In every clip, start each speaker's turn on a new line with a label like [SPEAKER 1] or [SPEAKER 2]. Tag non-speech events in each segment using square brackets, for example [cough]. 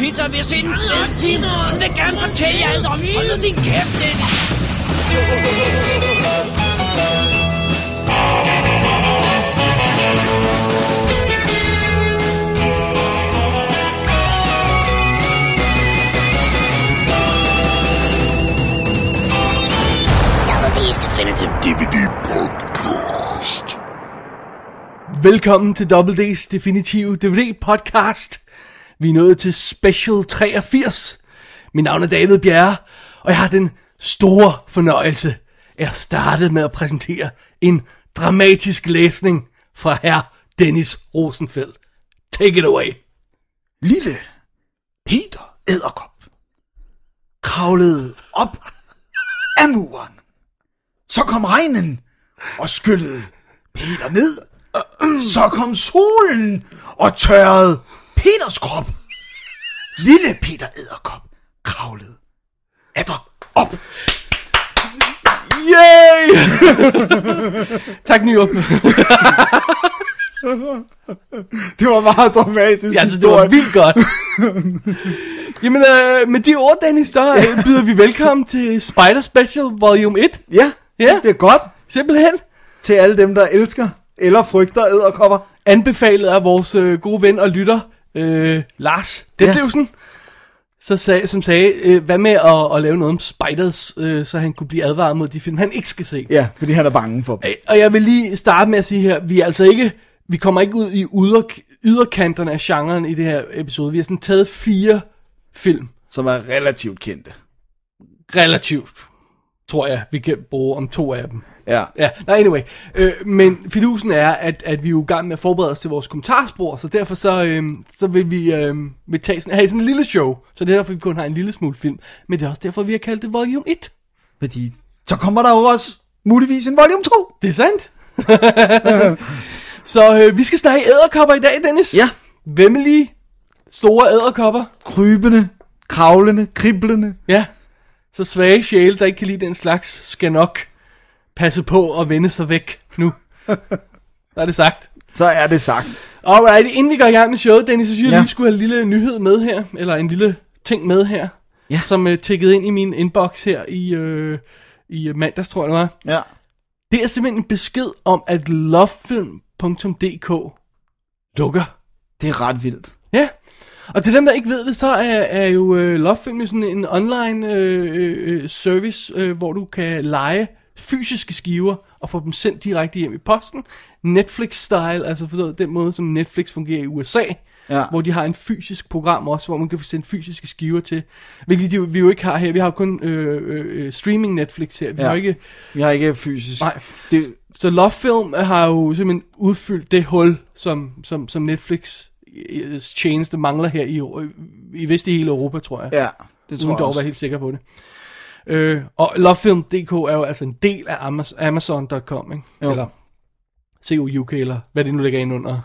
[SPEAKER 1] lige spise pizza, og vi har set en fed film. Hun vil gerne fortælle jer alt om. Hold nu din kæft, Dennis. Double D's Definitive DVD Podcast.
[SPEAKER 2] Velkommen til Double D's Definitive DVD podcast. Vi er nået til Special 83. Mit navn er David Bjerre, og jeg har den store fornøjelse af at starte med at præsentere en dramatisk læsning fra herr Dennis Rosenfeld. Take it away.
[SPEAKER 3] Lille Peter Æderkop kravlede op af muren. Så kom regnen og skyllede Peter ned. Så kom solen og tørrede Peters krop. Lille Peter Æderkop kravlede atter op.
[SPEAKER 2] Yay! tak, Nyrup.
[SPEAKER 3] Det var meget dramatisk
[SPEAKER 2] Jeg synes, det var vildt godt. Jamen, øh, med de ord, Dennis, så øh, byder vi velkommen til Spider Special Volume 1.
[SPEAKER 3] Ja,
[SPEAKER 2] Ja.
[SPEAKER 3] det er godt
[SPEAKER 2] Simpelthen
[SPEAKER 3] til alle dem, der elsker eller frygter æderkopper.
[SPEAKER 2] anbefalet af vores øh, gode ven og lytter, øh, Lars Detlevsen, så sag, som sagde, øh, hvad med at, at lave noget om Spiders, øh, så han kunne blive advaret mod de film, han ikke skal se.
[SPEAKER 3] Ja, fordi han er bange for dem.
[SPEAKER 2] Øh, Og jeg vil lige starte med at sige her, vi er altså ikke, vi kommer ikke ud i yder, yderkanterne af genren i det her episode. Vi har sådan taget fire film,
[SPEAKER 3] Som er relativt kendte.
[SPEAKER 2] relativt, tror jeg, vi kan bruge om to af dem.
[SPEAKER 3] Ja.
[SPEAKER 2] Ja, nej, anyway. Øh, men fidusen er, at, at vi er jo i gang med at forberede os til vores kommentarspor, så derfor så, øh, så vil vi øh, vil tage sådan, have sådan en lille show. Så det er derfor, vi kun har en lille smule film. Men det er også derfor, vi har kaldt det Volume 1.
[SPEAKER 3] Fordi så kommer der jo også muligvis en volume 2.
[SPEAKER 2] Det er sandt. [laughs] så øh, vi skal snakke æderkopper i dag, Dennis.
[SPEAKER 3] Ja.
[SPEAKER 2] Vemmelige, store æderkopper.
[SPEAKER 3] Krybende, kravlende, kriblende.
[SPEAKER 2] Ja. Så svage sjæle, der ikke kan lide den slags, skal nok passe på at vende sig væk nu. [laughs] Så er det sagt.
[SPEAKER 3] Så er det sagt.
[SPEAKER 2] Alright, inden vi går i gang med showet, Dennis, så synes jeg
[SPEAKER 3] Ja.
[SPEAKER 2] lige, skulle have en lille nyhed med her, eller en lille ting med her,
[SPEAKER 3] Ja.
[SPEAKER 2] som uh, tikkede ind i min inbox her i, uh, i mandags, tror jeg det var.
[SPEAKER 3] Ja.
[SPEAKER 2] Det er simpelthen en besked om, at lovefilm.dk lukker.
[SPEAKER 3] Det er ret vildt.
[SPEAKER 2] Ja, og til dem, der ikke ved det, så er, er jo uh, Lovefilm sådan en online uh, uh, service, uh, hvor du kan lege fysiske skiver og få dem sendt direkte hjem i posten. Netflix-style, altså forstået den måde, som Netflix fungerer i USA.
[SPEAKER 3] Ja.
[SPEAKER 2] Hvor de har en fysisk program også, hvor man kan få sendt fysiske skiver til. Hvilket de, vi jo ikke har her. Vi har jo kun øh, øh, øh, streaming Netflix her. Vi
[SPEAKER 3] Ja.
[SPEAKER 2] har ikke...
[SPEAKER 3] Vi har ikke fysisk.
[SPEAKER 2] Nej.
[SPEAKER 3] Det,
[SPEAKER 2] Så Lovefilm har jo simpelthen udfyldt det hul, som, som, som Netflix øh, tjeneste mangler her i, i vist i hele Europa, tror jeg.
[SPEAKER 3] ja, det tror
[SPEAKER 2] Uden
[SPEAKER 3] jeg
[SPEAKER 2] dog
[SPEAKER 3] også.
[SPEAKER 2] være helt sikker på det. Øh, og Lovefilm.dk er jo altså en del af Amaz- Amazon.com, ikke?
[SPEAKER 3] Jo.
[SPEAKER 2] Eller COUK, eller hvad det nu ligger ind under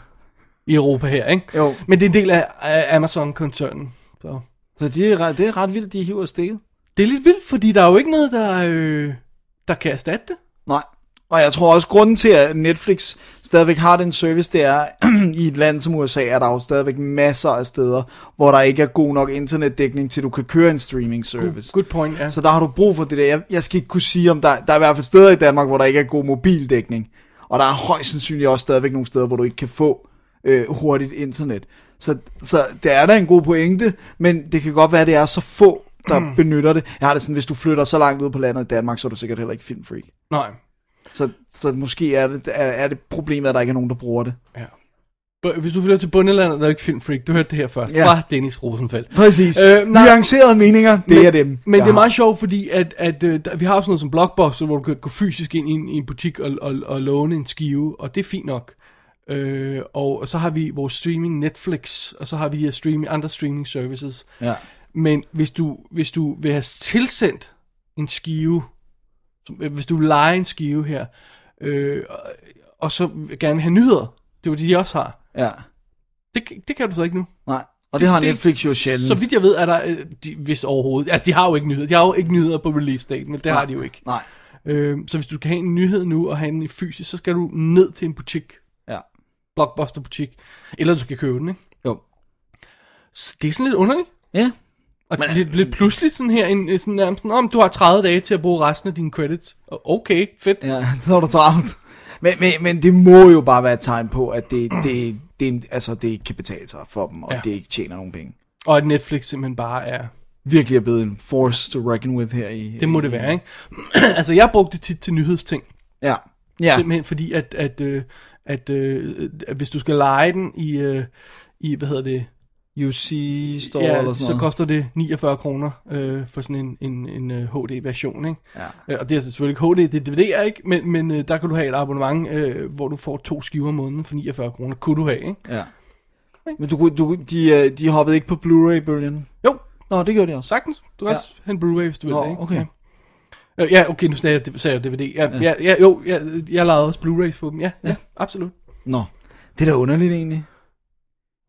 [SPEAKER 2] i Europa her, ikke?
[SPEAKER 3] Jo.
[SPEAKER 2] Men det er en del af, af Amazon-koncernen. Så
[SPEAKER 3] Så det er, ret- det er ret vildt, de hiver stikket.
[SPEAKER 2] det er lidt vildt, fordi der er jo ikke noget, der, øh, der kan erstatte det.
[SPEAKER 3] Nej. Og jeg tror også, grunden til, at Netflix stadigvæk har den service, det er, [clears throat] i et land som USA, er der jo stadigvæk masser af steder, hvor der ikke er god nok internetdækning, til du kan køre en streaming service.
[SPEAKER 2] Good point, ja.
[SPEAKER 3] Så der har du brug for det der. Jeg, jeg skal ikke kunne sige, om der, der er i hvert fald steder i Danmark, hvor der ikke er god mobildækning. Og der er højst sandsynligt også stadigvæk nogle steder, hvor du ikke kan få øh, hurtigt internet. Så, så det er da en god pointe, men det kan godt være, at det er så få, der [clears throat] benytter det. Jeg har det sådan, hvis du flytter så langt ud på landet i Danmark, så er du sikkert heller ikke filmfreak.
[SPEAKER 2] Nej.
[SPEAKER 3] Så, så måske er det, er, er det problemet, at der ikke er nogen, der bruger det.
[SPEAKER 2] Ja. Hvis du flytter til bundelandet, der er ikke filmfreak. Du hørte det her først.
[SPEAKER 3] Ja.
[SPEAKER 2] Fra Dennis Rosenfeldt.
[SPEAKER 3] Præcis.
[SPEAKER 2] Øh,
[SPEAKER 3] Øh,
[SPEAKER 2] nej.
[SPEAKER 3] Nuancerede meninger, det
[SPEAKER 2] men,
[SPEAKER 3] er dem.
[SPEAKER 2] Men det er meget sjovt, fordi at, at, øh, der, vi har sådan noget som Blockbuster, hvor du kan gå fysisk ind i en, i en butik og, og, og låne en skive, og det er fint nok. Øh, og, og så har vi vores streaming Netflix, og så har vi streaming, andre streaming services.
[SPEAKER 3] Ja.
[SPEAKER 2] Men hvis du, hvis du vil have tilsendt en skive, øh, hvis du vil lege en skive her, øh, og, og så gerne have nyheder, det er jo det, de også har.
[SPEAKER 3] ja.
[SPEAKER 2] Det, det kan du så ikke nu.
[SPEAKER 3] Nej. Og det har
[SPEAKER 2] Det-
[SPEAKER 3] Netflix jo sjældent.
[SPEAKER 2] Så vidt jeg ved, er der, øh, de, hvis overhovedet, altså de har jo ikke nyheder, de har jo ikke nyheder på release date, men det har de jo ikke.
[SPEAKER 3] Nej.
[SPEAKER 2] Øh, så hvis du kan have en nyhed nu og have den i fysisk, så skal du ned til en butik.
[SPEAKER 3] Ja.
[SPEAKER 2] blockbuster-butik. Eller du skal købe den, ikke?
[SPEAKER 3] Jo.
[SPEAKER 2] Så det er sådan lidt underligt.
[SPEAKER 3] Ja.
[SPEAKER 2] Og Men, lidt, lidt pludselig sådan her, en, sådan nærmest sådan, om du har 30 dage til at bruge resten af dine credits. Okay, fedt.
[SPEAKER 3] Ja, [laughs] så er du travlt. Men, men, men det må jo bare være et tegn på, at det, det, det, det, altså, det ikke kan betale sig for dem, og
[SPEAKER 2] Ja.
[SPEAKER 3] det ikke tjener nogen penge.
[SPEAKER 2] Og at Netflix simpelthen bare er...
[SPEAKER 3] Virkelig er blevet en force to reckon with her i...
[SPEAKER 2] Det må det
[SPEAKER 3] i-
[SPEAKER 2] være, ikke? [clears throat] altså, jeg brugte det tit til nyhedsting.
[SPEAKER 3] Ja.
[SPEAKER 2] Ja. Simpelthen fordi, at, at, øh, at, øh, at hvis du skal lege den i, øh, i hvad hedder det,
[SPEAKER 3] UC Store
[SPEAKER 2] ja,
[SPEAKER 3] eller sådan
[SPEAKER 2] så
[SPEAKER 3] noget.
[SPEAKER 2] koster det 49 kroner øh, for sådan en, en, en øh, HD-version, ikke?
[SPEAKER 3] Ja.
[SPEAKER 2] Øh, Og det er selvfølgelig ikke HD, det er DVD'er, ikke? Men, men øh, der kan du have et abonnement, øh, hvor du får to skiver om måneden for 49 kroner. Kunne du have, ikke?
[SPEAKER 3] Ja. Men du, du, de, øh, de hoppede ikke på Blu-ray-bølgen?
[SPEAKER 2] Jo,
[SPEAKER 3] Nå, det gjorde de også.
[SPEAKER 2] sagtens. Du kan
[SPEAKER 3] Ja.
[SPEAKER 2] også en Blu-ray, hvis du vil
[SPEAKER 3] Nå,
[SPEAKER 2] det, ikke?
[SPEAKER 3] okay.
[SPEAKER 2] Ja. Øh, Ja, okay, nu sagde jeg, sagde jeg DVD. Ja, ja. ja, jo, jeg, jeg lavede også Blu-rays på dem. Ja, ja, ja absolut.
[SPEAKER 3] Nå, det er da underligt egentlig.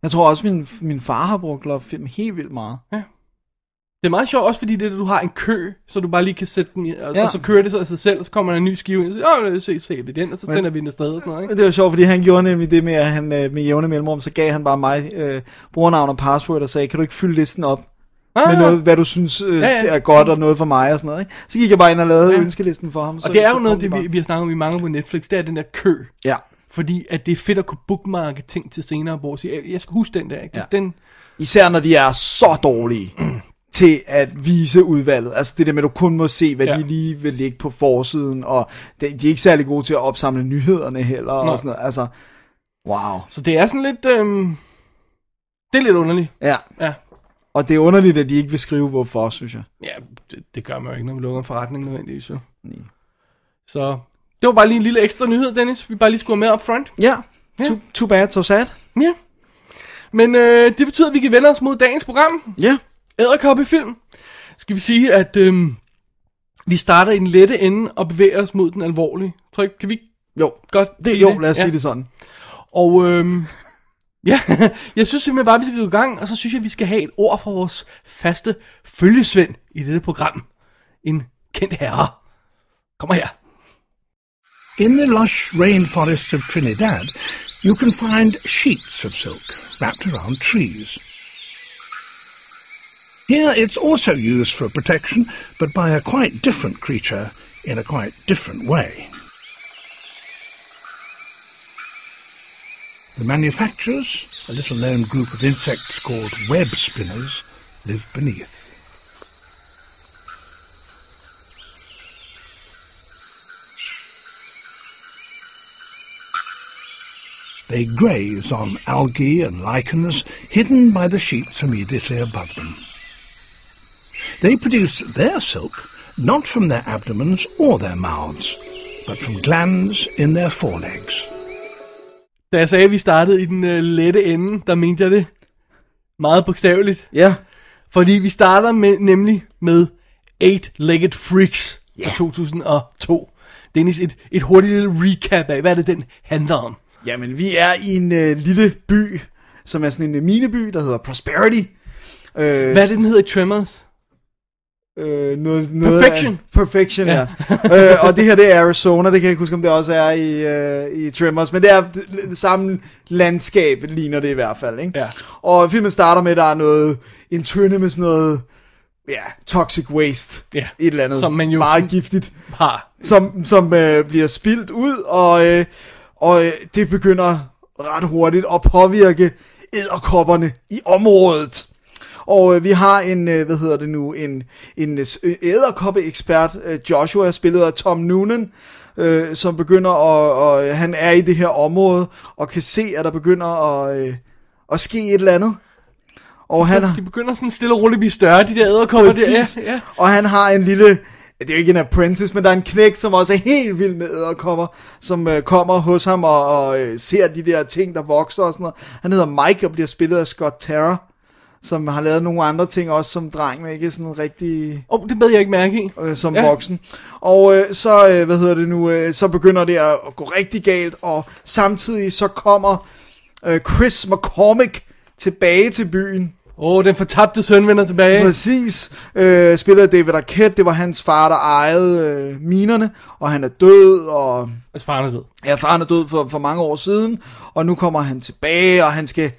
[SPEAKER 3] Jeg tror også, min, min far har brugt Love Film helt vildt meget.
[SPEAKER 2] Det er meget sjovt, også fordi det, er, du har en kø, så du bare lige kan sætte den i, og, ja.
[SPEAKER 3] Ja.
[SPEAKER 2] og så kører det så af sig selv, og så kommer der en ny skive ind, og så siger, se, se vi den, og så sender vi den afsted og sådan noget, ikke?
[SPEAKER 3] Det var sjovt, fordi han gjorde nemlig det med, at han øh, med jævne mellemrum, så gav han bare mig øh, brugernavn og password og sagde, kan du ikke fylde listen op
[SPEAKER 2] Ah,
[SPEAKER 3] med noget, hvad du synes øh,
[SPEAKER 2] Ja,
[SPEAKER 3] ja,
[SPEAKER 2] ja.
[SPEAKER 3] ja. er godt og noget for mig og sådan noget. Ikke? Så gik jeg bare ind og lavede
[SPEAKER 2] Ja.
[SPEAKER 3] ja. ønskelisten for ham. Så,
[SPEAKER 2] og det er
[SPEAKER 3] så
[SPEAKER 2] jo noget,
[SPEAKER 3] de
[SPEAKER 2] det, vi, vi har snakket om i mange på Netflix, det er den der kø.
[SPEAKER 3] Ja,
[SPEAKER 2] Fordi at det er fedt at kunne bookmarke ting til senere, hvor sige, jeg skal huske den der, ikke?
[SPEAKER 3] Ja.
[SPEAKER 2] Den,
[SPEAKER 3] især når de er så dårlige [clears throat] til at vise udvalget. Altså det der med, at du kun må se, hvad
[SPEAKER 2] Ja.
[SPEAKER 3] de lige vil lægge på forsiden, og de, de er ikke særlig gode til at opsamle nyhederne heller,
[SPEAKER 2] Nå.
[SPEAKER 3] og sådan noget. Altså, wow.
[SPEAKER 2] så det er sådan lidt, øhm, det er lidt underligt.
[SPEAKER 3] Ja,
[SPEAKER 2] Ja,
[SPEAKER 3] og det er underligt, at de ikke vil skrive, hvorfor, synes jeg.
[SPEAKER 2] ja det, det gør man jo ikke, når vi lukker en forretning nødvendigvis. jo.
[SPEAKER 3] Nej.
[SPEAKER 2] Så det var bare lige en lille ekstra nyhed, Dennis, vi bare lige skulle have med up front.
[SPEAKER 3] Ja,
[SPEAKER 2] Ja.
[SPEAKER 3] too, too bad, so sad.
[SPEAKER 2] Ja. Men øh, det betyder, at vi kan vende os mod dagens program.
[SPEAKER 3] Ja,
[SPEAKER 2] Æderkoppefilm. Skal vi sige, at øhm, vi starter i den lette ende og bevæger os mod den alvorlige. Tror jeg, kan vi
[SPEAKER 3] jo.
[SPEAKER 2] godt
[SPEAKER 3] Det, jo, lad os
[SPEAKER 2] ja.
[SPEAKER 3] sige det sådan.
[SPEAKER 2] Og øhm, [laughs] ja, jeg synes simpelthen bare, at vi skal gå i gang, og så synes jeg, at vi skal have et ord fra vores faste følgesvend i dette program. En kendt herre. Kommer her.
[SPEAKER 4] In the lush rainforests of Trinidad, you can find sheets of silk wrapped around trees. Here it's also used for protection, but by a quite different creature in a quite different way. The manufacturers, a little known group of insects called web spinners, live beneath. They graze on algae and lichens hidden by the sheets immediately above them. They produce their silk not from their abdomens or their mouths, but from glands in their forelegs.
[SPEAKER 2] Da jeg sagde, at vi startede i den øh, lette ende, der mente jeg det meget bogstaveligt.
[SPEAKER 3] Ja,
[SPEAKER 2] Fordi vi starter med, nemlig med Eight-Legged Freaks fra 2002. Dennis, et, et hurtigt lille recap af, hvad er det, den handler om?
[SPEAKER 3] Jamen, vi er i en øh, lille by, som er sådan en øh, mineby, der hedder Prosperity. Øh,
[SPEAKER 2] Hvad er det, den hedder i Tremors?
[SPEAKER 3] Øh, noget, noget
[SPEAKER 2] Perfection.
[SPEAKER 3] Af, perfection, ja. ja. [laughs] øh, og det her, det er Arizona, det kan jeg ikke huske, om det også er i, øh, i Tremors, men det er det, det samme landskab, ligner det i hvert fald, ikke?
[SPEAKER 2] Ja.
[SPEAKER 3] Og filmen starter med, at der er noget, en tønde med sådan noget, ja, toxic waste.
[SPEAKER 2] Ja,
[SPEAKER 3] Et eller andet
[SPEAKER 2] som man jo-
[SPEAKER 3] meget giftigt,
[SPEAKER 2] Har.
[SPEAKER 3] som, som øh, bliver spildt ud, og, øh, og øh, det begynder ret hurtigt at påvirke æderkopperne i området. Og øh, vi har en, øh, hvad hedder det nu, en, en øh, æderkoppe-ekspert, øh, Joshua, spillet af Tom Noonan, øh, som begynder at, og han er i det her område, og kan se, at der begynder at, øh, at ske et eller andet. Og han.
[SPEAKER 2] De begynder sådan stille og roligt at blive større, de der æderkopper der. Ja, ja.
[SPEAKER 3] Og han har en lille, det er jo ikke en apprentice, men der er en knæk, som også er helt vild med æderkopper, som øh, kommer hos ham og, og øh, ser de der ting, der vokser og sådan noget. Han hedder Mike og bliver spillet af Scott Terra, som har lavet nogle andre ting også som dreng, men ikke sådan rigtig
[SPEAKER 2] Åh, oh, det bed jeg ikke mærke i.
[SPEAKER 3] øh, som
[SPEAKER 2] Ja.
[SPEAKER 3] voksen. Og øh, så, øh, hvad hedder det nu, øh, så begynder det at, at gå rigtig galt, og samtidig så kommer øh, Chris McCormick tilbage til byen,
[SPEAKER 2] Åh, oh, den fortabte søn vender tilbage.
[SPEAKER 3] Præcis. Øh, spillet af David Arquette, det var hans far, der ejede øh, minerne, og han er død, og
[SPEAKER 2] Altså, faren er død.
[SPEAKER 3] ja, faren er død for, for mange år siden, og nu kommer han tilbage, og han skal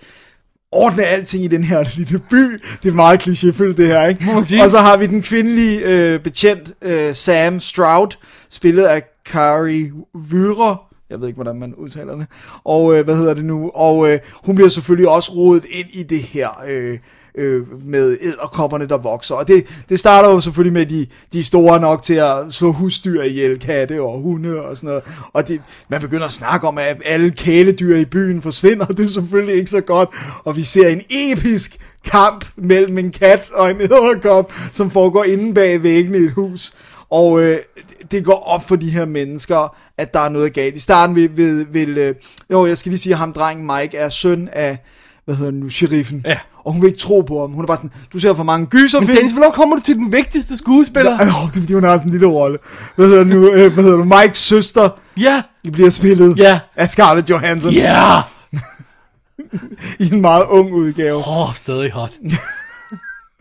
[SPEAKER 3] ordne alting i den her [laughs] lille by. Det er meget klichéfyldt det her, ikke?
[SPEAKER 2] Må man sige.
[SPEAKER 3] Og så har vi den kvindelige øh, betjent, øh, Sam Stroud, spillet af Kari Vyre. Jeg ved ikke, hvordan man udtaler det. Og øh, hvad hedder det nu? Og øh, hun bliver selvfølgelig også rodet ind i det her øh, øh, med æderkopperne, der vokser. Og det, det starter jo selvfølgelig med, de, de store nok til at slå husdyr ihjel, katte og hunde og sådan noget. Og det, man begynder at snakke om, at alle kæledyr i byen forsvinder, og [laughs] det er selvfølgelig ikke så godt. Og vi ser en episk kamp mellem en kat og en æderkop, som foregår inde bag væggene i et hus. Og øh, det- det går op for de her mennesker, at der er noget galt. I starten vil, vil, vil øh, jo, jeg skal lige sige, at ham drengen Mike er søn af, hvad hedder nu, sheriffen.
[SPEAKER 2] Ja.
[SPEAKER 3] Og hun vil ikke tro på ham. Hun er bare sådan, du ser for mange gyserfilm.
[SPEAKER 2] Men Dennis, hvornår kommer du til den vigtigste skuespiller?
[SPEAKER 3] Ja, åh, det er fordi, hun har sådan en lille rolle. Hvad hedder, nu, øh, hvad hedder du? Mikes søster
[SPEAKER 2] Ja,
[SPEAKER 3] bliver spillet
[SPEAKER 2] Ja.
[SPEAKER 3] af Scarlett Johansson
[SPEAKER 2] ja. [laughs]
[SPEAKER 3] i en meget ung udgave.
[SPEAKER 2] Åh, oh, stadig hot. [laughs]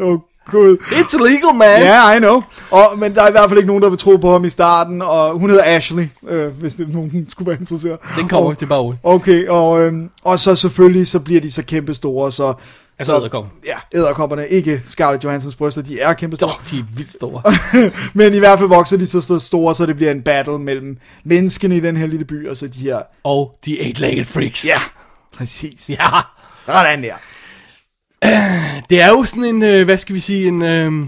[SPEAKER 3] Oh, gud.
[SPEAKER 2] It's illegal, man.
[SPEAKER 3] Ja, yeah, I know. Og, men der er i hvert fald ikke nogen, der vil tro på ham i starten. Og hun hedder Ashley, øh, hvis det nogen skulle være interesseret.
[SPEAKER 2] Den kommer
[SPEAKER 3] og,
[SPEAKER 2] til bare roligt.
[SPEAKER 3] Okay, og, øhm, og så selvfølgelig, så bliver de så kæmpe store, så...
[SPEAKER 2] Altså edderkopper.
[SPEAKER 3] Ja, æderkopperne, ikke Scarlett Johansons bryster, de er kæmpe store.
[SPEAKER 2] Oh, de er vildt store. [laughs]
[SPEAKER 3] Men i hvert fald vokser de så så store, så det bliver en battle mellem menneskene i den her lille by, og så de her...
[SPEAKER 2] Og de eight-legged freaks.
[SPEAKER 3] Ja, præcis.
[SPEAKER 2] Ja.
[SPEAKER 3] Sådan der. [clears throat]
[SPEAKER 2] Det er jo sådan en, øh, hvad skal vi sige, en... Øh,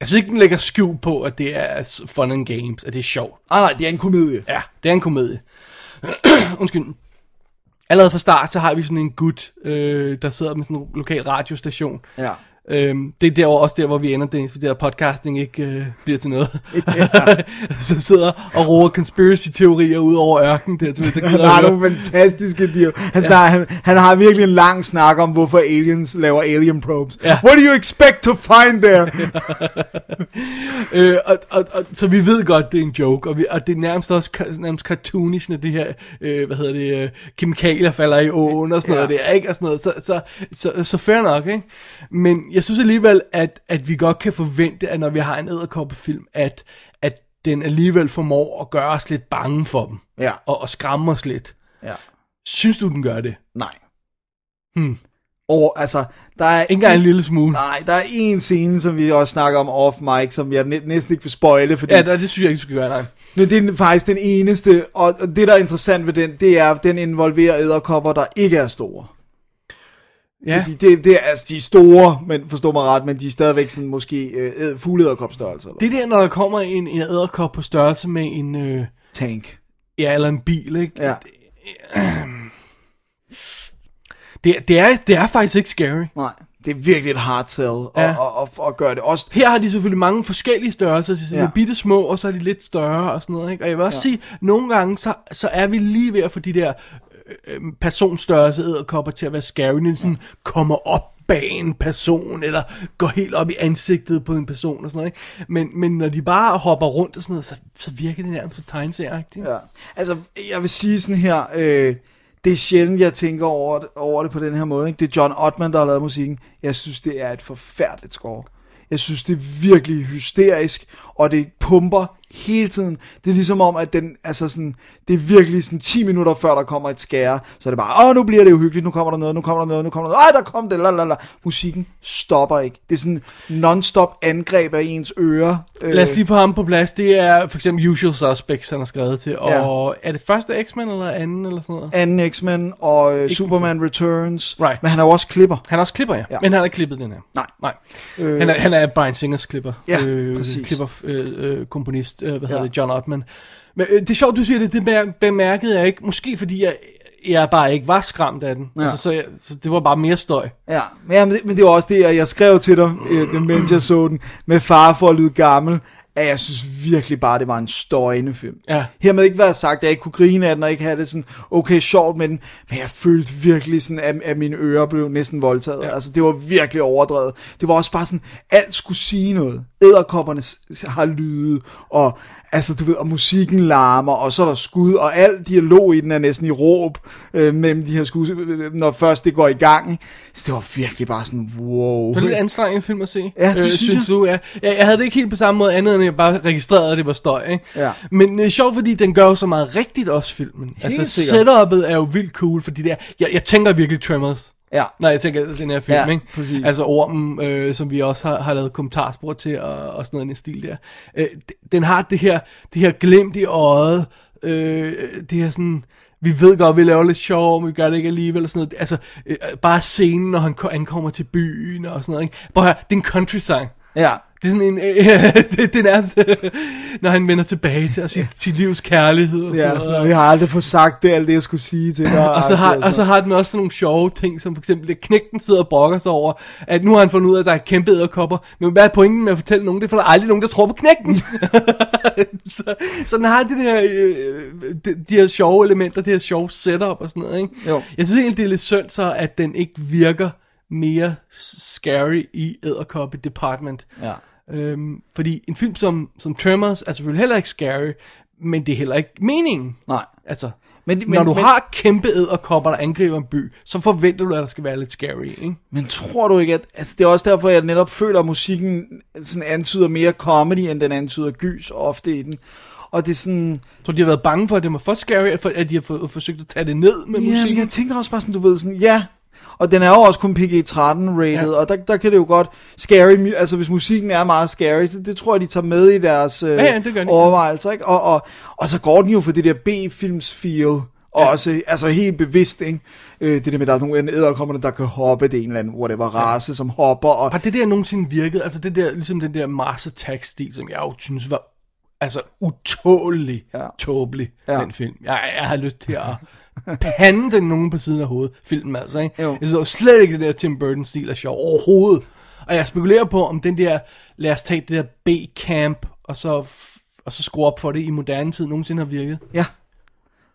[SPEAKER 2] jeg synes ikke, den lægger skjul på, at det er fun and games, at det er sjovt.
[SPEAKER 3] Ah, nej, det er en komedie.
[SPEAKER 2] Ja, det er en komedie. [clears throat] Undskyld. Allerede fra start, så har vi sådan en gut, øh, der sidder med sådan en lokal radiostation.
[SPEAKER 3] Ja.
[SPEAKER 2] Øhm, det er der også der, hvor vi ender, Dennis, fordi der podcasting ikke øh, bliver til noget. [laughs] så sidder og roer conspiracy-teorier ud over ørkenen. Der, der gider
[SPEAKER 3] Han har nogle fantastiske dyr. Han, ja. han, han har virkelig en lang snak om, hvorfor aliens laver alien probes.
[SPEAKER 2] Ja.
[SPEAKER 3] What do you expect to find there? [laughs]
[SPEAKER 2] Øh, og, og, og, så vi ved godt, det er en joke, og, vi, og det er nærmest også nærmest cartoonish, når det her, øh, hvad hedder det, øh, kemikalier falder i åen og sådan
[SPEAKER 3] Ja.
[SPEAKER 2] noget, det er ikke, og sådan noget, så, så, så, så fair nok, ikke? Men jeg synes alligevel, at, at vi godt kan forvente, at når vi har en æderkoppefilm, at, at den alligevel formår at gøre os lidt bange for dem,
[SPEAKER 3] Ja.
[SPEAKER 2] og, og skræmme os lidt.
[SPEAKER 3] Ja.
[SPEAKER 2] Synes du, den gør det?
[SPEAKER 3] Nej.
[SPEAKER 2] Hmm.
[SPEAKER 3] Og altså, der er...
[SPEAKER 2] Ikke engang en lille smule.
[SPEAKER 3] Nej, der er en scene, som vi også snakker om off mic, som jeg næ- næsten ikke vil spoile, fordi
[SPEAKER 2] Ja, det, synes jeg ikke, du skal gøre, nej.
[SPEAKER 3] men det er faktisk den eneste, og og det der er interessant ved den, det er, at den involverer æderkopper, der ikke er store.
[SPEAKER 2] Ja.
[SPEAKER 3] Fordi det, det er, altså, de er store, men forstå mig ret, men de er stadigvæk sådan måske øh, fugleæderkopstørrelse eller
[SPEAKER 2] Det der, når der kommer en, en æderkop på størrelse med en, øh,
[SPEAKER 3] tank.
[SPEAKER 2] ja, eller en bil, ikke?
[SPEAKER 3] Ja. [clears throat]
[SPEAKER 2] Det, det, er, det er faktisk ikke scary.
[SPEAKER 3] Nej, det er virkelig et hard sell at,
[SPEAKER 2] Ja.
[SPEAKER 3] at, at, at gøre det. Også,
[SPEAKER 2] Her har de selvfølgelig mange forskellige størrelser, så de er
[SPEAKER 3] Ja.
[SPEAKER 2] bitte små, og så er de lidt større og sådan noget. Ikke? Og jeg vil også ja. sige, nogle gange, så, så er vi lige ved at få de der Øh, øh, personstørrelse æderkopper til at være scary, når sådan kommer op bag en person, eller går helt op i ansigtet på en person og sådan noget. Ikke? Men, men når de bare hopper rundt og sådan noget, så, så virker det nærmest for tegneserieagtigt.
[SPEAKER 3] ja. Altså, jeg vil sige sådan her, øh, det er sjældent, jeg tænker over det, over det på den her måde. Ikke? Det er John Ottman, der har lavet musikken. Jeg synes, det er et forfærdeligt score. Jeg synes, det er virkelig hysterisk, og det pumper hele tiden. Det er ligesom om, at den, altså sådan, det er virkelig sådan 10 minutter før der kommer et skære, så er det bare, åh, nu bliver det uhyggeligt, nu kommer der noget, nu kommer der noget, nu kommer der noget, ej, der kom det, lalala. Musikken stopper ikke. Det er sådan non-stop angreb af ens ører. Øh,
[SPEAKER 2] Lad os lige få ham på plads. Det er for eksempel Usual Suspects, han har skrevet til. Og er det første X-Men eller anden eller sådan noget?
[SPEAKER 3] anden X-Men og øh, Superman Returns.
[SPEAKER 2] Right.
[SPEAKER 3] Men han er jo også klipper.
[SPEAKER 2] Han er også klipper, ja. ja.
[SPEAKER 3] Ja.
[SPEAKER 2] Men han har ikke klippet den her.
[SPEAKER 3] Nej.
[SPEAKER 2] Nej.
[SPEAKER 3] Øh,
[SPEAKER 2] Øh, han, er, han er Brian Singers klipper.
[SPEAKER 3] Ja, præcis.
[SPEAKER 2] Klipper, øh, øh, komponist, øh, hvad hedder
[SPEAKER 3] Ja.
[SPEAKER 2] det, John Ottman. Men øh, det er sjovt, du siger det. Det bemær- bemærkede jeg ikke. Måske fordi jeg, jeg bare ikke var skræmt af den.
[SPEAKER 3] Ja.
[SPEAKER 2] Altså, så, jeg, så det var bare mere støj.
[SPEAKER 3] Ja, men, ja, men, men det var også det, at jeg skrev til dig, øh, den, mens jeg så den, med far for at lyde gammel, at jeg synes virkelig bare, det var en støjende film.
[SPEAKER 2] Ja.
[SPEAKER 3] Hermed ikke være sagt, at jeg ikke kunne grine af den, og ikke have det sådan, okay, sjovt med den, men jeg følte virkelig sådan, at, at mine ører blev næsten voldtaget.
[SPEAKER 2] Ja.
[SPEAKER 3] Altså, det var virkelig overdrevet. Det var også bare sådan, alt skulle sige noget. Æderkopperne har lyde, og Altså, du ved, og musikken larmer, og så er der skud, og al dialog i den er næsten i råb øh, mellem de her skud, øh, når først det går i gang. Ikke? Så det var virkelig bare sådan, wow.
[SPEAKER 2] Det er lidt anstrengende film at se. Øh,
[SPEAKER 3] Ja, det synes jeg.
[SPEAKER 2] du? Ja. Jeg, jeg havde det ikke helt på samme måde andet, end jeg bare registrerede, at det var støj. Ikke?
[SPEAKER 3] Ja.
[SPEAKER 2] Men det er sjovt, fordi den gør jo så meget rigtigt også, filmen. altså,
[SPEAKER 3] sikkert.
[SPEAKER 2] setup'et er jo vildt cool, fordi det er, jeg, jeg tænker virkelig Tremors.
[SPEAKER 3] Ja.
[SPEAKER 2] Når jeg tænker den her film,
[SPEAKER 3] Ja,
[SPEAKER 2] ikke?
[SPEAKER 3] præcis.
[SPEAKER 2] Altså ormen, øh, som vi også har, har lavet kommentarspor til, og, og sådan noget i den stil der. Øh, den har det her, det her glimt i øjet, øh, det her sådan, vi ved godt, vi laver lidt sjov, men vi gør det ikke alligevel, og sådan noget. Altså, øh, bare scenen, når han ko- ankommer til byen, og sådan noget, ikke? Høre, det er en country-sang.
[SPEAKER 3] Ja,
[SPEAKER 2] Det er sådan en, øh, [laughs] det, det er nærmest, [laughs] når han vender tilbage til sit, sit livs kærlighed og sådan
[SPEAKER 3] ja
[SPEAKER 2] noget.
[SPEAKER 3] sådan, jeg har aldrig fået sagt det, alt det, jeg skulle sige til dig.
[SPEAKER 2] Og så, har,
[SPEAKER 3] Altså.
[SPEAKER 2] og så har den også sådan nogle sjove ting, som for eksempel, at knægten sidder og brokker sig over, at nu har han fundet ud af, at der er kæmpe æderkopper. Men hvad er pointen med at fortælle nogen det, for der er aldrig nogen, der tror på knægten. [laughs] så, så den har de der, øh, de, de her sjove elementer, det her sjove setup og sådan noget. Ikke?
[SPEAKER 3] Jo.
[SPEAKER 2] Jeg synes egentlig, det er lidt synd så, at den ikke virker mere scary i æderkoppe department.
[SPEAKER 3] Ja.
[SPEAKER 2] Øhm, fordi en film som, som Tremors er selvfølgelig heller ikke scary, men det er heller ikke meningen.
[SPEAKER 3] Nej.
[SPEAKER 2] Altså,
[SPEAKER 3] Men-
[SPEAKER 2] men, når du
[SPEAKER 3] men-
[SPEAKER 2] har kæmpe æderkopper, der angriber en by, så forventer du, at der skal være lidt scary, ikke?
[SPEAKER 3] Men tror du ikke, at... Altså, det er også derfor, jeg netop føler, at musikken sådan antyder mere comedy, end den antyder gys ofte i den. Og det er sådan...
[SPEAKER 2] Så de har været bange for, at det var for scary, at for- at de har for, forsøgt at tage det ned med
[SPEAKER 3] Ja,
[SPEAKER 2] musikken.
[SPEAKER 3] jeg tænker også bare sådan, du ved sådan, ja... Og den er jo også kun PG-13 rated, ja.
[SPEAKER 2] Ja.
[SPEAKER 3] og der, der kan det jo godt scary, altså hvis musikken er meget scary, det, det tror jeg, de tager med i deres øh,
[SPEAKER 2] Ja, ja, det gør de.
[SPEAKER 3] overvejelser, ikke? Og, og, og så går den jo for det der B-films feel, og ja. også, altså helt bevidst, ikke? Øh, det der med, at der er nogle æderkommerne, der kan hoppe, det er en eller anden, whatever, race, som hopper, og
[SPEAKER 2] Har det der nogensinde virket? Altså det der, ligesom den der Mars Attack stil, som jeg jo synes var altså utålelig
[SPEAKER 3] Ja.
[SPEAKER 2] ja. tåbelig,
[SPEAKER 3] Ja.
[SPEAKER 2] ja. den film. Jeg, jeg har lyst til at [laughs] pande den nogen på siden af hovedet, filmen altså, ikke?
[SPEAKER 3] Jo.
[SPEAKER 2] Jeg synes slet ikke, det der Tim Burton stil er sjov overhovedet. Og jeg spekulerer på, om den der, lad os tage det der B-camp, og så, og så skrue op for det i moderne tid, nogensinde har virket.
[SPEAKER 3] Ja.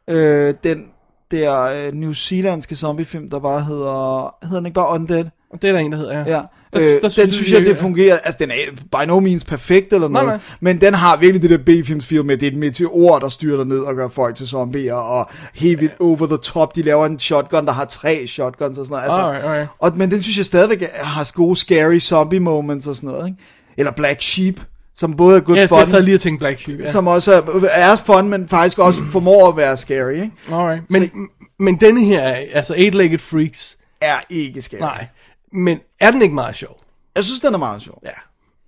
[SPEAKER 3] Øh, den der øh, New Zealandske zombiefilm, der bare hedder... Hedder den ikke bare Undead?
[SPEAKER 2] Og det er der en, der hedder, ja.
[SPEAKER 3] Ja.
[SPEAKER 2] Der-
[SPEAKER 3] Øh,
[SPEAKER 2] der
[SPEAKER 3] den
[SPEAKER 2] synes
[SPEAKER 3] synes
[SPEAKER 2] jeg,
[SPEAKER 3] det
[SPEAKER 2] ja.
[SPEAKER 3] fungerer... Altså, den er by no means perfekt eller noget.
[SPEAKER 2] Nej, nej.
[SPEAKER 3] Men den har virkelig det der B-films feel med, det er et meteor, der styrter ned og gør folk til zombier, og helt vildt over the top. De laver en shotgun, der har tre shotguns og sådan noget. Altså,
[SPEAKER 2] Alright, alright.
[SPEAKER 3] Og, men den synes jeg stadigvæk har gode scary zombie moments og sådan noget. Ikke? Eller Black Sheep, som både er good
[SPEAKER 2] Ja, så
[SPEAKER 3] fun,
[SPEAKER 2] jeg sad lige og tænkte Black Sheep, ja.
[SPEAKER 3] som også er, er fun, men faktisk også formår at være scary. Ikke?
[SPEAKER 2] Alright. Men, men denne her, altså Eight-Legged Freaks,
[SPEAKER 3] Er ikke scary.
[SPEAKER 2] nej. Men er den ikke meget sjov?
[SPEAKER 3] Jeg synes, den er meget sjov.
[SPEAKER 2] Ja.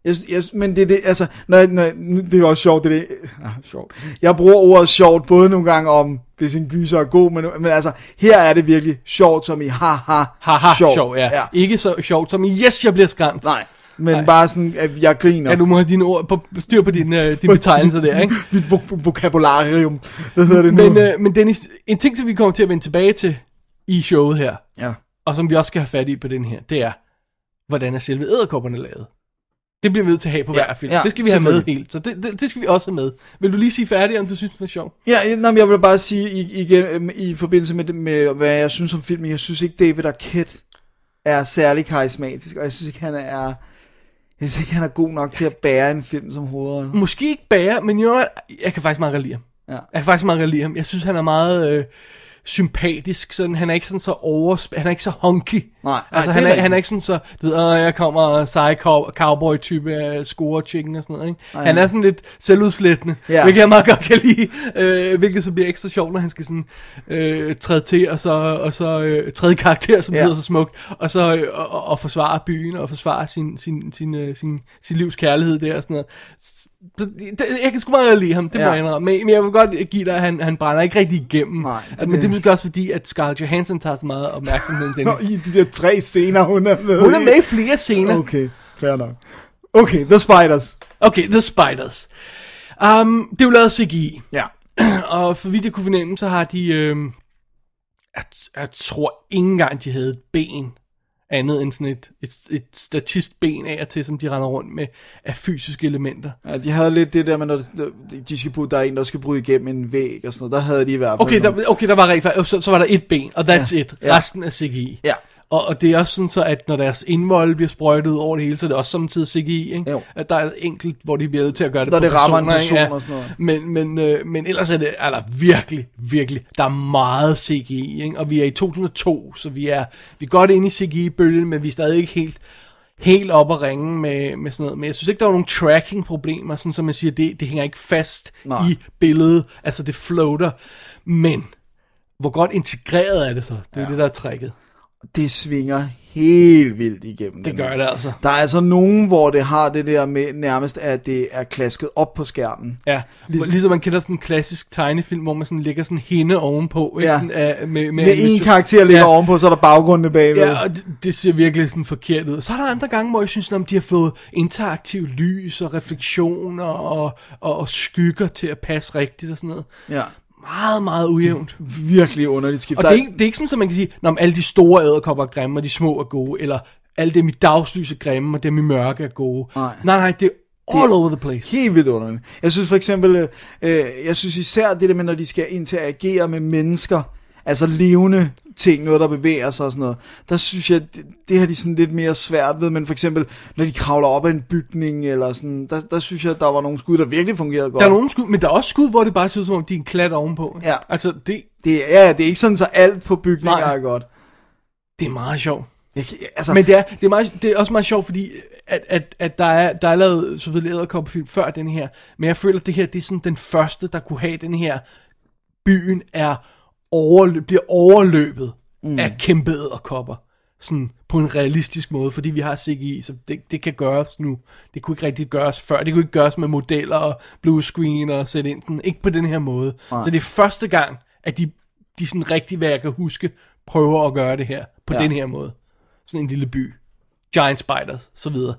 [SPEAKER 3] Jeg, jeg, men det er det, altså, når, når, det er også sjovt, det er det, [laughs] ah, sjovt. Jeg bruger ordet sjovt både nogle gange om, hvis en gyser er god, men, men altså, her er det virkelig sjovt, som i haha,
[SPEAKER 2] Haha,
[SPEAKER 3] sjov.
[SPEAKER 2] sjov, ja.
[SPEAKER 3] ja.
[SPEAKER 2] ja. Ikke så sjovt som i, yes, jeg bliver skræmt.
[SPEAKER 3] Nej, men
[SPEAKER 2] Nej.
[SPEAKER 3] bare sådan, at jeg griner.
[SPEAKER 2] Ja, du må have dine ord på, styr på dine, uh, dine betegnelser [laughs] der, ikke?
[SPEAKER 3] Mit vo- vokabularium, hvad hedder det nu?
[SPEAKER 2] Men, uh, men Dennis, en ting, som vi kommer til at vende tilbage til i showet her,
[SPEAKER 3] ja.
[SPEAKER 2] Og som vi også skal have fat i på den her, det er, hvordan er selve æderkopperne lavet? Det bliver vi nødt til at have på
[SPEAKER 3] Ja,
[SPEAKER 2] hver film.
[SPEAKER 3] ja,
[SPEAKER 2] det skal vi have med helt. Så det, det, det skal vi også have med. Vil du lige sige færdigt, om du synes, det var sjovt?
[SPEAKER 3] Ja, nej, jeg vil bare sige i- igen, øhm, i forbindelse med, det- med, hvad jeg synes om filmen, jeg synes ikke, David Arquette er særlig karismatisk, og jeg synes ikke, han er, jeg synes ikke, han er god nok til at bære en film som hovedrolle.
[SPEAKER 2] Måske ikke bære, men what? jeg kan faktisk meget lide ham.
[SPEAKER 3] Ja.
[SPEAKER 2] Jeg kan faktisk meget lide ham. Jeg synes, han er meget øh, sympatisk. Sådan, han er ikke sådan så oversp... Han er ikke så honky.
[SPEAKER 3] Nej,
[SPEAKER 2] altså,
[SPEAKER 3] nej,
[SPEAKER 2] han, er,
[SPEAKER 3] er
[SPEAKER 2] han er ikke sådan så... Du ved, "Åh, jeg kommer seje cow- cowboy-type af score chicken og sådan noget. Ikke? Han er sådan lidt selvudslættende.
[SPEAKER 3] Ja.
[SPEAKER 2] Hvilket jeg meget godt kan lide. Øh, hvilket så bliver ekstra sjovt, når han skal sådan øh, træde til, og så, og så øh, træde karakter, som
[SPEAKER 3] Ja.
[SPEAKER 2] så smukt, og så øh, og, og, forsvare byen, og forsvare sin, sin, sin, øh, sin, sin livs kærlighed der og sådan noget. Det, det, jeg kan sgu meget lide ham, det må
[SPEAKER 3] Ja.
[SPEAKER 2] jeg indrømme. Men, men jeg vil godt give dig, at han, han brænder ikke rigtig igennem.
[SPEAKER 3] Nej, det-
[SPEAKER 2] men det er måske også fordi, at Scarlett Johansson tager så meget opmærksomhed. [laughs] Den.
[SPEAKER 3] Og i de der tre scener, hun er med
[SPEAKER 2] Hun er
[SPEAKER 3] i.
[SPEAKER 2] med i flere scener.
[SPEAKER 3] Okay, fair nok. Okay, The Spiders.
[SPEAKER 2] Okay, The Spiders. Um, det er jo lavet CGI.
[SPEAKER 3] Ja. [clears throat]
[SPEAKER 2] Og for vidt jeg kunne fornemme, så har de... Øhm, jeg, jeg tror ikke engang, de havde et ben andet end sådan et, et, et statistben af og til, som de render rundt med af fysiske elementer.
[SPEAKER 3] ja. de havde lidt det der med, når de skal bruge, der er en, der skal bryde igennem en væg og sådan noget. Der havde de i hvert fald
[SPEAKER 2] Okay,
[SPEAKER 3] nogle-
[SPEAKER 2] der, okay, der var rigtig, så, så var der et ben, og that's
[SPEAKER 3] Ja.
[SPEAKER 2] it.
[SPEAKER 3] Ja.
[SPEAKER 2] Resten er CGI.
[SPEAKER 3] Ja.
[SPEAKER 2] Og, og det er også sådan så, at når deres indvold bliver sprøjtet ud over det hele, så er det også samtidig CGI, ikke?
[SPEAKER 3] Jo.
[SPEAKER 2] At der er enkelt, hvor de bliver nødt til at gøre det
[SPEAKER 3] Når
[SPEAKER 2] på
[SPEAKER 3] det rammer en person og sådan noget.
[SPEAKER 2] Men, men, øh, men ellers er, det, er der virkelig, virkelig, der er meget CGI, ikke? Og vi er i 2002, så vi er, vi er godt inde i CGI-bølgen, men vi er stadig ikke helt, helt op at ringe med, med sådan noget. Men jeg synes ikke, der var nogen tracking-problemer, sådan som man siger, det, det hænger ikke fast
[SPEAKER 3] Nej.
[SPEAKER 2] i billedet, altså det floater. Men, hvor godt integreret er det så? Det er ja. det, der er tricket.
[SPEAKER 3] Det svinger helt vildt igennem.
[SPEAKER 2] Det gør
[SPEAKER 3] her.
[SPEAKER 2] det altså.
[SPEAKER 3] Der er altså nogen, hvor det har det der med nærmest, at det er klasket op på skærmen.
[SPEAKER 2] Ja, ligesom, ligesom man kender sådan en klassisk tegnefilm, hvor man sådan lægger sådan en hende ovenpå, ikke?
[SPEAKER 3] Ja.
[SPEAKER 2] Sådan, uh, med, med,
[SPEAKER 3] Med en karakter ligger
[SPEAKER 2] Ja.
[SPEAKER 3] ja. ovenpå, så er der baggrunden bagved.
[SPEAKER 2] Ja, og det, det ser virkelig sådan forkert ud. Så er der andre gange, hvor jeg synes, at de har fået interaktiv lys og refleksioner og, og, og skygger til at passe rigtigt og sådan noget.
[SPEAKER 3] ja.
[SPEAKER 2] Meget, meget ujævnt.
[SPEAKER 3] Virkelig underligt skift.
[SPEAKER 2] Og det er, ikke, det er ikke sådan, at man kan sige, at alle de store æderkopper er grimme, og de små er gode, eller alle dem i dagslys er grimme, og dem i mørke er gode.
[SPEAKER 3] Nej.
[SPEAKER 2] nej, nej det er all over the place.
[SPEAKER 3] Helt vildt underligt. Jeg synes for eksempel, øh, øh, jeg synes især det der med, når de skal interagere med mennesker, altså levende ting, noget der bevæger sig og sådan noget, der synes jeg, det, det har de sådan lidt mere svært ved, men for eksempel, når de kravler op ad en bygning, eller sådan, der, der synes jeg, der var nogle skud, der virkelig fungerede godt.
[SPEAKER 2] Der er nogle skud, men der er også skud, hvor det bare ser ud som om, de er en klat ovenpå.
[SPEAKER 3] Ja.
[SPEAKER 2] Altså, det,
[SPEAKER 3] Det, er- ja, det er ikke sådan, så alt på bygninger
[SPEAKER 2] Nej.
[SPEAKER 3] er godt.
[SPEAKER 2] det er meget sjovt.
[SPEAKER 3] Jeg, altså,
[SPEAKER 2] Men det er, det er, meget, det er også meget sjovt, fordi at, at, at der, er, der er lavet selvfølgelig æderkoppefilm før den her, men jeg føler, at det her det er sådan den første, der kunne have den her, byen er overløb, bliver overløbet mm. af kæmpe æderkopper. Sådan på en realistisk måde, fordi vi har CGI, så det, det kan gøres nu. Det kunne ikke rigtig gøres før. Det kunne ikke gøres med modeller og blue screen og sætte ind den. Ikke på den her måde. Så det er første gang, at de, de sådan rigtig, hvad jeg kan huske, prøver at gøre det her på
[SPEAKER 3] Ja.
[SPEAKER 2] den her måde. Sådan en lille by. Giant spiders, så videre.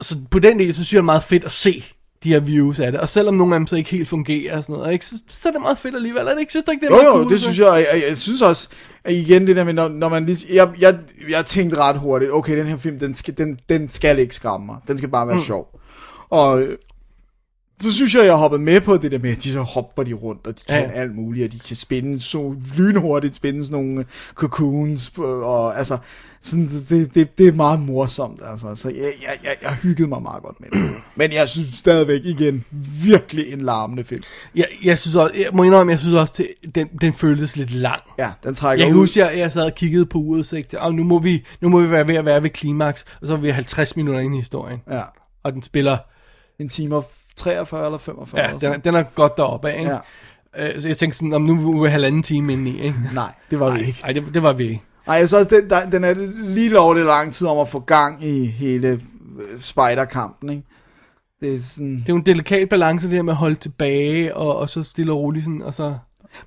[SPEAKER 2] Så på den del, så synes jeg, det er meget fedt at se de her views af det. Og selvom nogle af dem så ikke helt fungerer og sådan noget, ikke, så, så er det meget fedt alligevel. Er det ikke? Synes du ikke, det er
[SPEAKER 3] Jo, jo,
[SPEAKER 2] cool,
[SPEAKER 3] det
[SPEAKER 2] så?
[SPEAKER 3] synes jeg, og jeg, jeg synes også, at igen det der med, når, når man lige, jeg, jeg, jeg tænkte ret hurtigt, okay, den her film, den skal, den, den skal ikke skræmme mig, den skal bare være mm. sjov. Og så synes jeg, jeg hoppede med på det der med, at de så hopper de rundt, og de kan
[SPEAKER 2] Ja.
[SPEAKER 3] alt muligt, og de kan spænde så lynhurtigt, spænde sådan nogle cocoons, og altså, sådan, det, det, det er meget morsomt, altså, så jeg, jeg, jeg, jeg hyggede mig meget godt med det. [clears throat] Men jeg synes stadigvæk igen, virkelig en larmende film.
[SPEAKER 2] Jeg, jeg, synes også, jeg må indrømme, jeg synes også, det, den, den føltes lidt lang.
[SPEAKER 3] Ja, den trækker
[SPEAKER 2] Jeg
[SPEAKER 3] ud.
[SPEAKER 2] huske, jeg, jeg sad og kiggede på uret, "Åh, nu må vi, nu må vi være ved at være ved klimaks, og så er vi 50 minutter inde i historien.
[SPEAKER 3] Ja,
[SPEAKER 2] Og den spiller,
[SPEAKER 3] en time og 43 eller 45.
[SPEAKER 2] ja, den, er- den er godt deroppe af, ikke?
[SPEAKER 3] Ja.
[SPEAKER 2] Øh, så jeg tænkte sådan, om nu er vi halvanden time inde i, ikke?
[SPEAKER 3] Nej, det var vi ikke.
[SPEAKER 2] Nej, det, det var vi ikke.
[SPEAKER 3] Nej, jeg synes også, den, der, den er lige lovligt lang tid om at få gang i hele øh, spiderkampen, ikke? Det er sådan...
[SPEAKER 2] Det er jo en delikat balance det her med at holde tilbage, og, og så stille og roligt sådan, og så...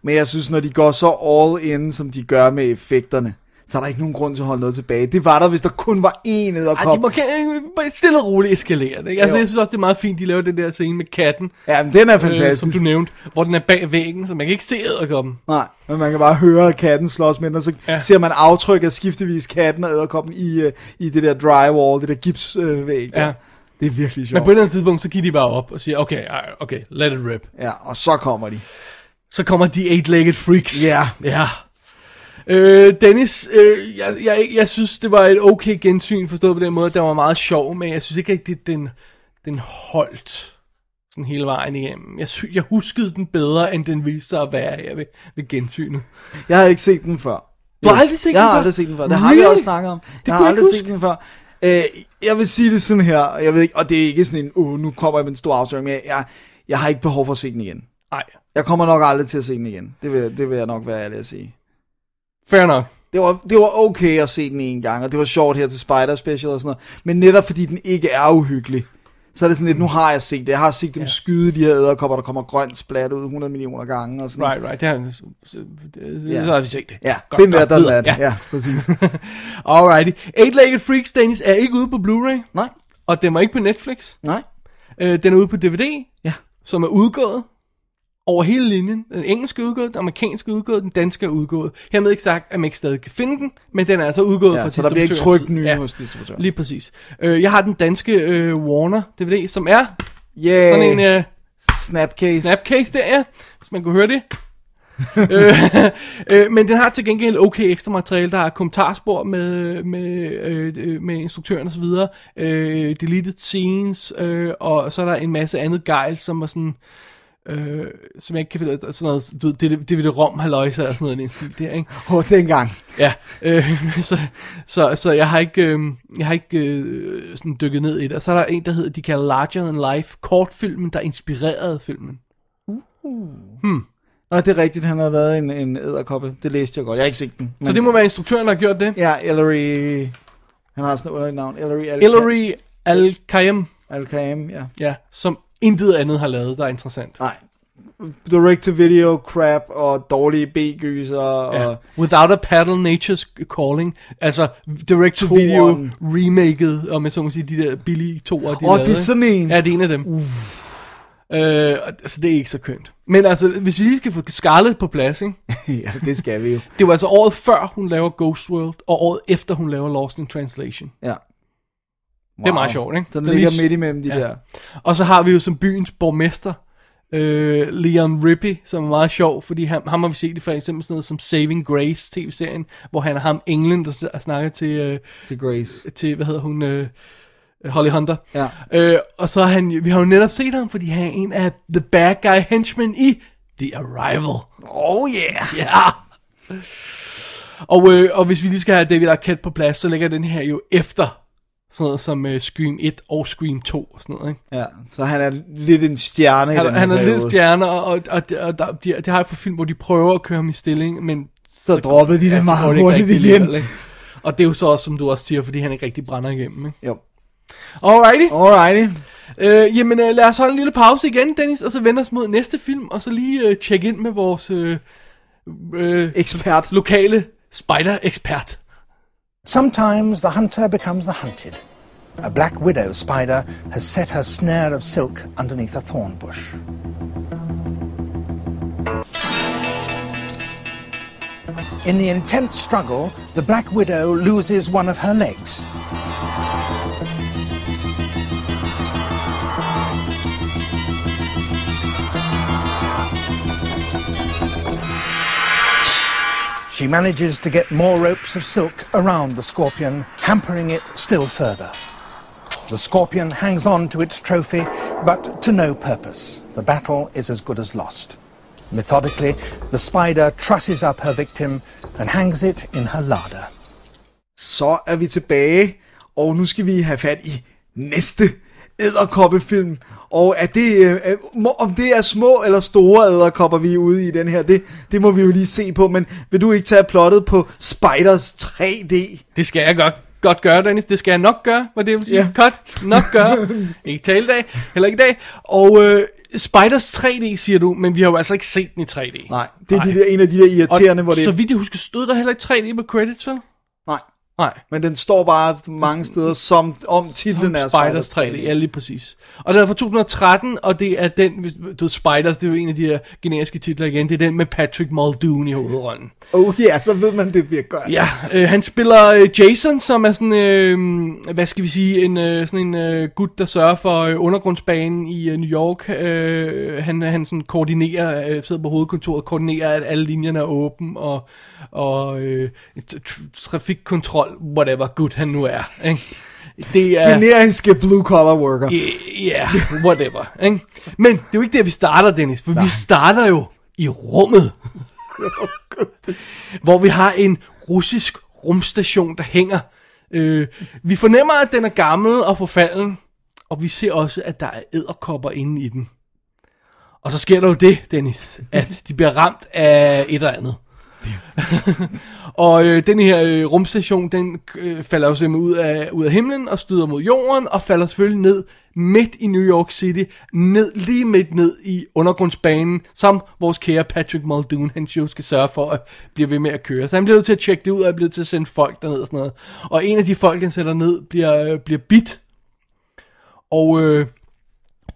[SPEAKER 3] Men jeg synes, når de går så all in, som de gør med effekterne, så er der ikke nogen grund til at holde noget tilbage. Det var der, hvis der kun var én
[SPEAKER 2] Ej, de må kan- bare stille og roligt eskalere ikke? Altså,
[SPEAKER 3] Jo.
[SPEAKER 2] jeg synes også, det er meget fint, de laver den der scene med katten,
[SPEAKER 3] Ja, men den er
[SPEAKER 2] øh,
[SPEAKER 3] fantastisk.
[SPEAKER 2] som du nævnte, hvor den er bag væggen, så man kan ikke se æderkoppen.
[SPEAKER 3] Nej, men man kan bare høre katten slås med den, og så
[SPEAKER 2] Ja.
[SPEAKER 3] ser man aftryk af skiftevis katten og æderkoppen i, øh, i det der drywall, det der gipsvæg. Øh.
[SPEAKER 2] Ja.
[SPEAKER 3] Det er virkelig
[SPEAKER 2] Men
[SPEAKER 3] sjovt.
[SPEAKER 2] på et eller andet tidspunkt, så giver de bare op og siger, okay, okay, let it rip.
[SPEAKER 3] Ja, og så kommer de.
[SPEAKER 2] Så kommer de eight-legged freaks.
[SPEAKER 3] Ja.
[SPEAKER 2] Ja. Øh, Dennis, øh, jeg, jeg, jeg synes, det var et okay gensyn, forstået på den måde, at den var meget sjov, men jeg synes ikke rigtig, den, den holdt sådan hele vejen igennem. Jeg, sy- jeg huskede den bedre, end den viste sig at være her ved, ved gensynet.
[SPEAKER 3] Jeg har ikke set den før.
[SPEAKER 2] Du har aldrig set
[SPEAKER 3] jeg
[SPEAKER 2] den
[SPEAKER 3] har
[SPEAKER 2] før?
[SPEAKER 3] aldrig set den før. Det har vi
[SPEAKER 2] Really?
[SPEAKER 3] også snakket om.
[SPEAKER 2] Det
[SPEAKER 3] jeg har
[SPEAKER 2] jeg
[SPEAKER 3] aldrig
[SPEAKER 2] ikke
[SPEAKER 3] set den før. Øh, jeg vil sige det sådan her, og jeg ved ikke, og det er ikke sådan en, uh, nu kommer jeg med en stor afsløring, men jeg, jeg, jeg har ikke behov for at se den igen.
[SPEAKER 2] Nej,
[SPEAKER 3] Jeg kommer nok aldrig til at se den igen. Det vil, det vil jeg nok være ærlig at sige.
[SPEAKER 2] Fair nok.
[SPEAKER 3] Det var, det var okay at se den en gang, og det var sjovt her til Spider Special og sådan noget. Men netop fordi den ikke er uhyggelig, så er det sådan lidt, nu har jeg set det. Jeg har set dem
[SPEAKER 2] Ja.
[SPEAKER 3] ja. skyde de her æderkopper, der kommer grønt splat ud 100 millioner gange og sådan
[SPEAKER 2] Right, right. Det har, så, så, så,
[SPEAKER 3] Ja.
[SPEAKER 2] så har vi set det.
[SPEAKER 3] Ja,
[SPEAKER 2] Godt, godt,
[SPEAKER 3] done
[SPEAKER 2] videre.
[SPEAKER 3] that. Ja, præcis. [laughs]
[SPEAKER 2] Alrighty. Eight-legged freaks, Dennis, er ikke ude på Blu-ray,
[SPEAKER 3] Nej,
[SPEAKER 2] og den var ikke på Netflix.
[SPEAKER 3] nej.
[SPEAKER 2] Øh, den er ude på DVD,
[SPEAKER 3] Ja.
[SPEAKER 2] som er udgået over hele linjen. Den engelske er udgået, den amerikanske er udgået, den danske er udgået. Hermed ikke sagt, at man ikke stadig kan finde den, men den er altså udgået
[SPEAKER 3] Ja,
[SPEAKER 2] fra
[SPEAKER 3] så der bliver ikke trykt nye
[SPEAKER 2] ja,
[SPEAKER 3] hos distributøren.
[SPEAKER 2] Lige præcis. Øh, jeg har den danske øh, Warner DVD, som er
[SPEAKER 3] Yeah,
[SPEAKER 2] sådan en øh,
[SPEAKER 3] snapcase.
[SPEAKER 2] snapcase der, ja, hvis man kunne høre det. [laughs] øh, øh, men den har til gengæld okay ekstra materiale. Der er kommentarspor med, med, øh, med instruktøren osv. Øh, deleted scenes, øh, og så er der en masse andet gejl, som er sådan... Øh, som jeg ikke kan finde sådan noget, du ved, det, det, det rom halløjse og sådan noget i den stil der, ikke?
[SPEAKER 3] Åh, oh, dengang.
[SPEAKER 2] Ja, øh, [laughs] så, så, så jeg har ikke, øh, jeg har ikke øh, sådan dykket ned i det. Og så er der en, der hedder, de kalder Larger Than Life, kortfilmen, der inspirerede filmen.
[SPEAKER 3] Nå, det er rigtigt, han har været en, en æderkoppe. Det læste jeg godt. Jeg har ikke set den.
[SPEAKER 2] Så det må være instruktøren, der har gjort det.
[SPEAKER 3] Ja, Ellery... Han har sådan et underligt navn. Ellery Al-
[SPEAKER 2] Hillary Al-Kayem,
[SPEAKER 3] Al-Qaim, ja.
[SPEAKER 2] ja, som intet andet har lavet, der er interessant.
[SPEAKER 3] Nej. Direct-to-video crap og dårlige B-gyser og...
[SPEAKER 2] Ja. Without a Paddle, Nature's Calling. Altså, direct-to-video remaket, og med så må sige, de der billige toer, de
[SPEAKER 3] Åh,
[SPEAKER 2] lavede,
[SPEAKER 3] det er sådan en.
[SPEAKER 2] Ja, det er en af dem. Uh. Øh, og- så det er ikke så kønt. Men altså, hvis vi lige skal få Scarlett på plads, ikke? [laughs]
[SPEAKER 3] ja, det skal vi jo.
[SPEAKER 2] Det var altså året før, hun laver Ghost World, og året efter, hun laver Lost in Translation.
[SPEAKER 3] Ja.
[SPEAKER 2] Det er meget sjovt, ikke?
[SPEAKER 3] Så den
[SPEAKER 2] Den er
[SPEAKER 3] ligger
[SPEAKER 2] lige-
[SPEAKER 3] midt imellem de
[SPEAKER 2] Ja.
[SPEAKER 3] der.
[SPEAKER 2] Og så har vi jo som byens borgmester, øh, Leon Rippey, som er meget sjov, fordi han, ham har vi set i for eksempel sådan noget som Saving Grace tv-serien, hvor han er ham englen, der sn- snakker til, øh,
[SPEAKER 3] Til Grace.
[SPEAKER 2] til hvad hedder hun, øh, Holly Hunter.
[SPEAKER 3] Ja.
[SPEAKER 2] Øh, og så han, vi har jo netop set ham, fordi han er en af the bad guy henchmen i The Arrival.
[SPEAKER 3] Oh yeah!
[SPEAKER 2] Ja! Og, øh, og hvis vi lige skal have David Arquette på plads, så ligger den her jo efter sådan noget som øh, Scream 1 og Scream 2 og sådan noget, ikke?
[SPEAKER 3] Ja, så han er lidt en stjerne i
[SPEAKER 2] Han,
[SPEAKER 3] den her
[SPEAKER 2] han er
[SPEAKER 3] periode.
[SPEAKER 2] lidt stjerne, og, og, og, og der, de, de har et for film, hvor de prøver at køre ham i stilling, men
[SPEAKER 3] Så droppede de det
[SPEAKER 2] så
[SPEAKER 3] meget hurtigt
[SPEAKER 2] rigtig
[SPEAKER 3] igen.
[SPEAKER 2] alligevel? Og det er jo så også, som du også siger, fordi han ikke rigtig brænder igennem, ikke?
[SPEAKER 3] Jo.
[SPEAKER 2] Alrighty.
[SPEAKER 3] Alrighty.
[SPEAKER 2] Øh, jamen, øh, lad os holde en lille pause igen, Dennis, og så vende os mod næste film, og så lige øh, tjekke ind med vores øh, øh,
[SPEAKER 3] Ekspert.
[SPEAKER 2] lokale spider-ekspert.
[SPEAKER 5] Sometimes the hunter becomes the hunted. A black widow spider has set her snare of silk underneath a thorn bush. In the intense struggle, the black widow loses one of her legs. She manages to get more ropes of silk around the scorpion, hampering it still further. The scorpion hangs on to its trophy, but to no purpose. The battle is as good as lost. Methodically, the spider trusses up her victim and hangs it in her larder.
[SPEAKER 3] Så er vi tilbage, og nu skal vi have fat i næste æderkoppefilm. Og er det, øh, øh, om det er små eller store æderkopper, vi er ude i den her, det, det må vi jo lige se på. Men vil du ikke tage plottet på Spiders 3D?
[SPEAKER 2] Det skal jeg godt, godt gøre, Dennis. Det skal jeg nok gøre, hvad det vil sige. Cut, nok gøre. [laughs] ikke taledag, heller ikke i dag. Og øh, Spiders 3D, siger du, men vi har jo altså ikke set den i 3D.
[SPEAKER 3] Nej, det er de der, en af de der irriterende,
[SPEAKER 2] og
[SPEAKER 3] hvor det...
[SPEAKER 2] Så vidt jeg husker, stod der heller ikke 3D på credits, vel?
[SPEAKER 3] Nej,
[SPEAKER 2] Nej.
[SPEAKER 3] men den står bare mange steder som om titlen er
[SPEAKER 2] Spiders 3D, ja lige præcis. Og den er fra 2013, og det er den, hvis du Spiders, det er jo en af de her generiske titler igen, det er den med Patrick Muldoon i hovedrollen.
[SPEAKER 3] Oh ja, yeah, så ved man, det bliver godt.
[SPEAKER 2] Ja, øh, han spiller øh, Jason, som er sådan, øh, hvad skal vi sige, en, øh, sådan en øh, gut, der sørger for øh, undergrundsbanen i øh, New York. Øh, han, han sådan koordinerer, øh, sidder på hovedkontoret, koordinerer, at alle linjerne er åbne, og, og øh, trafikkontrol, whatever gut han nu er. Ikke? Det er...
[SPEAKER 3] Generiske blue collar worker.
[SPEAKER 2] Ja, yeah, whatever. Ikke? Men det er jo ikke der, vi starter, Dennis. For vi starter jo i rummet. [laughs] hvor vi har en russisk rumstation, der hænger. Øh, vi fornemmer, at den er gammel og forfalden. Og vi ser også, at der er æderkopper inde i den. Og så sker der jo det, Dennis, at de bliver ramt af et eller andet. [laughs] og øh, den her øh, rumstation, den øh, falder jo simpelthen ud af, ud af himlen og støder mod jorden, og falder selvfølgelig ned midt i New York City, ned, lige midt ned i undergrundsbanen, som vores kære Patrick Muldoon, han jo skal sørge for at blive ved med at køre. Så han bliver nødt til at tjekke det ud, og han bliver nødt til at sende folk derned og sådan noget. Og en af de folk, han sætter ned, bliver, øh, bliver bit, og øh,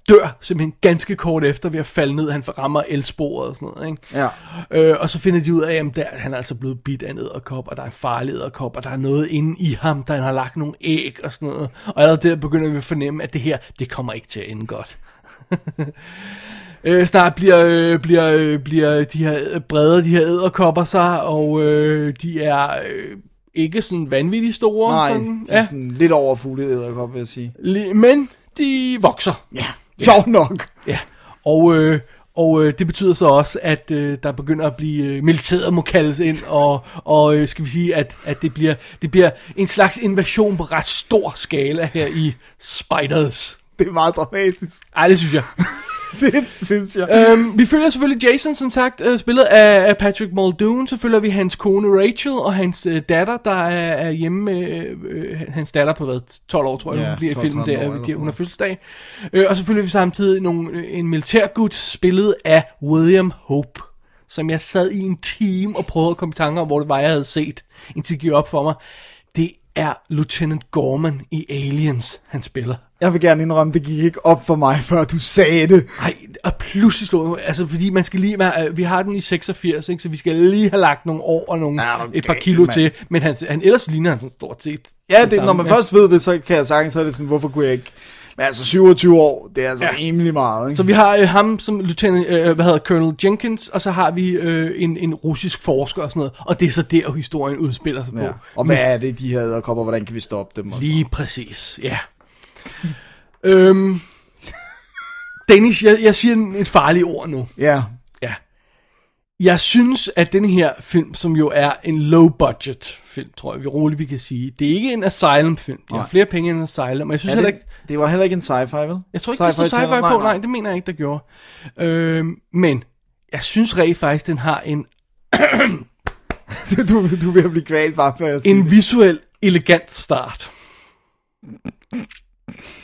[SPEAKER 2] dør simpelthen ganske kort efter ved at falde ned. Han rammer elsporet og sådan noget, ikke?
[SPEAKER 3] Ja.
[SPEAKER 2] Øh, og så finder de ud af, at der, han er altså blevet bidt af en æderkop, og der er en farlig æderkop, og der er noget inde i ham, der han har lagt nogle æg og sådan noget. Og allerede der begynder vi at fornemme, at det her, det kommer ikke til at ende godt. [laughs] Øh, snart bliver, øh, bliver, øh, bliver de her brede, de her æderkopper sig, og øh, de er øh, ikke sådan vanvittigt store.
[SPEAKER 3] Nej,
[SPEAKER 2] sådan,
[SPEAKER 3] de er sådan lidt over fugleæderkop, vil jeg sige.
[SPEAKER 2] Men de vokser.
[SPEAKER 3] Ja, sjovt nok.
[SPEAKER 2] Ja, og, øh, og øh, det betyder så også, at øh, der begynder at blive øh, militæret må kaldes ind, og, og øh, skal vi sige, at, at det, bliver, det bliver en slags invasion på ret stor skala her i Spiders.
[SPEAKER 3] Det er meget dramatisk.
[SPEAKER 2] Ej, det synes jeg. [laughs]
[SPEAKER 3] Det synes jeg.
[SPEAKER 2] øhm, vi følger selvfølgelig Jason, som sagt, øh, spillet af, af Patrick Muldoon. Så følger vi hans kone Rachel og hans øh, datter, der er, er hjemme med øh, hans datter på hvad, 12 år, tror jeg,
[SPEAKER 3] Ja,
[SPEAKER 2] hun bliver i
[SPEAKER 3] 12-13
[SPEAKER 2] filmen der,
[SPEAKER 3] sådan
[SPEAKER 2] hun har fødselsdag. Øh, og så følger vi samtidig nogle, øh, en militærgud, spillet af William Hope, som jeg sad i en time og prøvede at komme i tanke om, hvor det var, jeg havde set, indtil det gik op for mig. Det er Lieutenant Gorman i Aliens, han spiller.
[SPEAKER 3] Jeg vil gerne indrømme, det gik ikke op for mig, før du sagde det.
[SPEAKER 2] Nej, og pludselig slog jeg, altså fordi man skal lige, man, vi har den i 86, ikke, så vi skal lige have lagt nogle år og nogle,
[SPEAKER 3] Ja,
[SPEAKER 2] ja, et par kilo
[SPEAKER 3] mand.
[SPEAKER 2] til, men han, han ellers ligner han sådan stort set.
[SPEAKER 3] Ja,
[SPEAKER 2] det
[SPEAKER 3] det, når man først ved det, så kan jeg sagtens, så er det sådan, hvorfor kunne jeg ikke... Men altså 27 år, det er altså
[SPEAKER 2] Ja.
[SPEAKER 3] ja. rimelig meget, ikke?
[SPEAKER 2] Så vi har øh, ham som lieutenant, øh, hvad hedder Colonel Jenkins, og så har vi øh, en, en russisk forsker og sådan noget, og det er så der, historien udspiller sig på.
[SPEAKER 3] Ja. Og hvad er det, de her æderkopper, hvordan kan vi stoppe dem? Og...
[SPEAKER 2] Lige præcis, ja. Øhm, Dennis, jeg, jeg siger en- et farligt ord nu.
[SPEAKER 3] Ja,
[SPEAKER 2] Ja. Jeg synes, at den her film, som jo er en low-budget film, tror jeg, vi roligt vi kan sige. Det er ikke en Asylum-film. De har
[SPEAKER 3] Nej.
[SPEAKER 2] flere penge end Asylum. Og jeg synes
[SPEAKER 3] er
[SPEAKER 2] heller
[SPEAKER 3] det,
[SPEAKER 2] ikke...
[SPEAKER 3] det var heller ikke en sci-fi, vel?
[SPEAKER 2] Jeg tror ikke, der står sci-fi på. Nej, det mener jeg ikke, der gjorde. Øhm, men jeg synes rent faktisk, den har en, [coughs]
[SPEAKER 3] du, du er ved at blive kvalt bare jeg siger
[SPEAKER 2] en
[SPEAKER 3] det.
[SPEAKER 2] visuel elegant start.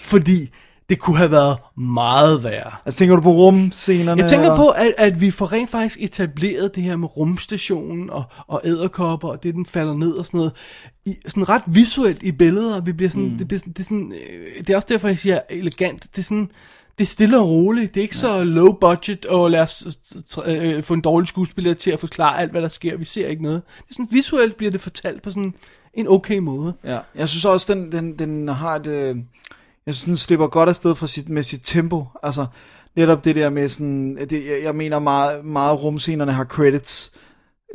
[SPEAKER 2] Fordi det kunne have været meget værre.
[SPEAKER 3] Altså tænker du på rumscenerne?
[SPEAKER 2] Jeg tænker
[SPEAKER 3] eller?
[SPEAKER 2] på, at, at vi får rent faktisk etableret det her med rumstationen og, og æderkopper, og det, den falder ned og sådan noget, i, sådan ret visuelt i billeder. Vi bliver sådan, mm. det, bliver det, er sådan, øh, det er også derfor, jeg siger elegant. Det er sådan, det er stille og roligt. Det er ikke ja. så low budget, og lad os øh, få en dårlig skuespiller til at forklare alt, hvad der sker. Vi ser ikke noget. Det er sådan, visuelt bliver det fortalt på sådan en okay måde.
[SPEAKER 3] Ja, jeg synes også, den, den, den har et... Øh, jeg synes, den slipper godt afsted fra sit, med sit tempo. Altså, netop det der med sådan... Det, jeg, jeg mener meget, meget rumscenerne har credits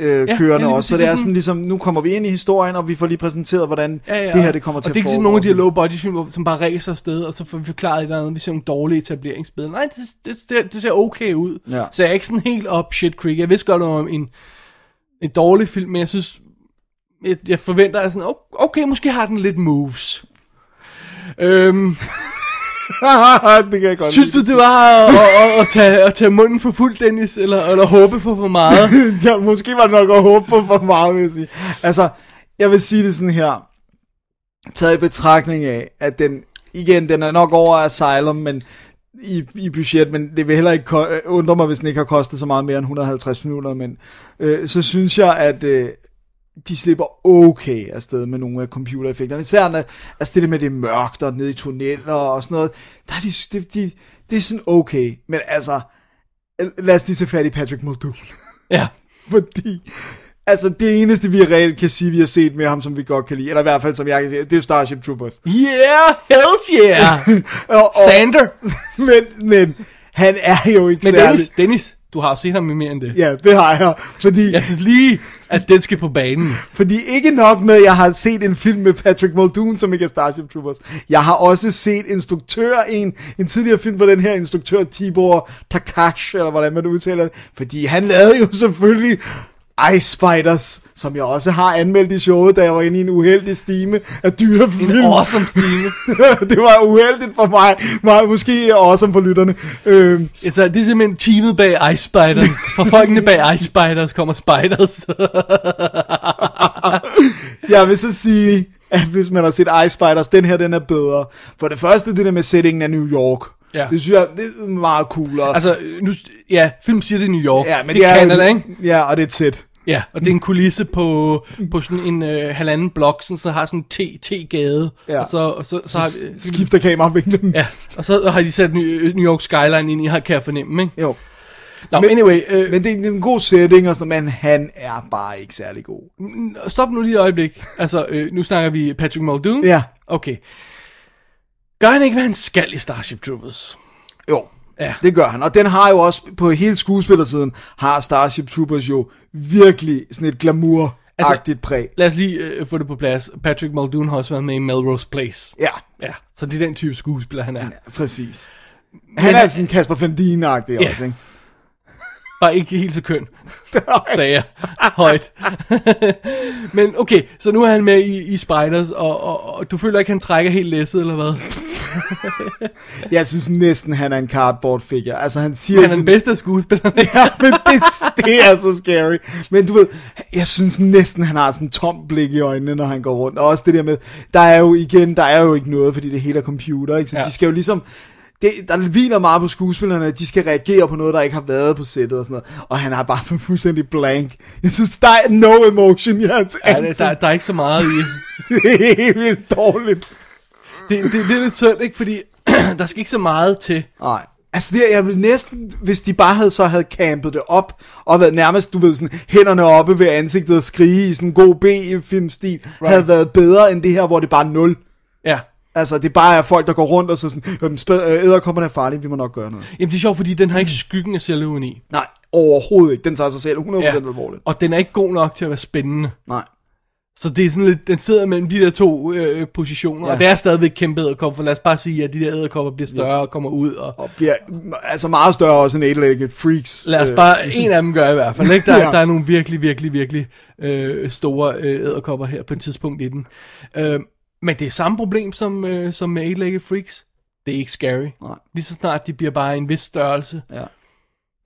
[SPEAKER 3] øh,
[SPEAKER 2] Ja,
[SPEAKER 3] ja,
[SPEAKER 2] ja,
[SPEAKER 3] kørende
[SPEAKER 2] lige
[SPEAKER 3] også. Så det er
[SPEAKER 2] Det er
[SPEAKER 3] sådan ligesom, nu kommer vi ind i historien, og vi får lige præsenteret, hvordan ja, ja, det her det kommer
[SPEAKER 2] og
[SPEAKER 3] til
[SPEAKER 2] det er
[SPEAKER 3] at
[SPEAKER 2] ikke sådan
[SPEAKER 3] foregå.
[SPEAKER 2] nogle af de her low budget film, som bare ræser afsted, og så får vi forklaret et eller andet, vi ser nogle dårlige etableringsbilleder. Nej, det, det, det, det ser okay ud.
[SPEAKER 3] Ja.
[SPEAKER 2] Så jeg er ikke sådan helt op shit creek. Jeg vidste godt om en, en dårlig film, men jeg synes, jeg, jeg forventer, at sådan, okay, måske har den lidt moves. Øhm, [laughs]
[SPEAKER 3] det kan jeg godt
[SPEAKER 2] synes du, det var at, at, at, tage, at tage munden for fuld, Dennis, eller, eller håbe for for meget? [laughs]
[SPEAKER 3] ja, måske var det nok at håbe på for meget, vil jeg sige. Altså, jeg vil sige det sådan her. Taget i betragtning af, at den, igen, den er nok over Asylum, men i, i budget, men det vil heller ikke undre mig, hvis den ikke har kostet så meget mere end 150 minutter, men øh, så synes jeg, at øh, de slipper okay afsted med nogle af computereffekterne. Især når, altså det der med det mørkt og nede i tunneller og sådan noget, der er de, de, de, det er sådan okay, men altså, lad os lige tage fat i Patrick Muldoon. [laughs]
[SPEAKER 2] Ja.
[SPEAKER 3] Fordi, altså det eneste, vi reelt kan sige, vi har set med ham, som vi godt kan lide, eller i hvert fald, som jeg kan sige, det er jo Starship Troopers.
[SPEAKER 2] Yeah, hells yeah! [laughs]
[SPEAKER 3] Og, og,
[SPEAKER 2] Sander! [laughs]
[SPEAKER 3] men, men, han er jo ikke
[SPEAKER 2] Men
[SPEAKER 3] særlig...
[SPEAKER 2] Dennis, Dennis, du har set ham i mere end det.
[SPEAKER 3] Ja, det har jeg. Fordi,
[SPEAKER 2] Jeg synes lige, at den skal på banen.
[SPEAKER 3] fordi ikke nok med, at jeg har set en film med Patrick Muldoon, som ikke er Starship Troopers. Jeg har også set instruktør, en, en tidligere film på den her instruktør, Tibor Takash, eller hvordan man udtaler det. Fordi han lavede jo selvfølgelig Ice Spiders, som jeg også har anmeldt i showet, da jeg var inde i en uheldig stime af dyrefilm.
[SPEAKER 2] En awesome stime. [laughs]
[SPEAKER 3] det var uheldigt for mig, meget måske awesome for lytterne. Øhm,
[SPEAKER 2] Altså, det er simpelthen teamet bag Ice Spiders. [laughs] Fra folkene bag Ice Spiders kommer Spiders. [laughs]
[SPEAKER 3] jeg vil så sige, at hvis man har set Ice Spiders, den her den er bedre. For det første, det der med settingen af New York.
[SPEAKER 2] Ja.
[SPEAKER 3] Det synes jeg, det er meget coolere.
[SPEAKER 2] altså, nu, ja, film siger det er New York.
[SPEAKER 3] ja, men
[SPEAKER 2] det er
[SPEAKER 3] jo-
[SPEAKER 2] Canada, ikke?
[SPEAKER 3] Ja, og det er et sæt.
[SPEAKER 2] Ja, og det er en kulisse på, på sådan en øh, halvanden blok, sådan, så har sådan en T- T-gade.
[SPEAKER 3] Ja.
[SPEAKER 2] Og så, og så, så har, øh,
[SPEAKER 3] Skifter kameravinklen.
[SPEAKER 2] ja, og så har de sat New, New York Skyline ind i, kan jeg fornemme, ikke?
[SPEAKER 3] Jo.
[SPEAKER 2] Nå,
[SPEAKER 3] Men-
[SPEAKER 2] anyway, øh,
[SPEAKER 3] Men det er en god setting og sådan men han er bare ikke særlig god.
[SPEAKER 2] stop nu lige et øjeblik. Altså, øh, nu snakker vi Patrick Muldoon.
[SPEAKER 3] Ja.
[SPEAKER 2] Okay. Gør han ikke, hvad han skal i Starship Troopers?
[SPEAKER 3] Jo.
[SPEAKER 2] Ja.
[SPEAKER 3] Det gør han, og den har jo også, på hele skuespillersiden, har Starship Troopers jo virkelig sådan et glamour-agtigt
[SPEAKER 2] Altså-
[SPEAKER 3] præg.
[SPEAKER 2] Lad os lige øh, få det på plads. Patrick Muldoon har også været med i Melrose Place.
[SPEAKER 3] Ja,
[SPEAKER 2] Ja, så det er den type skuespiller, han er.
[SPEAKER 3] præcis. Han er sådan Kasper Fendin-agtig
[SPEAKER 2] Ja.
[SPEAKER 3] også, ikke?
[SPEAKER 2] Bare ikke helt så køn, [laughs] sagde jeg højt. [laughs] Men okay, så nu er han med i, i Spiders, og, og, og du føler ikke, han trækker helt læsset, eller hvad? [laughs]
[SPEAKER 3] Jeg synes næsten, han er en cardboard figure. Altså, han siger
[SPEAKER 2] Han er
[SPEAKER 3] sådan...
[SPEAKER 2] den bedste af skuespillerne.
[SPEAKER 3] Ja, men det, det er så scary. Men du ved, jeg synes næsten, han har sådan en tom blik i øjnene, når han går rundt. Og også det der med, der er jo igen, der er jo ikke noget, fordi det hele er computer, ikke? Så
[SPEAKER 2] Ja.
[SPEAKER 3] de skal jo ligesom, det, der hviler meget på skuespillerne, at de skal reagere på noget, der ikke har været på sættet og sådan noget. Og han har bare fuldstændig blank. Jeg synes, der er no emotion i hans
[SPEAKER 2] Ja, det, der, der er ikke så meget i. [laughs]
[SPEAKER 3] det er helt vildt dårligt.
[SPEAKER 2] Det, det, det er lidt synd, ikke? Fordi [clears throat] der skal ikke så meget til.
[SPEAKER 3] Nej. Altså det, jeg vil næsten, hvis de bare havde så havde campet det op, og været nærmest, du ved, sådan, hænderne oppe ved ansigtet og skrige i sådan en god B-filmstil, right. havde været bedre end det her, hvor det bare er nul.
[SPEAKER 2] Ja.
[SPEAKER 3] Altså, det bare er folk, der går rundt og så sådan, "Øhm, øh, æderkopperne er farlige, vi må nok gøre noget.
[SPEAKER 2] Jamen det er sjovt, fordi den har ikke skyggen af selvironi.
[SPEAKER 3] Nej, overhovedet ikke. Den tager sig selv 100% ja. alvorligt.
[SPEAKER 2] Og den er ikke god nok til at være spændende.
[SPEAKER 3] Nej.
[SPEAKER 2] Så det er sådan lidt, den sidder mellem de der to øh, positioner, ja. Og det er stadigvæk kæmpe æderkopper, for lad os bare sige, at de der æderkopper bliver større ja. og kommer ud, og
[SPEAKER 3] Og bliver altså meget større også end eight-legged freaks.
[SPEAKER 2] lad os
[SPEAKER 3] Øh,
[SPEAKER 2] bare, en af dem gør i hvert fald, ikke? Der,
[SPEAKER 3] Ja. [laughs]
[SPEAKER 2] ja. der er nogle virkelig, virkelig, virkelig øh, store øh, æderkopper her på et tidspunkt i den. Øh, men det er samme problem som, øh, som med Eight-Legged Freaks. Det er ikke scary.
[SPEAKER 3] Nej.
[SPEAKER 2] Lige så snart de bliver bare en vis størrelse.
[SPEAKER 3] Ja.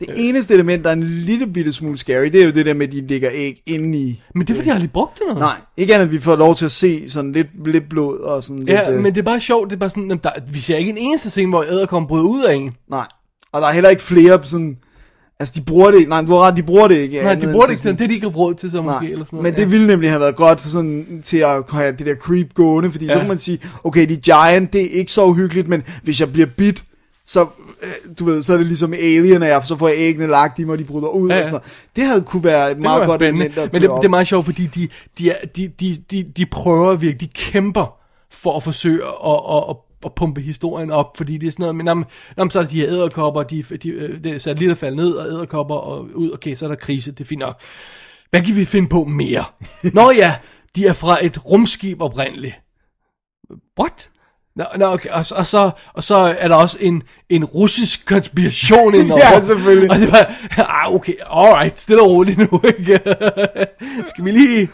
[SPEAKER 3] Det eneste element, der er en lille bitte smule scary, det er jo det der med, at de ligger æg inde i...
[SPEAKER 2] Men det er fordi, jeg har lige brugt det noget.
[SPEAKER 3] Nej, ikke andet, at vi får lov til at se sådan lidt, lidt blod og sådan lidt...
[SPEAKER 2] Ja,
[SPEAKER 3] øh,
[SPEAKER 2] men det er bare sjovt, det er bare sådan, der, vi ser ikke en eneste scene, hvor æderkopper bryder ud af en.
[SPEAKER 3] Nej, og der er heller ikke flere sådan... Altså, de bruger det ikke. Nej, du har ret, de bruger det ikke.
[SPEAKER 2] Nej, de bruger det
[SPEAKER 3] til
[SPEAKER 2] ikke sådan, det de ikke har råd til, så måske,
[SPEAKER 3] Nej,
[SPEAKER 2] eller sådan
[SPEAKER 3] men
[SPEAKER 2] noget.
[SPEAKER 3] det ville nemlig have været godt for sådan, til at have det der creep gående, fordi ja. så kan man sige, okay, de giant, det er ikke så uhyggeligt, men hvis jeg bliver bit, så, øh, du ved, så er det ligesom alien, og jeg, så får jeg æggene lagt i mig, og de bryder ud
[SPEAKER 2] Ja,
[SPEAKER 3] og sådan noget. Det havde kunne være et meget
[SPEAKER 2] være
[SPEAKER 3] godt element
[SPEAKER 2] men det,
[SPEAKER 3] køre
[SPEAKER 2] det er
[SPEAKER 3] op.
[SPEAKER 2] meget sjovt, fordi de, de, er, de, de, de, de prøver virkelig, de kæmper for at forsøge at, at, at, at pumpe historien op, fordi det er sådan noget, men jamen, jamen, så er der de her æderkopper, de, de, øh, det er satellitter falder ned, og æderkopper og ud, okay, så er der krise, det er nok. Hvad kan vi finde på mere? [laughs] Nå ja, de er fra et rumskib oprindeligt. What? Nå, nå okay. og, så- og, så, og så er der også en, en russisk konspiration [laughs] indover.
[SPEAKER 3] Ja, selvfølgelig.
[SPEAKER 2] Og det var, ah, okay, alright, stille og roligt nu, ikke? [laughs] Skal vi lige...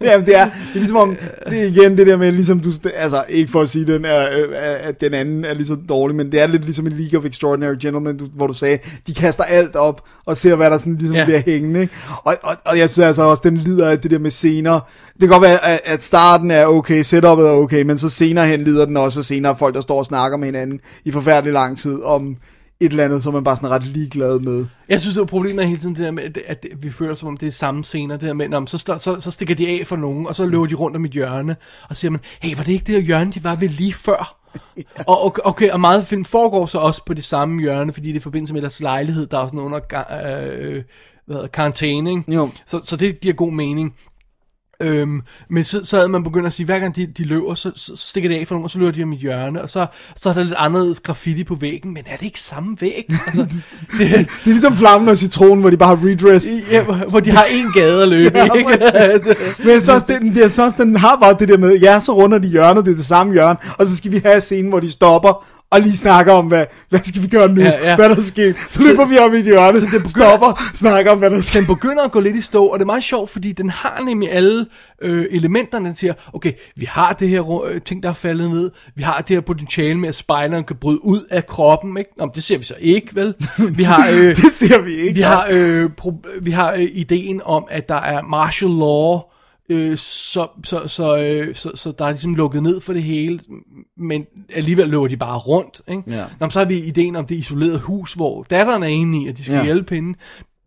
[SPEAKER 3] Jamen, det er, det er ligesom om, det er igen det der med, ligesom du, altså ikke for at sige, den er, øh, at den anden er lige så dårlig, men det er lidt ligesom en League of Extraordinary Gentlemen, du, hvor du sagde, de kaster alt op, og ser, hvad der sådan ligesom
[SPEAKER 2] Ja.
[SPEAKER 3] bliver hængende, ikke? Og, og, og jeg synes altså også, den lider af det der med scener. Det kan godt være, at, at starten er okay, setupet er okay, men så senere hen lider den også, og senere er folk, der står og snakker med hinanden i forfærdelig lang tid om et eller andet, som man bare sådan ret ligeglad med.
[SPEAKER 2] Jeg synes, det er problemet er hele tiden det der med, at, at vi føler som om det er samme scener, det der med, så, så, så stikker de af for nogen, og så løber de rundt om et hjørne, og siger man, hey, var det ikke det her hjørne, de var ved lige før? [laughs] og, okay, okay, og meget film foregår så også på det samme hjørne, fordi det er i forbindelse med deres lejlighed, der er sådan under øh, hvad hedder, karantæne, ikke?
[SPEAKER 3] Jo.
[SPEAKER 2] Så, så det giver god mening. Øhm, men så, så havde man begyndt at sige, hver gang de, de løber, så, så, så stikker de af for nogen, og så løber de om et hjørne, og så, så er der lidt anderledes graffiti på væggen, men er det ikke samme væg? Altså, [laughs] det,
[SPEAKER 3] Det er ligesom flammen og citronen, hvor de bare har redressed.
[SPEAKER 2] ja, hvor- hvor de har en gade at løbe, [laughs]
[SPEAKER 3] Ja,
[SPEAKER 2] ikke?
[SPEAKER 3] Men så også, den, det er så også, den har bare det der med, ja, så runder de hjørnet, det er det samme hjørne, og så skal vi have scenen, hvor de stopper, og lige snakker om, hvad, hvad skal vi gøre nu,
[SPEAKER 2] Ja,
[SPEAKER 3] ja, hvad der er sket. Så løber vi op i et hjørne,
[SPEAKER 2] så det begynder-
[SPEAKER 3] stopper, snakker om, hvad der er sket.
[SPEAKER 2] den begynder at gå lidt i stå, og det er meget sjovt, fordi den har nemlig alle øh, elementerne, den siger, okay, vi har det her øh, ting, der er faldet ned, vi har det her potentiale med, at spejleren kan bryde ud af kroppen, ikke? Nå, det ser vi så ikke, vel? Vi har, [laughs] øh,
[SPEAKER 3] Det ser vi ikke.
[SPEAKER 2] vi har, øh, pro- vi har øh, ideen om, at der er martial law, øh, så, så, så, øh, så, så der er ligesom lukket ned for det hele, men alligevel løber de bare rundt. Ikke?
[SPEAKER 3] Ja.
[SPEAKER 2] Nå, så har vi ideen om det isolerede hus, hvor datteren er inde i, at de skal ja. Hjælpe hende.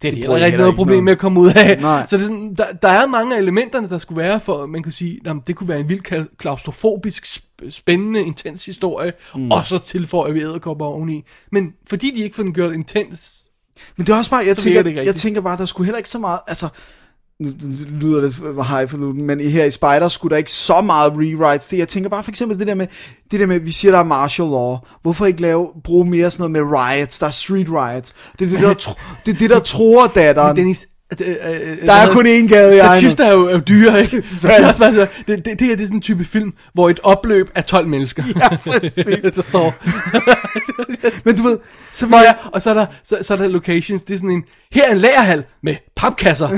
[SPEAKER 2] Det er de heller ikke noget problem
[SPEAKER 3] noget.
[SPEAKER 2] med at komme ud af.
[SPEAKER 3] Nej.
[SPEAKER 2] Så det er sådan, der, der er mange af elementerne, der skulle være for, man kan sige, jamen, det kunne være en vild kla- klaustrofobisk, sp- spændende, intens historie, mm. og så tilføjer vi æderkopper oveni. Men fordi de ikke får den gjort intens,
[SPEAKER 3] Men det er også bare, jeg
[SPEAKER 2] det
[SPEAKER 3] tænker,
[SPEAKER 2] ikke
[SPEAKER 3] jeg tænker bare, der skulle heller ikke så meget, altså, nu lyder det highfalutin, men her i Spider skulle der ikke så meget rewrites til. Jeg tænker bare for eksempel det der med, det der med, vi siger, der er martial law. Hvorfor ikke lave, bruge mere sådan noget med riots? Der er street riots. Det er det, der, tro, [laughs] det, er det, der tror datteren.
[SPEAKER 2] Dennis, øh, øh,
[SPEAKER 3] Der er kun én gade i.
[SPEAKER 2] Statister er jo, er jo dyre, ikke? [laughs]
[SPEAKER 3] Det er
[SPEAKER 2] også bare det, det, det her det er sådan en type film, hvor et opløb er 12 mennesker.
[SPEAKER 3] Ja, præcis. [laughs]
[SPEAKER 2] der står.
[SPEAKER 3] Men du ved, så
[SPEAKER 2] ja,
[SPEAKER 3] jeg,
[SPEAKER 2] og så er, der, så, så er der locations, det er sådan en, her er en lagerhal med papkasser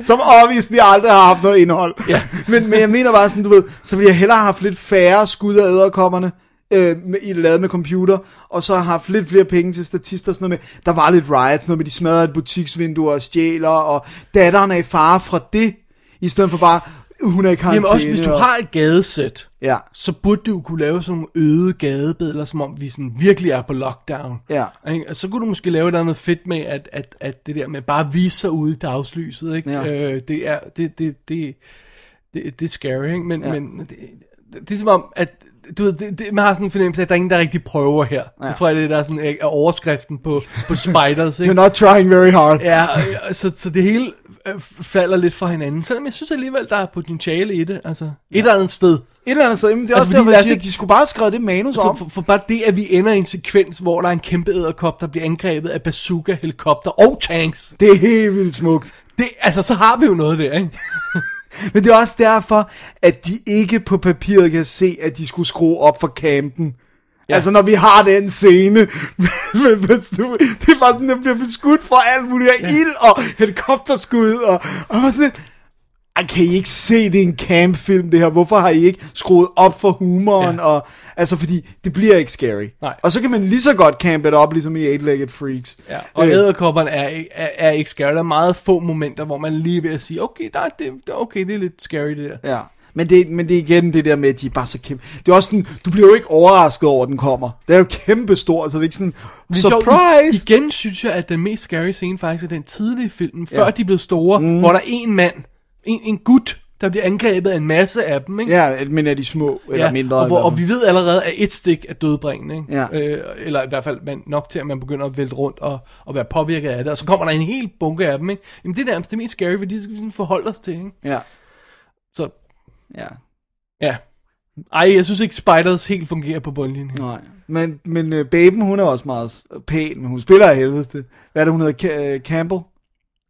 [SPEAKER 3] som obviously aldrig har haft noget indhold. Ja. Men, men jeg mener bare sådan, du ved, så ville jeg hellere have haft lidt færre skud af æderkopperne, øh, med, i lavet med computer, og så har haft lidt flere penge til statister og sådan noget med, der var lidt riots, noget med, de smadrede et butiksvindue og stjæler, og datteren er i fare fra det, i stedet for bare, hun er i karantæne.
[SPEAKER 2] Jamen også, hvis du
[SPEAKER 3] og-
[SPEAKER 2] har et gadesæt,
[SPEAKER 3] Ja,
[SPEAKER 2] så burde du kunne lave sådan nogle øde gadebilleder, som om vi sådan virkelig er på lockdown.
[SPEAKER 3] Ja.
[SPEAKER 2] Ikke? Og så kunne du måske lave et andet fedt med, at, at, at det der med bare at vise sig ude i dagslyset, ikke?
[SPEAKER 3] Ja.
[SPEAKER 2] Øh, det er, det, det, det, det, det er scary, ikke? Men,
[SPEAKER 3] Ja.
[SPEAKER 2] men det, det er som om, at du ved, det, det, man har sådan en fornemmelse af, at der er ingen, der rigtig prøver her. Ja. Det tror jeg, det er der er sådan, er overskriften på, på [laughs] Spiders,
[SPEAKER 3] you're
[SPEAKER 2] ikke?
[SPEAKER 3] not trying very hard.
[SPEAKER 2] Ja, så, så det hele falder lidt fra hinanden, selvom jeg synes alligevel, der er potentiale i det, altså et eller andet sted.
[SPEAKER 3] Et eller andet sted, men det er
[SPEAKER 2] Altså,
[SPEAKER 3] også derfor, jeg siger, de skulle bare skrevet det manus
[SPEAKER 2] Så
[SPEAKER 3] om.
[SPEAKER 2] for, for bare det, at vi ender i en sekvens, hvor der er en kæmpe æderkop, der bliver angrebet af bazooka, helikopter og tanks.
[SPEAKER 3] Det er helt vildt smukt.
[SPEAKER 2] Det, altså, så har vi jo noget der, ikke? [laughs]
[SPEAKER 3] Men det er også derfor, at de ikke på papiret kan se, at de skulle skrue op for campen. Ja. Altså når vi har den scene, [laughs] med, med, det er bare sådan, der bliver beskudt fra alt muligt ja. ild og helikopterskud, og, og sådan "Ej, kan I ikke se, det er en campfilm det her? Hvorfor har I ikke skruet op for humoren? Ja. Og, altså fordi, det bliver ikke scary.
[SPEAKER 2] Nej.
[SPEAKER 3] Og så kan man lige så godt campe det op, ligesom i Eight-Legged Freaks.
[SPEAKER 2] Ja, og
[SPEAKER 3] Øh,
[SPEAKER 2] æderkopperne er, er, er ikke scary. Der er meget få momenter, hvor man lige ved at sige, okay, der er det, det- okay, det er lidt scary, det der.
[SPEAKER 3] Ja, men det, men det er igen det der med, at de er bare så kæmpe. Det er også sådan, du bliver jo ikke overrasket over, at den kommer. Det er jo kæmpe stor, så det er ikke sådan,
[SPEAKER 2] Det er sjovt,
[SPEAKER 3] surprise!
[SPEAKER 2] Igen synes jeg, at den mest scary scene faktisk er den tidlige film, før
[SPEAKER 3] Ja.
[SPEAKER 2] de blev store, mm. hvor der er en mand, en, en gut, der bliver angrebet af en masse af dem, ikke?
[SPEAKER 3] Ja, men er de små, eller mindre.
[SPEAKER 2] og, hvor, og vi ved allerede, at et stik er dødbringende, ikke?
[SPEAKER 3] Ja.
[SPEAKER 2] Øh, eller i hvert fald man, nok til, at man begynder at vælte rundt og, og være påvirket af det, og så kommer der en hel bunke af dem, ikke? Jamen det er nærmest det mest scary, fordi det skal vi forholde os til, ikke?
[SPEAKER 3] Ja,
[SPEAKER 2] Så,
[SPEAKER 3] ja,
[SPEAKER 2] ja. Ej, jeg synes ikke Spiders helt fungerer på bundlinjen.
[SPEAKER 3] nej. Men, men uh, baben, hun er også meget s- pæn, men hun spiller af helvede. Hvad er det, hun hedder? Ca- uh, Campbell?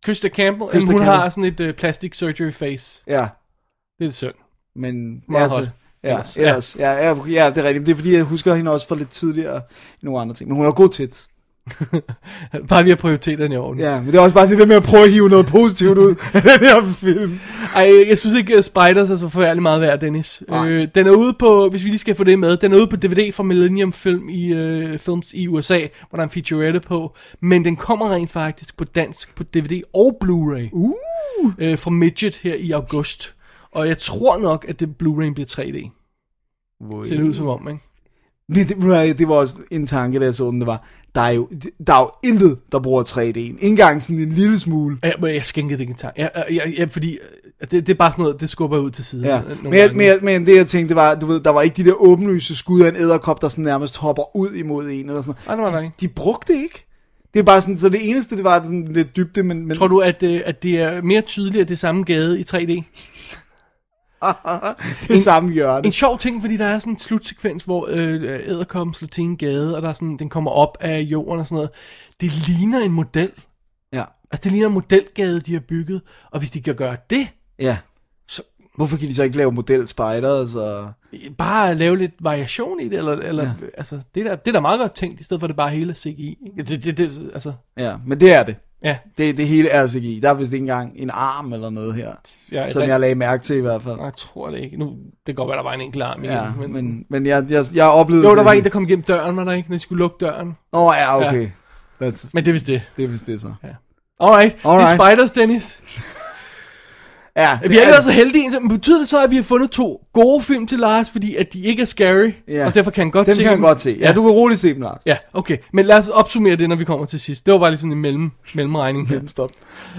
[SPEAKER 2] Krista Campbell,
[SPEAKER 3] Krista
[SPEAKER 2] Krista hun
[SPEAKER 3] Campbell.
[SPEAKER 2] har sådan et uh, plastic surgery face.
[SPEAKER 3] Ja,
[SPEAKER 2] Det er lidt synd.
[SPEAKER 3] men...
[SPEAKER 2] Meget
[SPEAKER 3] altså,
[SPEAKER 2] hot.
[SPEAKER 3] Ja,
[SPEAKER 2] Ellers,
[SPEAKER 3] ellers. Ja. Ja, ja, ja, det er rigtigt. Det er fordi, jeg husker hende også fra lidt tidligere i nogle andre ting. Men hun har god tits. [laughs]
[SPEAKER 2] Bare vi har prioriteterne i orden.
[SPEAKER 3] Ja, men det er også bare det der med at prøve at hive noget positivt ud [laughs] af den her film.
[SPEAKER 2] Ej, jeg synes ikke, at Spiders er så forfærdelig meget værd, Dennis. Øh, den er ude på, hvis vi lige skal få det med, den er ude på DVD fra Millennium Film i, øh, Films i USA, hvor der er en featurette på. Men den kommer rent faktisk på dansk på DVD og Blu-ray. Uh! Øh, fra Midget her i august. Og jeg tror nok, at det Blu-ray bliver 3D. Ser det ud som om, ikke?
[SPEAKER 3] Men det, det var også en tanke, da jeg så den, det var, der er jo, der er jo intet, der bruger 3D. Ikke engang sådan en lille smule.
[SPEAKER 2] Jeg, men jeg skænkede det ikke en tanke. Fordi øh, det, det er bare sådan noget, det skubber ud til siden.
[SPEAKER 3] Ja.
[SPEAKER 2] øh,
[SPEAKER 3] Men, jeg, men, jeg, men det jeg tænkte, det var, du ved, der var ikke de der åbenlyse skud af en æderkop, der sådan nærmest hopper ud imod en, eller sådan
[SPEAKER 2] Nej, det var der ikke.
[SPEAKER 3] De brugte det ikke. Det er bare sådan, så det eneste, det var sådan lidt dybde, men... men
[SPEAKER 2] Tror du, at, øh, at det er mere tydeligt, at det er samme gade i 3D?
[SPEAKER 3] Det er samme hjørne.
[SPEAKER 2] En sjov ting, fordi der er sådan en slutsekvens, hvor øh, æderkoppen slår til en gade, og der er sådan, den kommer op af jorden og sådan noget. Det ligner en model.
[SPEAKER 3] Ja.
[SPEAKER 2] Altså, det ligner en modelgade, de har bygget. Og hvis de kan gøre det,
[SPEAKER 3] Ja.
[SPEAKER 2] Så
[SPEAKER 3] Hvorfor kan de så ikke lave model spiders og...
[SPEAKER 2] bare lave lidt variation i det, eller, eller ja. altså, det er, da, det er da meget godt tænkt, i stedet for det bare hele CGI. ikke? Det, det, det, altså,
[SPEAKER 3] Ja, men det er det.
[SPEAKER 2] ja.
[SPEAKER 3] Det, det hele er CGI. Der er vist ikke engang en arm eller noget her.
[SPEAKER 2] Ja,
[SPEAKER 3] som
[SPEAKER 2] der-
[SPEAKER 3] jeg lagde mærke til i hvert fald.
[SPEAKER 2] Jeg tror det ikke. Nu, det kan godt være, der var en enkelt arm
[SPEAKER 3] Ja, men, men, men jeg, jeg, jeg oplevede...
[SPEAKER 2] Jo, der var en, der kom igennem døren, var der ikke, når de skulle lukke døren.
[SPEAKER 3] Nå, ja, okay. That's,
[SPEAKER 2] Men det er vist det.
[SPEAKER 3] det er vist det så.
[SPEAKER 2] Alright,
[SPEAKER 3] Alright.
[SPEAKER 2] det er Spiders, Dennis.
[SPEAKER 3] Ja,
[SPEAKER 2] Vi har ikke været så heldige, men betyder det så, at vi har fundet to gode film til Lars, fordi at de ikke er scary,
[SPEAKER 3] Ja.
[SPEAKER 2] og derfor kan han godt
[SPEAKER 3] Dem
[SPEAKER 2] se
[SPEAKER 3] kan jeg godt se. Ja, du kan roligt se dem, Lars.
[SPEAKER 2] Ja, okay. Men lad os opsummere det, når vi kommer til sidst. Det var bare lige sådan en mellem, mellemregning her.
[SPEAKER 3] Stop.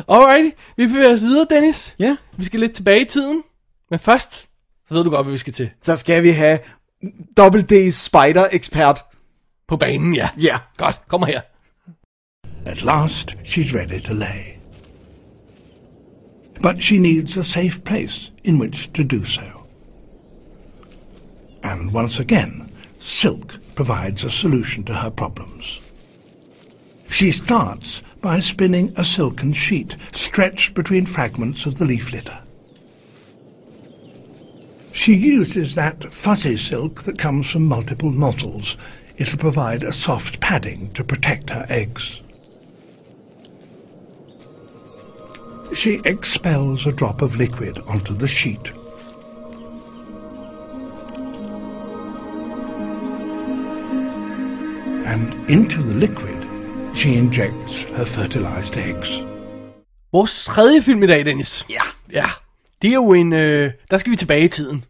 [SPEAKER 2] Alrighty, vi bevæger os videre, Dennis.
[SPEAKER 3] Ja,
[SPEAKER 2] Vi skal lidt tilbage i tiden. Men først, så ved du godt, hvad vi skal til.
[SPEAKER 3] så skal vi have Double D's Spider Expert.
[SPEAKER 2] På banen, ja.
[SPEAKER 3] Ja.
[SPEAKER 2] Godt, kom her.
[SPEAKER 4] At last, she's ready to lay. But she needs a safe place in which to do so. And once again, silk provides a solution to her problems. She starts by spinning a silken sheet stretched between fragments of the leaf litter. She uses that fuzzy silk that comes from multiple nozzles. It'll provide a soft padding to protect her eggs. She expels a drop of liquid onto the sheet. And into the liquid, she injects her fertilized eggs.
[SPEAKER 2] Vores tredje film i dag, Dennis.
[SPEAKER 3] Ja.
[SPEAKER 2] Ja. Det er jo en... Øh, der skal vi tilbage i tiden.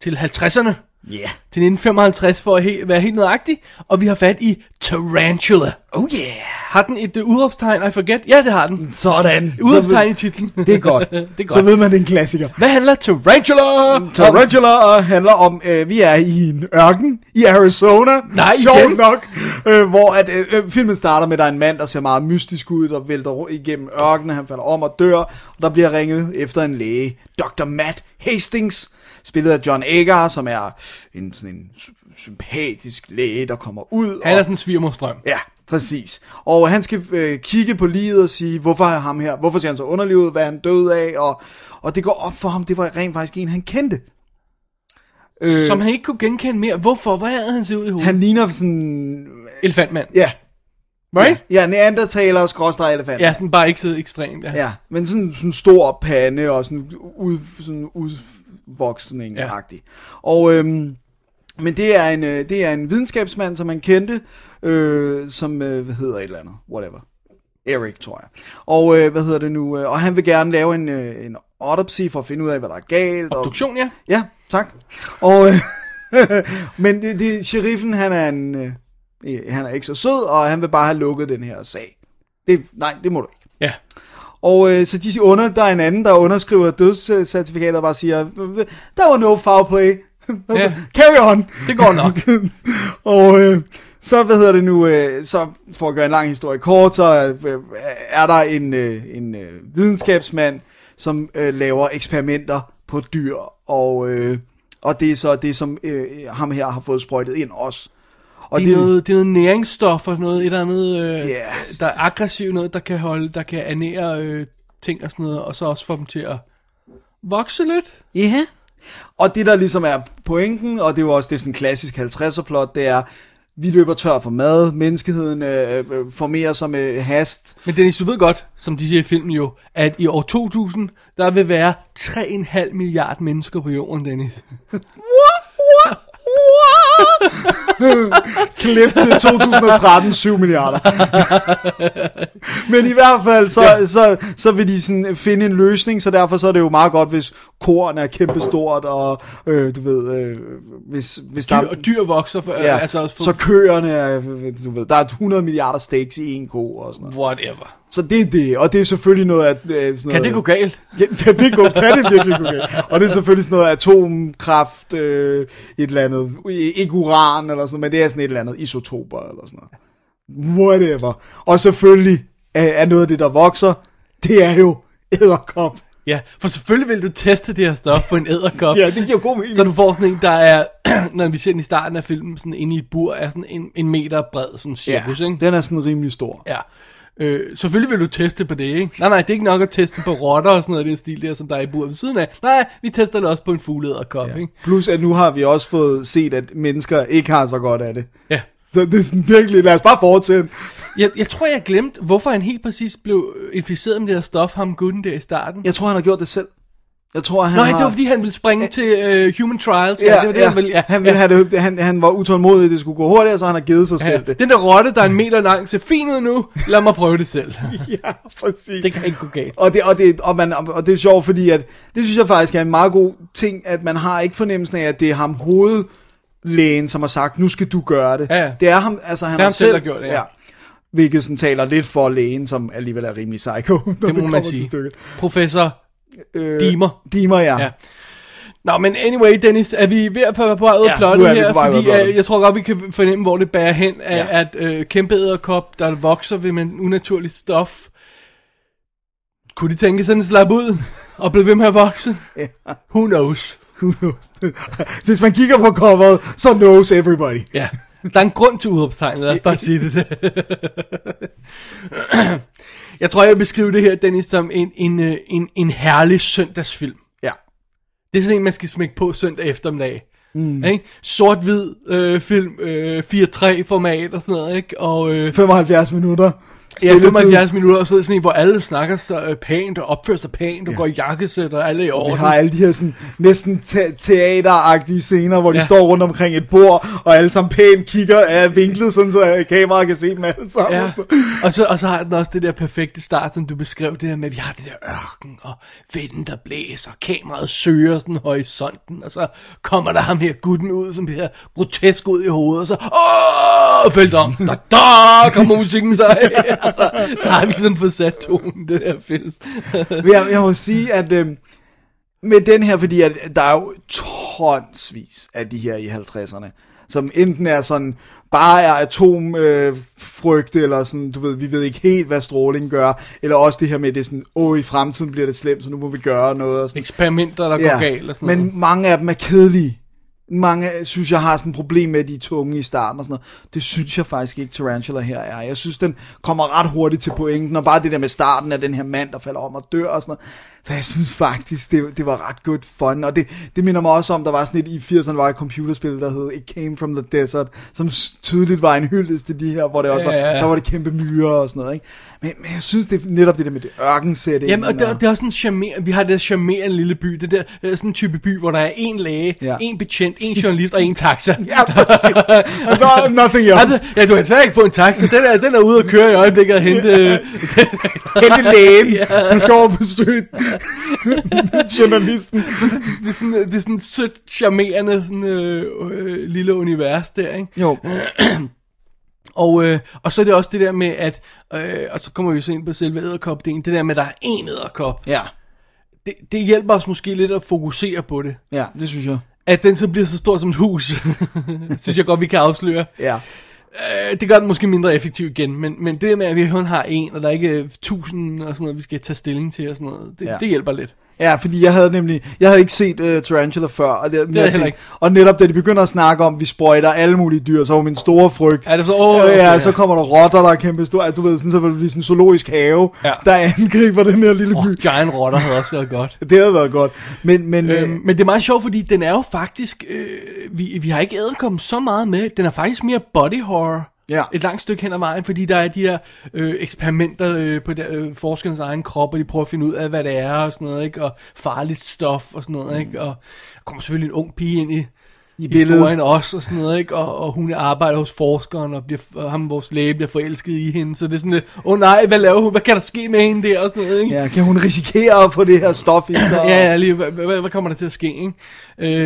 [SPEAKER 2] Til 50'erne.
[SPEAKER 3] Ja.
[SPEAKER 2] Til 1955 for at he- være helt nøjagtig. Og vi har fat i Tarantula.
[SPEAKER 3] Oh yeah.
[SPEAKER 2] Har den et uh, udråbstegn, I forget? Ja, det har den.
[SPEAKER 3] Sådan.
[SPEAKER 2] Udråbstegn i titlen. [laughs]
[SPEAKER 3] det er godt. [laughs]
[SPEAKER 2] det er godt.
[SPEAKER 3] Så ved man, det er en klassiker.
[SPEAKER 2] Hvad handler Tarantula om?
[SPEAKER 3] Tarantula handler om, øh, vi er i en ørken i Arizona.
[SPEAKER 2] Nej,
[SPEAKER 3] Sjovt nok. Øh, hvor at, øh, øh, filmen starter med, at der er en mand, der ser meget mystisk ud, der vælter igennem ørkenen. Han falder om og dør, og der bliver ringet efter en læge. Dr. Matt Hastings, spillet af John Agar, som er en sådan en sy- sympatisk læge, der kommer ud.
[SPEAKER 2] Han er sådan en svigermorstrøm.
[SPEAKER 3] Ja, præcis. Og han skal øh, kigge på livet og sige, hvorfor er ham her, hvorfor ser han så underlig ud, hvad er han død af, og, og det går op for ham, det var rent faktisk en, han kendte. Øh,
[SPEAKER 2] Som han ikke kunne genkende mere. Hvorfor? Hvad havde han set ud i hovedet?
[SPEAKER 3] han ligner sådan,
[SPEAKER 2] Elefantmand.
[SPEAKER 3] ja,
[SPEAKER 2] Right?
[SPEAKER 3] ja, neandertaler og skråstrej elefant.
[SPEAKER 2] Ja, sådan bare ikke så ekstremt. Ja.
[SPEAKER 3] ja, men sådan, sådan stor pande og sådan, ud, sådan udvoksning
[SPEAKER 2] Ja.
[SPEAKER 3] Og, øhm, men det er, en, øh, det er en videnskabsmand, som man kendte, øh, som, øh, hvad hedder et eller andet, whatever. Erik, tror jeg. Og øh, hvad hedder det nu? øh, Og han vil gerne lave en, øh, en autopsy for at finde ud af, hvad der er galt. Og,
[SPEAKER 2] Obduktion, ja.
[SPEAKER 3] Ja, tak. Og, øh, [laughs] men det, det, sheriffen, han er, en, øh, han er ikke så sød, og han vil bare have lukket den her sag. Det, nej, det må du ikke.
[SPEAKER 2] Ja.
[SPEAKER 3] Og øh, så de under, der er en anden, der underskriver dødscertifikatet og bare siger, der var no foul play.
[SPEAKER 2] Ja. [laughs]
[SPEAKER 3] Carry on.
[SPEAKER 2] Det går nok. [laughs]
[SPEAKER 3] og øh, så, hvad hedder det nu, øh, så for at gøre en lang historie kort, så øh, er der en, øh, en øh, videnskabsmand, som øh, laver eksperimenter på dyr, og, øh, og det er så det, som øh, ham her har fået sprøjtet ind også. Og
[SPEAKER 2] Det er, noget, det er noget næringsstoffer, noget et eller andet, øh,
[SPEAKER 3] Yes.
[SPEAKER 2] der er aggressivt, noget der kan holde, der kan ernære øh, ting og sådan noget, og så også få dem til at vokse lidt.
[SPEAKER 3] Ja. Og det der ligesom er pointen, og det er jo også det er sådan en klassisk 50'er plot, det er, vi løber tør for mad, menneskeheden øh, øh, formerer sig med hast.
[SPEAKER 2] Men Dennis, du ved godt, som de siger i filmen jo, at i år 2000, der vil være 3,5 milliard mennesker på jorden, Dennis. [laughs] [laughs]
[SPEAKER 3] Klip til 2013, 7 milliarder. Men i hvert fald, så, ja. så, så vil de sådan finde en løsning, så derfor så er det jo meget godt, hvis korn er kæmpestort, og øh, du ved, øh, hvis, hvis der
[SPEAKER 2] Dyr, og dyr vokser, for,
[SPEAKER 3] ja,
[SPEAKER 2] øh, altså også for,
[SPEAKER 3] så køerne er, du ved, der er 100 milliarder steaks i en ko og sådan noget.
[SPEAKER 2] whatever.
[SPEAKER 3] Så det er det, og det er selvfølgelig noget af... Øh, sådan
[SPEAKER 2] Kan
[SPEAKER 3] noget,
[SPEAKER 2] det gå galt? [laughs]
[SPEAKER 3] Ja, kan det, gå, kan det virkelig gå galt? Og det er selvfølgelig sådan noget atomkraft, øh, et eller andet, ikke uran eller sådan noget, men det er sådan et eller andet isotoper eller sådan noget. Whatever. Og selvfølgelig er, er noget af det, der vokser, det er jo æderkop.
[SPEAKER 2] Ja, for selvfølgelig vil du teste det her stof på en æderkop. [laughs]
[SPEAKER 3] Ja, det giver god mening.
[SPEAKER 2] Så du får sådan en, der er, [clears throat] når vi ser den i starten af filmen, sådan inde i et bur, er sådan en, en meter bred, sådan
[SPEAKER 3] ja,
[SPEAKER 2] cirkus, ikke?
[SPEAKER 3] den er sådan rimelig stor.
[SPEAKER 2] Ja. Øh, selvfølgelig vil du teste på det, ikke? Nej, nej, det er ikke nok at teste på rotter og sådan noget af det stil der, som der er i bur ved siden af. Nej, vi tester det også på en fugleæderkop, ja. ikke?
[SPEAKER 3] Plus at nu har vi også fået set, at mennesker ikke har så godt af det.
[SPEAKER 2] Ja.
[SPEAKER 3] Så det er sådan virkelig, lad os bare fortsætte.
[SPEAKER 2] Jeg, jeg tror, jeg glemte, hvorfor han helt præcis blev inficeret med det her stof, ham gutten der i starten.
[SPEAKER 3] Jeg tror, han har gjort det selv. Jeg tror, han
[SPEAKER 2] Nej,
[SPEAKER 3] har...
[SPEAKER 2] det var fordi, han ville springe til uh, Human Trials.
[SPEAKER 3] Ja,
[SPEAKER 2] det var det,
[SPEAKER 3] ja.
[SPEAKER 2] han ville. Ja,
[SPEAKER 3] han, ville
[SPEAKER 2] ja.
[SPEAKER 3] have det, han, han var utålmodig, det skulle gå hurtigere, så han har givet sig
[SPEAKER 2] Ja,
[SPEAKER 3] selv det.
[SPEAKER 2] den der rotte, der er en meter lang, ser fin ud nu. Lad mig prøve det selv. [laughs]
[SPEAKER 3] Ja, præcis.
[SPEAKER 2] det kan ikke gå galt.
[SPEAKER 3] Og det, og, det, og, man, og det er sjovt, fordi at, det synes jeg faktisk er en meget god ting, at man har ikke fornemmelsen af, at det er ham hovedlægen, som har sagt, nu skal du gøre det.
[SPEAKER 2] Ja, ja.
[SPEAKER 3] Det er ham, altså han
[SPEAKER 2] Det er
[SPEAKER 3] har
[SPEAKER 2] ham selv, har gjort det, ja.
[SPEAKER 3] Hvilket sådan taler lidt for lægen, som alligevel er rimelig psycho, [laughs] når det,
[SPEAKER 2] Det må
[SPEAKER 3] kommer
[SPEAKER 2] man
[SPEAKER 3] til
[SPEAKER 2] sige.
[SPEAKER 3] stykket.
[SPEAKER 2] Professor
[SPEAKER 3] Øh,
[SPEAKER 2] Dimer.
[SPEAKER 3] Dimer, ja.
[SPEAKER 2] Ja. Nå, men anyway, Dennis, er vi ved at på på vej ud af plottet
[SPEAKER 3] er
[SPEAKER 2] her?
[SPEAKER 3] på
[SPEAKER 2] fordi
[SPEAKER 3] plottet.
[SPEAKER 2] uh, jeg tror godt, vi kan fornemme, hvor det bærer hen, ja.
[SPEAKER 3] Ja.
[SPEAKER 2] at uh, kæmpe æderkop, der vokser ved med en unaturlig stof, Kunne de tænke sådan en slap ud og blive ved med at vokse?
[SPEAKER 3] Ja.
[SPEAKER 2] Who knows?
[SPEAKER 3] Who knows? [laughs] Hvis man kigger på coveret, så knows everybody.
[SPEAKER 2] Ja, der er en grund til udråbstegnet, lad os bare sige det. [clears throat] [clears throat] jeg tror, jeg vil beskrive det her, Dennis, som en, en, øh, en, en herlig søndagsfilm.
[SPEAKER 3] Ja.
[SPEAKER 2] Det er sådan en, man skal smække på søndag eftermiddag. Mm. Ikke? Sort-hvid øh, film, øh, 4-3 format og sådan noget, ikke? Og, øh,
[SPEAKER 3] 75 minutter.
[SPEAKER 2] Ja,
[SPEAKER 3] Spilletid.
[SPEAKER 2] 75 minutter, og er det sådan en, hvor alle snakker så øh, pænt og opfører sig pænt og ja. går i jakkesæt og alle i
[SPEAKER 3] Vi
[SPEAKER 2] orden.
[SPEAKER 3] har alle de her sådan, næsten te- teateragtige scener, hvor de
[SPEAKER 2] Ja.
[SPEAKER 3] står rundt omkring et bord, og alle sammen pænt kigger af vinklet, sådan så kameraet kan se dem alle sammen.
[SPEAKER 2] Ja.
[SPEAKER 3] og.
[SPEAKER 2] Og, så, og så har den også det der perfekte start, som du beskrev, det der med, at vi har det der ørken, og vinden, der blæser, kameraet søger sådan horisonten, og så kommer der ham her gutten ud, som bliver grotesk ud i hovedet, og så, åh, fældt om, da, da, kommer musikken så, og [laughs] så, så har vi sådan fået sat tonen, det der film.
[SPEAKER 3] Men jeg, jeg må sige, at øh, med den her, fordi at, der er jo tonsvis af de her i 50'erne, som enten er sådan, bare er atomfrygte, øh, eller sådan, du ved, vi ved ikke helt, hvad stråling gør, eller også det her med, det er sådan, åh, i fremtiden bliver det slemt, så nu må vi gøre noget, og sådan.
[SPEAKER 2] Eksperimenter, der går galt og sådan
[SPEAKER 3] men
[SPEAKER 2] noget.
[SPEAKER 3] mange af dem er kedelige. Mange synes jeg har sådan et problem med, at de er tunge i starten og sådan noget. Det synes jeg faktisk ikke, Tarantula her er. Jeg synes, den kommer ret hurtigt til pointen, og bare det der med starten af den her mand, der falder om og dør og sådan noget. Så jeg synes faktisk, det, det var ret godt fun. Og det, det minder mig også om, der var sådan et i 80'erne var et computerspil, der hed It Came From The Desert, som tydeligt var en hyldest til de her, hvor det også var,
[SPEAKER 2] Ja, ja, ja.
[SPEAKER 3] der var det kæmpe myrer og sådan noget. Ikke? Men, men jeg synes, det er netop det der med det ørkensætning.
[SPEAKER 2] Jamen, og det, det er også en charmer, vi har det der charmerende lille by, det der øh, sådan en type by, hvor der er en læge,
[SPEAKER 3] Ja.
[SPEAKER 2] en betjent, en journalist og en taxa. [laughs]
[SPEAKER 3] Ja, præcis. Og er nothing else.
[SPEAKER 2] Altså, ja, du kan desværre ikke få en taxa. Den er, den er ude at køre i øjeblikket og hente... [laughs]
[SPEAKER 3] hente lægen. Han skal over på besøge [laughs] journalisten.
[SPEAKER 2] det, er sådan, det er sådan sødt, charmerende sådan, øh, øh, lille univers der, ikke?
[SPEAKER 3] Jo. [clears throat]
[SPEAKER 2] Og, øh, og så er det også det der med, at... Øh, og så kommer vi så ind på selve æderkopdelen. Det der med, at der er én æderkop.
[SPEAKER 3] Ja,
[SPEAKER 2] Det, det hjælper os måske lidt at fokusere på det.
[SPEAKER 3] ja, det synes jeg.
[SPEAKER 2] At den så bliver så stor som et hus, [laughs] synes jeg godt, vi kan afsløre.
[SPEAKER 3] Ja.
[SPEAKER 2] Øh, det gør den måske mindre effektiv igen, men, men det med, at vi kun har en, og der er ikke tusind og sådan noget, vi skal tage stilling til og sådan noget, det,
[SPEAKER 3] ja.
[SPEAKER 2] det hjælper lidt.
[SPEAKER 3] Ja, fordi jeg havde nemlig, jeg havde ikke set uh, Tarantula før, og, det, det
[SPEAKER 2] jeg ikke.
[SPEAKER 3] og netop da de begynder at snakke om, vi sprøjter alle mulige dyr, så var min store frygt.
[SPEAKER 2] Er det så, åh,
[SPEAKER 3] Øh,
[SPEAKER 2] okay,
[SPEAKER 3] ja,
[SPEAKER 2] ja.
[SPEAKER 3] så kommer der rotter, der er kæmpe store, altså, du ved, sådan, så vil det blive sådan en zoologisk have,
[SPEAKER 2] Ja.
[SPEAKER 3] der angriber den her lille by.
[SPEAKER 2] Oh, Giant Rotter havde også været godt. [laughs]
[SPEAKER 3] Det havde været godt. Men, men øh,
[SPEAKER 2] Øhm, men det er meget sjovt, fordi den er jo faktisk, øh, vi, vi har ikke æderkommen så meget med, den er faktisk mere body horror.
[SPEAKER 3] Ja.
[SPEAKER 2] Et langt stykke hen ad vejen, fordi der er de her øh, eksperimenter øh, på der, øh, forskernes egen krop, og de prøver at finde ud af, hvad det er og sådan noget, ikke? og farligt stof og sådan noget, ikke? og der kommer selvfølgelig en ung pige ind i, i
[SPEAKER 3] billedet.
[SPEAKER 2] historien også og sådan noget, ikke? Og, og hun arbejder hos forskeren, og, bliver, og ham, vores læge, bliver forelsket i hende, så det er sådan lidt, åh oh, nej, hvad laver hun, hvad kan der ske med hende der, og sådan noget, ikke?
[SPEAKER 3] ja, kan hun risikere at få det her stof i sig? [laughs]
[SPEAKER 2] Ja, ja, lige, hvad, hvad, hvad kommer der til at ske, ikke?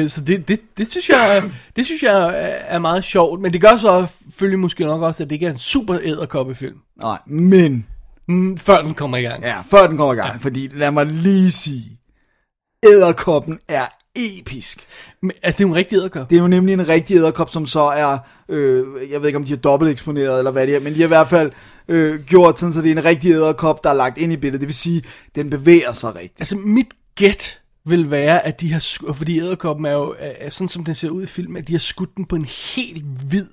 [SPEAKER 2] Øh, så det, det, det, synes jeg, det synes jeg er, meget sjovt, men det gør så selvfølgelig måske nok også, at det ikke er en super æderkoppefilm,
[SPEAKER 3] Nej, men,
[SPEAKER 2] mm, før den kommer i gang.
[SPEAKER 3] ja, før den kommer i gang, ja. fordi lad mig lige sige, æderkoppen er episk.
[SPEAKER 2] Men, er det jo en rigtig æderkop?
[SPEAKER 3] Det er jo nemlig en rigtig æderkop, som så er, øh, jeg ved ikke om de er dobbelt eksponeret eller hvad det er, men de har i hvert fald øh, gjort sådan, så det er en rigtig æderkop, der er lagt ind i billedet. Det vil sige, den bevæger sig rigtigt.
[SPEAKER 2] Altså, mit gæt vil være, at de har, fordi æderkoppen er jo, er, er sådan som den ser ud i filmen, at de har skudt den på en helt hvid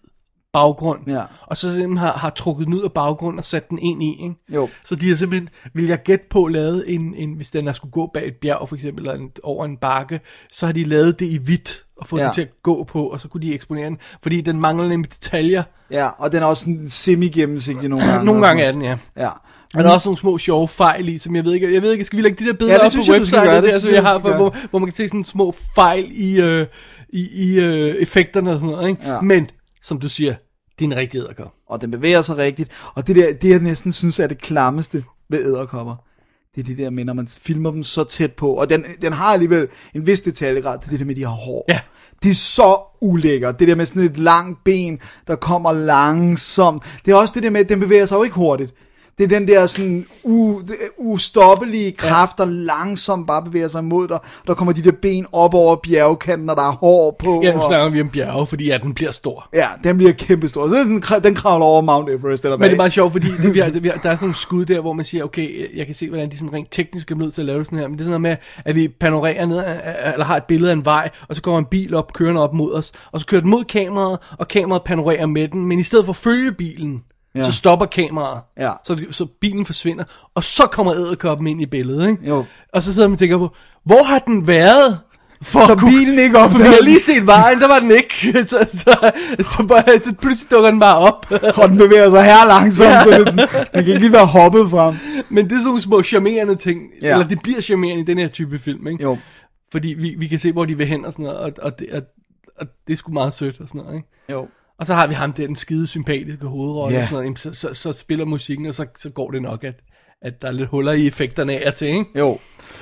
[SPEAKER 2] baggrund,
[SPEAKER 3] Ja.
[SPEAKER 2] og så simpelthen har, har trukket den ud af baggrunden og sat den ind i, ikke?
[SPEAKER 3] Jo.
[SPEAKER 2] Så de har simpelthen, vil jeg gætte på, lavet en, en, hvis den er skulle gå bag et bjerg for eksempel, eller en, over en bakke, så har de lavet det i hvidt, og fået
[SPEAKER 3] Ja.
[SPEAKER 2] den til at gå på, og så kunne de eksponere den, fordi den mangler nemlig detaljer.
[SPEAKER 3] Ja, og den er også semi-gennemsigtig nogle gange.
[SPEAKER 2] Nogle
[SPEAKER 3] og
[SPEAKER 2] gange er den, ja.
[SPEAKER 3] Ja.
[SPEAKER 2] Og der er også nogle små sjove fejl i, som jeg ved ikke, jeg ved ikke, skal vi lægge de der billeder
[SPEAKER 3] Ja,
[SPEAKER 2] op
[SPEAKER 3] synes
[SPEAKER 2] på website,
[SPEAKER 3] gøre, det
[SPEAKER 2] der,
[SPEAKER 3] synes jeg,
[SPEAKER 2] har, for, hvor, hvor man kan se sådan små fejl i, øh, i, i øh, effekterne og sådan noget, ikke?
[SPEAKER 3] Ja.
[SPEAKER 2] Men, som du siger, det er en rigtig æderkop.
[SPEAKER 3] Og den bevæger sig rigtigt. Og det der, det jeg næsten synes er det klammeste ved æderkopper, det er det der med, når man filmer dem så tæt på. Og den, den har alligevel en vis detaljegrad, det er det der med, de har hår.
[SPEAKER 2] Ja.
[SPEAKER 3] Det er så ulækkert. Det der med sådan et langt ben, der kommer langsomt. Det er også det der med, at den bevæger sig jo ikke hurtigt. Det er den der sådan u, ustoppelige kraft, der langsomt bare bevæger sig mod dig. Der kommer de der ben op over bjergkanten, og der er hår på.
[SPEAKER 2] Ja, nu
[SPEAKER 3] og,
[SPEAKER 2] snakker vi om bjerge, fordi ja, den bliver stor.
[SPEAKER 3] ja, den bliver kæmpestor. Så kra- den kravler over Mount Everest eller
[SPEAKER 2] Men det er meget sjovt, fordi det, har, det, har, der er sådan nogle skud der, hvor man siger, okay, jeg kan se, hvordan de sådan rent teknisk er nødt til at lave det sådan her, men det er sådan noget med, at vi panorerer ned, af- eller har et billede af en vej, og så kommer en bil op, kørende op mod os, og så kører den mod kameraet, og kameraet panorerer med den, men i stedet for at følge bilen, ja. så stopper kameraet,
[SPEAKER 3] Ja.
[SPEAKER 2] så, så bilen forsvinder, og så kommer æderkoppen ind i billedet, ikke?
[SPEAKER 3] Jo.
[SPEAKER 2] Og så sidder man og tænker på, hvor har den været? For
[SPEAKER 3] Så
[SPEAKER 2] kunne-
[SPEAKER 3] bilen ikke
[SPEAKER 2] vi
[SPEAKER 3] opdager
[SPEAKER 2] har lige set vejen, der var den ikke. [laughs] Så, så, så, bare, så pludselig dukker den bare op. [laughs]
[SPEAKER 3] Og den bevæger sig her langsomt,
[SPEAKER 2] Ja.
[SPEAKER 3] så det sådan, den kan ikke lige være hoppet frem.
[SPEAKER 2] Men det er sådan nogle små charmerende ting.
[SPEAKER 3] Ja.
[SPEAKER 2] Eller det bliver charmerende i den her type film, ikke?
[SPEAKER 3] Jo.
[SPEAKER 2] Fordi vi, vi kan se, hvor de vil hen og sådan noget, og, og, det, og, og det er sgu meget sødt og sådan noget, ikke?
[SPEAKER 3] Jo.
[SPEAKER 2] Og så har vi ham der, den skide sympatiske hovedrolle
[SPEAKER 3] Ja.
[SPEAKER 2] og sådan noget, så, så, så, spiller musikken, og så, så går det nok, at, at der er lidt huller i effekterne af og til, ikke?
[SPEAKER 3] Jo.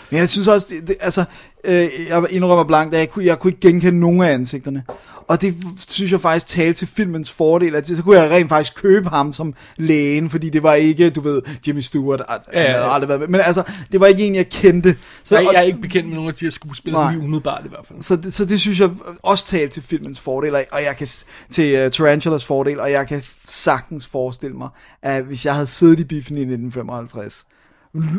[SPEAKER 3] Men jeg synes også, det, det, altså, øh, jeg indrømmer blankt, at jeg kunne, jeg kunne ikke genkende nogen af ansigterne. Og det synes jeg faktisk talte til filmens fordel, at så kunne jeg rent faktisk købe ham som lægen, fordi det var ikke, du ved, Jimmy Stewart, ja,
[SPEAKER 2] Ja,
[SPEAKER 3] han
[SPEAKER 2] ja.
[SPEAKER 3] havde aldrig været med, men altså, det var ikke en, jeg kendte. Så,
[SPEAKER 2] Jeg,
[SPEAKER 3] og-
[SPEAKER 2] jeg er ikke bekendt med nogen af de her skuespillere,
[SPEAKER 3] Nej.
[SPEAKER 2] lige umiddelbart i hvert fald.
[SPEAKER 3] så, det, så det synes jeg også talte til filmens fordel, og- jeg kan til uh, Tarantulas fordel, og jeg kan sagtens forestille mig, at hvis jeg havde siddet i biffen i 1955, l-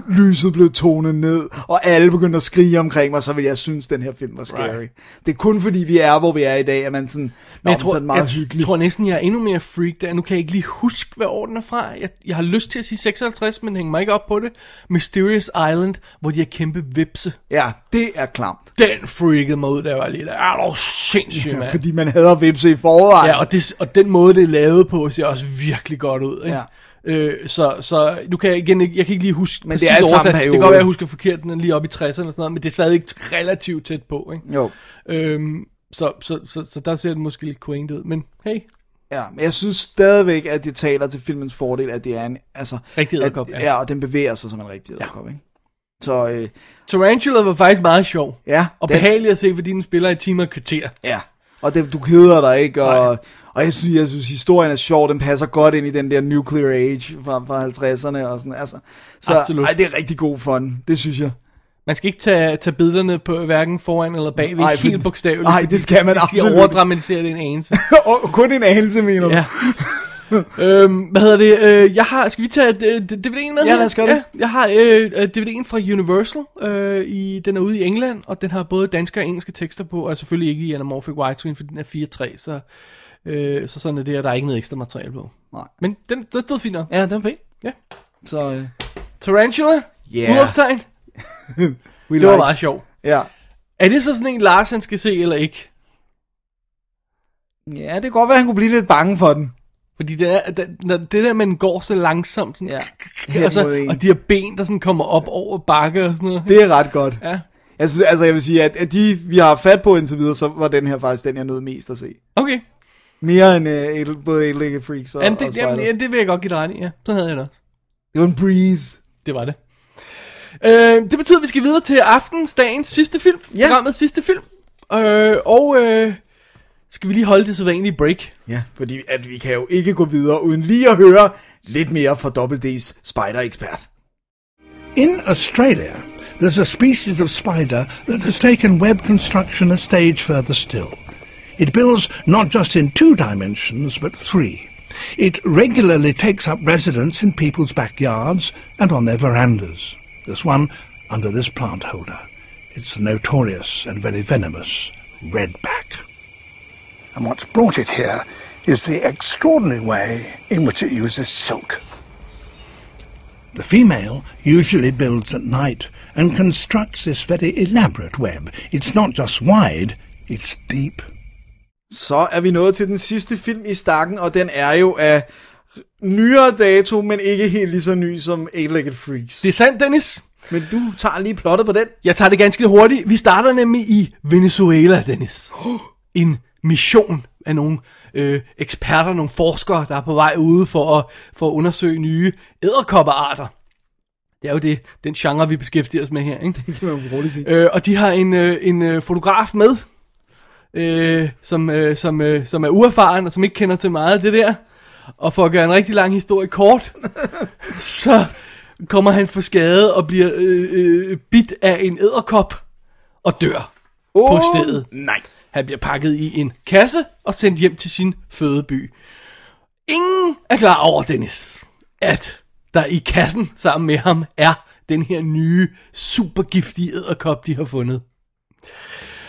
[SPEAKER 3] lyset blev tonet ned, og alle begyndte at skrige omkring mig, så ville jeg synes, den her film var scary.
[SPEAKER 2] Right.
[SPEAKER 3] Det er kun fordi, vi er, hvor vi er i dag, at man sådan,
[SPEAKER 2] Men jeg
[SPEAKER 3] tror, så
[SPEAKER 2] tror,
[SPEAKER 3] det meget
[SPEAKER 2] jeg
[SPEAKER 3] hyggeligt.
[SPEAKER 2] tror næsten, jeg er endnu mere freak der. Nu kan jeg ikke lige huske, hvad år den er fra. Jeg, jeg har lyst til at sige 56, men hænger mig ikke op på det. Mysterious Island, hvor de har kæmpe vipse.
[SPEAKER 3] Ja, det er klamt.
[SPEAKER 2] Den freakede mig ud, der var lidt. Er du sindssyg,
[SPEAKER 3] Ja,
[SPEAKER 2] mand?
[SPEAKER 3] fordi man hader vipse i forvejen.
[SPEAKER 2] Ja, og, det, og den måde, det er lavet på, ser også virkelig godt ud. Ikke?
[SPEAKER 3] Ja.
[SPEAKER 2] Øh, så, så nu kan jeg igen ikke, jeg kan ikke lige huske
[SPEAKER 3] Men det er samme.
[SPEAKER 2] Det kan godt være, jeg husker forkert, den er lige oppe i 60'erne og sådan noget, men det er stadig relativt tæt på. Ikke?
[SPEAKER 3] Jo.
[SPEAKER 2] Øhm, så, så, så, så, der ser den måske lidt quaint ud, men hey,
[SPEAKER 3] Ja, men jeg synes stadigvæk, at det taler til filmens fordel, at det er en, altså...
[SPEAKER 2] Rigtig edderkop, ja.
[SPEAKER 3] ja. og den bevæger sig som en rigtig edderkop, ikke? Så, øh,
[SPEAKER 2] Tarantula var faktisk meget sjov.
[SPEAKER 3] ja.
[SPEAKER 2] Og
[SPEAKER 3] den-
[SPEAKER 2] behagelig at se, fordi den spiller i timer og kvarter.
[SPEAKER 3] Ja, og det, du keder dig ikke, og,
[SPEAKER 2] Nej.
[SPEAKER 3] Og jeg, synes, jeg synes, historien er sjov, den passer godt ind i den der nuclear age fra, fra 50'erne og sådan, altså. Så
[SPEAKER 2] Absolut.
[SPEAKER 3] ej, det er rigtig god fun, det synes jeg.
[SPEAKER 2] Man skal ikke tage, tage billederne på hverken foran eller bagved,
[SPEAKER 3] for-
[SPEAKER 2] helt bogstaveligt.
[SPEAKER 3] nej, det skal man
[SPEAKER 2] de
[SPEAKER 3] absolut.
[SPEAKER 2] overdramatisere det en anelse. [laughs]
[SPEAKER 3] og kun en anelse, mener du?
[SPEAKER 2] Ja. øhm, hvad hedder det? Øh, jeg har, skal vi tage øh, DVD'en med?
[SPEAKER 3] Ja, lad os gøre det.
[SPEAKER 2] Ja, jeg har øh, øh, DVD'en fra Universal. Øh, i, den er ude i England, og den har både danske og engelske tekster på, og selvfølgelig ikke i anamorphic widescreen, for den er 4.3, så, øh, så sådan er det, og der er ikke noget ekstra materiale på.
[SPEAKER 3] Nej.
[SPEAKER 2] Men den, den stod fint nok.
[SPEAKER 3] Ja, den er pæn.
[SPEAKER 2] Ja.
[SPEAKER 3] Så, øh,
[SPEAKER 2] Tarantula?
[SPEAKER 3] Yeah.
[SPEAKER 2] Udopstegn? [laughs] Det var
[SPEAKER 3] likes.
[SPEAKER 2] meget sjovt.
[SPEAKER 3] Ja.
[SPEAKER 2] Er det så sådan en, Lars han skal se, eller ikke?
[SPEAKER 3] ja, det kan godt være, han kunne blive lidt bange for den.
[SPEAKER 2] Fordi det, er, det, når det der, man går så langsomt, sådan,
[SPEAKER 3] Ja.
[SPEAKER 2] og, så,
[SPEAKER 3] Hen mod en.
[SPEAKER 2] og de her ben, der sådan kommer op over bakke og sådan noget.
[SPEAKER 3] Det er ret godt.
[SPEAKER 2] Ja,
[SPEAKER 3] synes, altså jeg vil sige, at, at de, vi har fat på indtil videre, så var den her faktisk den, jeg nød mest at se.
[SPEAKER 2] okay.
[SPEAKER 3] Mere end uh, et, både Eight-Legged Freaks og,
[SPEAKER 2] Jamen,
[SPEAKER 3] og
[SPEAKER 2] det, jamen,
[SPEAKER 3] Spiders.
[SPEAKER 2] ja, det vil jeg godt give dig ret i, ja. Sådan havde jeg det også.
[SPEAKER 3] Det var en breeze.
[SPEAKER 2] Det var det. Øh, det betyder, at vi skal videre til aftens, dagens sidste film.
[SPEAKER 3] Ja.
[SPEAKER 2] Programmets sidste film. Øh, og øh, skal vi lige holde det så vanlige break.
[SPEAKER 3] Ja, fordi at vi kan jo ikke gå videre uden lige at høre lidt mere fra Double D's spider-ekspert.
[SPEAKER 4] In Australia, there's a species of spider that has taken web construction a stage further still. It builds not just in two dimensions, but three. It regularly takes up residence in people's backyards and on their verandas. There's one under this plant holder. It's the notorious and very venomous redback. And what's brought it here is the extraordinary way in which it uses silk. The female usually builds at night and constructs this very elaborate web. It's not just wide, it's deep.
[SPEAKER 3] Så er vi nået til den sidste film i stakken, og den er jo af nyere dato, men ikke helt lige så ny som Eight-Legged Freaks.
[SPEAKER 2] Det er sandt, Dennis.
[SPEAKER 3] Men du tager lige plottet på den.
[SPEAKER 2] Jeg tager det ganske hurtigt. Vi starter nemlig i Venezuela, Dennis. [gasps] En mission af nogle øh, eksperter, nogle forskere, der er på vej ude for at, for at undersøge nye æderkopperarter. Det er jo det, den genre, vi beskæftiger os med her, ikke? [laughs]
[SPEAKER 3] Det kan man roligt sige.
[SPEAKER 2] Øh, og de har en, øh, en øh, fotograf med, øh, som, øh, som, øh, som er uerfaren og som ikke kender til meget af det der. Og for at gøre en rigtig lang historie kort, [laughs] så kommer han for skade og bliver øh, øh, bit af en æderkop og dør oh, på stedet.
[SPEAKER 3] Nej.
[SPEAKER 2] Han bliver pakket i en kasse og sendt hjem til sin fødeby. Ingen er klar over, Dennis, at der i kassen sammen med ham er den her nye supergiftige æderkop, de har fundet.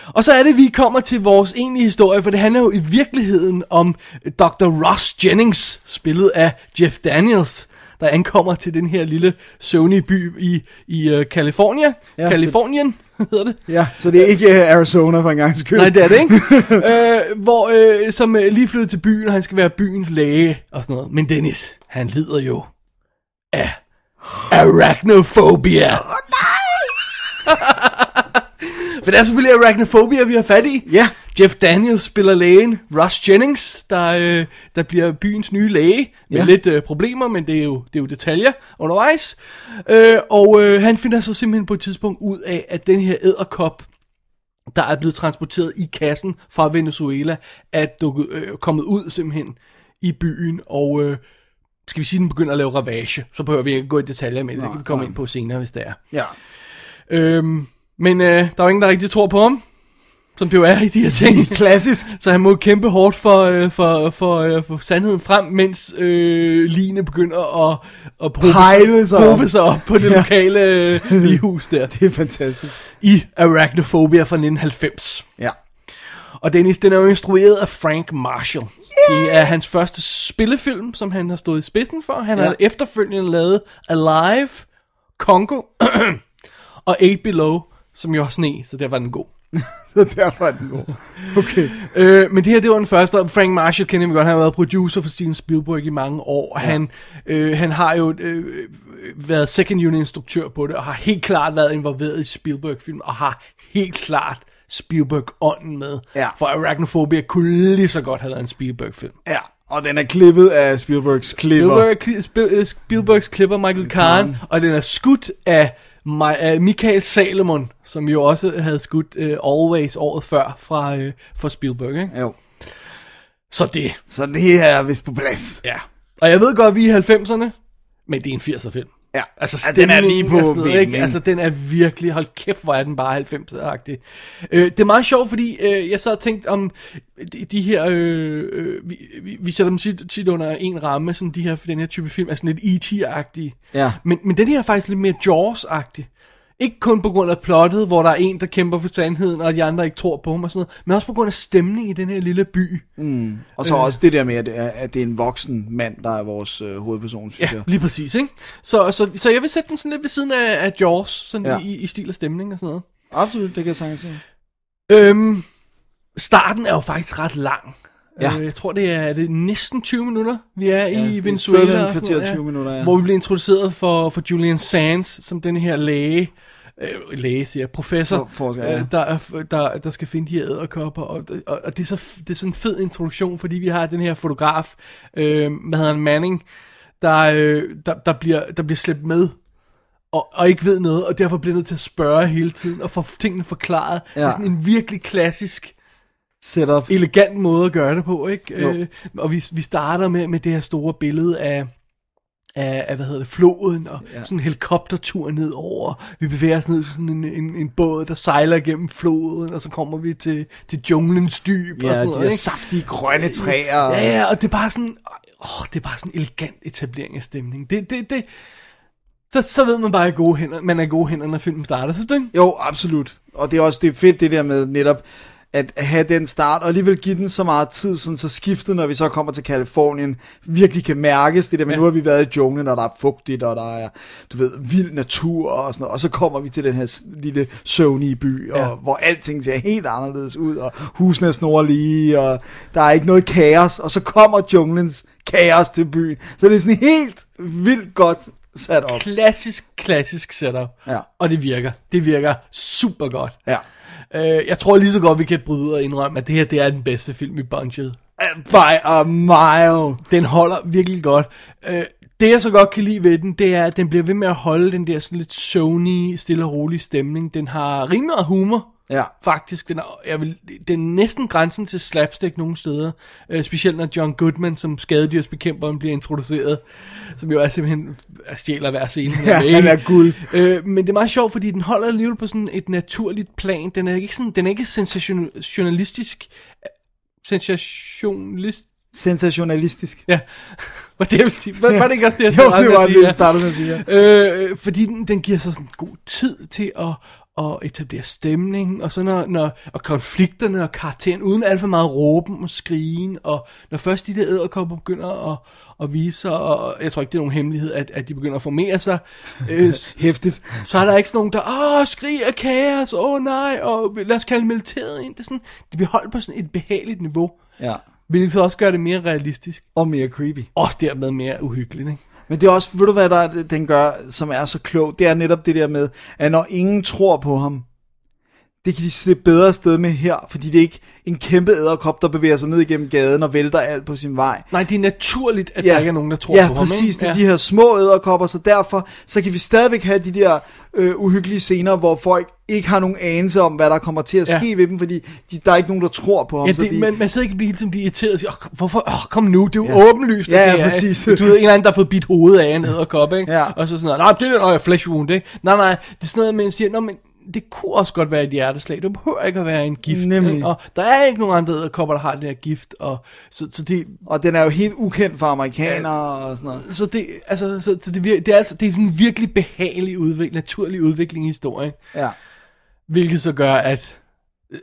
[SPEAKER 2] Og så er det, vi kommer til vores egentlige historie, for det handler jo i virkeligheden om Dr. Ross Jennings, spillet af Jeff Daniels, der ankommer til den her lille søvnige by i, i uh, California.
[SPEAKER 3] Ja,
[SPEAKER 2] Ja, Kalifornien [laughs] hedder det.
[SPEAKER 3] Ja, så det er ikke øh, Arizona for en gang skyld.
[SPEAKER 2] Nej, det er det ikke. [laughs] øh, hvor, øh, som øh, lige flyttede til byen, og han skal være byens læge og sådan noget. Men Dennis, han lider jo af arachnofobia. Åh oh, nej! [laughs] Men det er selvfølgelig arachnofobia, vi har fat i.
[SPEAKER 3] Ja.
[SPEAKER 2] Jeff Daniels spiller lægen Russ Jennings, der, øh, der bliver byens nye læge med
[SPEAKER 3] Ja.
[SPEAKER 2] lidt øh, problemer, men det er, jo, det er jo detaljer undervejs. Øh, og øh, han finder så simpelthen på et tidspunkt ud af, at den her æderkop, der er blevet transporteret i kassen fra Venezuela, er dukket, øh, kommet ud simpelthen i byen, og øh, skal vi sige, den begynder at lave ravage, så behøver vi ikke gå i detaljer med det, det kan vi komme ind på senere, hvis det er.
[SPEAKER 3] Ja.
[SPEAKER 2] Øhm, men øh, der er jo ingen, der rigtig tror på ham, som det jo er i de her [laughs] ting.
[SPEAKER 3] Klassisk.
[SPEAKER 2] Så han må kæmpe hårdt for, øh, for, for, øh, for sandheden frem, mens øh, Line begynder at, at probe,
[SPEAKER 3] sig op.
[SPEAKER 2] probe sig op på det
[SPEAKER 3] Ja.
[SPEAKER 2] lokale øh, [laughs] lighus der.
[SPEAKER 3] Det er fantastisk.
[SPEAKER 2] I Arachnophobia fra 1990.
[SPEAKER 3] Ja.
[SPEAKER 2] Og Dennis, den er jo instrueret af Frank Marshall. Yeah! Det er hans første spillefilm, som han har stået i spidsen for. Han
[SPEAKER 3] Ja.
[SPEAKER 2] ja. har efterfølgende lavet Alive, Congo [clears throat] og 8 Below, som jo er sne, så der var den god. [laughs]
[SPEAKER 3] Så derfor er den god. Okay.
[SPEAKER 2] Øh, men det her, det var den første, og Frank Marshall kender vi godt, han har været producer for Steven Spielberg i mange år, og ja. han, øh, han har jo øh, været second unit instruktør på det, og har helt klart været involveret i Spielberg-film, og har helt klart Spielberg-ånden med.
[SPEAKER 3] Ja.
[SPEAKER 2] For Arachnophobia kunne lige så godt have været en Spielberg-film.
[SPEAKER 3] Ja, og den er klippet af Spielbergs klipper.
[SPEAKER 2] Spielberg, Spielbergs klipper Michael Kahn, og den er skudt af, Mi- af Michael Salomon, som jo også havde skudt uh, Always året før fra, uh, fra Spielberg. Ikke?
[SPEAKER 3] Jo.
[SPEAKER 2] Så det,
[SPEAKER 3] Så det er vist på plads.
[SPEAKER 2] ja. Og jeg ved godt, vi er i 90'erne, men det er en 80'er film.
[SPEAKER 3] Ja.
[SPEAKER 2] Altså,
[SPEAKER 3] ja, den er lige
[SPEAKER 2] stemningen
[SPEAKER 3] på
[SPEAKER 2] sådan noget, ikke? Altså, den er virkelig, hold kæft, hvor er den bare 90'er-agtig. Øh, det er meget sjovt, fordi øh, jeg så har tænkt om de, de her, øh, øh, vi, vi, vi sætter dem tit, tit under en ramme, sådan de her, den her type film er sådan lidt E.T.-agtige.
[SPEAKER 3] Ja.
[SPEAKER 2] Men, men den her er faktisk lidt mere Jaws-agtig. Ikke kun på grund af plottet, hvor der er en, der kæmper for sandheden, og de andre ikke tror på ham og sådan noget, men også på grund af stemningen i den her lille by.
[SPEAKER 3] Og så også det der med, at det er, at det er en voksen mand, der er vores øh, hovedperson, synes
[SPEAKER 2] Ja,
[SPEAKER 3] jeg.
[SPEAKER 2] lige præcis, ikke? Så, så, så jeg vil sætte den sådan lidt ved siden af, af Jaws, sådan
[SPEAKER 3] ja.
[SPEAKER 2] i, i stil og stemning og sådan noget.
[SPEAKER 3] Absolut, det kan jeg sagtens se.
[SPEAKER 2] Øhm, starten er jo faktisk ret lang.
[SPEAKER 3] Ja.
[SPEAKER 2] Øh, jeg tror, det er, er det næsten 20 minutter, vi er
[SPEAKER 3] Ja,
[SPEAKER 2] i Venezuela. sådan
[SPEAKER 3] kvarter
[SPEAKER 2] noget,
[SPEAKER 3] og 20 minutter, ja.
[SPEAKER 2] Hvor vi bliver introduceret for, for Julian Sands, som den her læge, øh, læge siger professor,
[SPEAKER 3] For- forsker, ja.
[SPEAKER 2] øh, der, er- der, der skal finde de her æderkopper. Og, og, og det, er så, det er sådan en fed introduktion, fordi vi har den her fotograf, øh, hvad hedder han, Manning, der, øh, der, der, bliver, der bliver slæbt med og, og ikke ved noget, og derfor bliver nødt til at spørge hele tiden, og få tingene forklaret. Ja. Det
[SPEAKER 3] Ja.
[SPEAKER 2] er sådan en virkelig klassisk,
[SPEAKER 3] Setup.
[SPEAKER 2] elegant måde at gøre det på, ikke?
[SPEAKER 3] Jo.
[SPEAKER 2] Øh, og vi, vi starter med, med det her store billede af, af, af hvad hedder det, floden, og ja. sådan en helikoptertur nedover. Vi bevæger os ned til sådan en, en, en båd, der sejler gennem floden, og så kommer vi til, til junglens dyb. og
[SPEAKER 3] Ja,
[SPEAKER 2] sådan
[SPEAKER 3] de
[SPEAKER 2] noget, ikke?
[SPEAKER 3] saftige grønne træer.
[SPEAKER 2] Ja, ja, og det er bare sådan, åh, det er bare sådan en elegant etablering af stemning. Det, det, det, så, så ved man bare, at gode hænder, man er i gode hænder, når filmen starter, synes du ikke?
[SPEAKER 3] Jo, absolut. Og det er også det er fedt, det der med netop at have den start, og alligevel give den så meget tid, sådan, så skiftet, når vi så kommer til Kalifornien, virkelig kan mærkes. Det der med, ja. Nu har vi været i junglen, og der er fugtigt, og der er, du ved, vild natur og sådan noget. Og så kommer vi til den her lille søvnige by, og,
[SPEAKER 2] Ja.
[SPEAKER 3] hvor alting ser helt anderledes ud, og husene er snorlige, og der er ikke noget kaos. Og så kommer junglens kaos til byen. Så det er sådan helt vildt godt sat op.
[SPEAKER 2] Klassisk, klassisk setup.
[SPEAKER 3] Ja.
[SPEAKER 2] Og det virker. Det virker super godt.
[SPEAKER 3] Ja.
[SPEAKER 2] Øh, jeg tror lige så godt, vi kan bryde og indrømme, at det her det er den bedste film i bunget.
[SPEAKER 3] By a mile.
[SPEAKER 2] Den holder virkelig godt. Øh, det jeg så godt kan lide ved den, det er, at den bliver ved med at holde den der sådan lidt Sony, stille og rolig stemning. Den har rimelig meget humor.
[SPEAKER 3] Ja.
[SPEAKER 2] faktisk. Den er, jeg vil, den er næsten grænsen til slapstick nogle steder. Øh, specielt når John Goodman som skadedyrsbekæmperen bliver introduceret. Som jo er simpelthen er stjæler hver scene.
[SPEAKER 3] Ja,
[SPEAKER 2] med,
[SPEAKER 3] han er guld.
[SPEAKER 2] Øh, men det er meget sjovt, fordi den holder alligevel på sådan et naturligt plan. Den er ikke, sådan, den er ikke sensationalistisk. Sensationalist.
[SPEAKER 3] Sensationalistisk.
[SPEAKER 2] Ja, [laughs] var det, var, var det ikke også det, jeg
[SPEAKER 3] Jo,
[SPEAKER 2] startede
[SPEAKER 3] det
[SPEAKER 2] med
[SPEAKER 3] var det, jeg startede med at sige.
[SPEAKER 2] Øh, fordi den, den giver sig sådan god tid til at, at etablere stemning, og så når, når og konflikterne og karakteren, uden alt for meget råben og skrigen, og når først de der æderkopper begynder at, at vise sig, og jeg tror ikke, det er nogen hemmelighed, at, at de begynder at formere sig, øh, [laughs]
[SPEAKER 3] Hæftigt.
[SPEAKER 2] så er der ikke sådan nogen, der, åh, skriger kaos, åh nej, og lad os kalde militæret ind. Det er sådan, de bliver holdt på sådan et behageligt niveau,
[SPEAKER 3] Ja.
[SPEAKER 2] hvilket så også gør det mere realistisk,
[SPEAKER 3] Og mere creepy.
[SPEAKER 2] og dermed mere uhyggeligt, ikke?
[SPEAKER 3] Men det er også, ved du hvad der, den gør, som er så klog, det er netop det der med, at når ingen tror på ham, det kan de slippe bedre afsted med her, fordi det er ikke en kæmpe æderkop, der bevæger sig ned igennem gaden og vælter alt på sin vej.
[SPEAKER 2] Nej, det er naturligt, at ja. der ikke er nogen, der tror
[SPEAKER 3] ja,
[SPEAKER 2] på ham.
[SPEAKER 3] præcis,
[SPEAKER 2] ikke?
[SPEAKER 3] det er de her små æderkopper, så derfor så kan vi stadigvæk have de der øh, uhyggelige scener, hvor folk ikke har nogen anelse om, hvad der kommer til at
[SPEAKER 2] Ja.
[SPEAKER 3] ske ved dem, fordi de, der er ikke nogen, der tror på ham.
[SPEAKER 2] Ja,
[SPEAKER 3] så
[SPEAKER 2] det,
[SPEAKER 3] de,
[SPEAKER 2] man, man sidder ikke tiden bliver irriteret og siger, oh, hvorfor, oh, kom nu, det er jo ja. åbenlyst.
[SPEAKER 3] Ja, ja,
[SPEAKER 2] det er,
[SPEAKER 3] præcis.
[SPEAKER 2] ikke? Du ved, en eller anden, der har fået bidt hovedet af en æderkop, ikke?
[SPEAKER 3] Ja.
[SPEAKER 2] Og så sådan noget, nej, det er noget flesh wound, ikke? Nej, nej, det er sådan noget, man siger, nå, men det kunne også godt være et hjerteslag. Det behøver ikke at være en gift.
[SPEAKER 3] Nemlig.
[SPEAKER 2] Ikke? Og der er ikke nogen andre æderkopper, der har den her gift. Og, så, så det,
[SPEAKER 3] Og den er jo helt ukendt for amerikanere og sådan noget.
[SPEAKER 2] så det, altså, så, så det, det, er altså, det er sådan en virkelig behagelig udvikling, naturlig udvikling i historien.
[SPEAKER 3] Ja.
[SPEAKER 2] Hvilket så gør, at,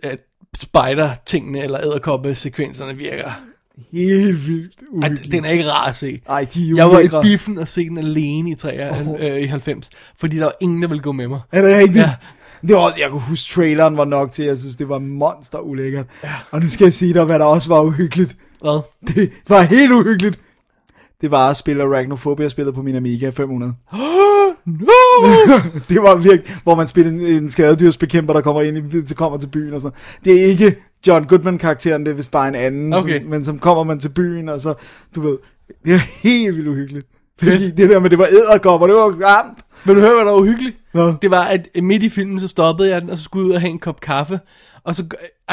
[SPEAKER 2] at spider-tingene eller æderkoppe-sekvenserne virker.
[SPEAKER 3] Helt vildt
[SPEAKER 2] Ej,
[SPEAKER 3] uhyggeligt.
[SPEAKER 2] den er ikke rar at se.
[SPEAKER 3] Ej, de er
[SPEAKER 2] Jeg var i biffen og se den alene i, 3, oh. øh, i 90, fordi der var ingen, der ville gå med mig.
[SPEAKER 3] Er det rigtigt?
[SPEAKER 2] Ja.
[SPEAKER 3] Det var, jeg kunne huske, traileren var nok til, jeg synes, det var monster ulækkert. Ja. Og nu skal jeg sige dig, hvad der også var uhyggeligt.
[SPEAKER 2] Hvad?
[SPEAKER 3] Det var helt uhyggeligt. Det var at spille Arachnophobia, jeg spillede på min Amiga 500. [gasps]
[SPEAKER 2] No! [laughs]
[SPEAKER 3] det var virkelig, hvor man spiller en, en skadedyrsbekæmper, der kommer ind i, så kommer til byen og sådan Det er ikke John Goodman-karakteren, det er vist bare en anden,
[SPEAKER 2] Okay.
[SPEAKER 3] som, men som kommer man til byen, og så, du ved, det er helt vildt uhyggeligt. Fordi det der med, det var æderkopper, det var grimt.
[SPEAKER 2] Vil du høre, hvad der var uhyggeligt?
[SPEAKER 3] Hvad?
[SPEAKER 2] Det var, at midt i filmen, så stoppede jeg den, og så skulle jeg ud og have en kop kaffe. Og så,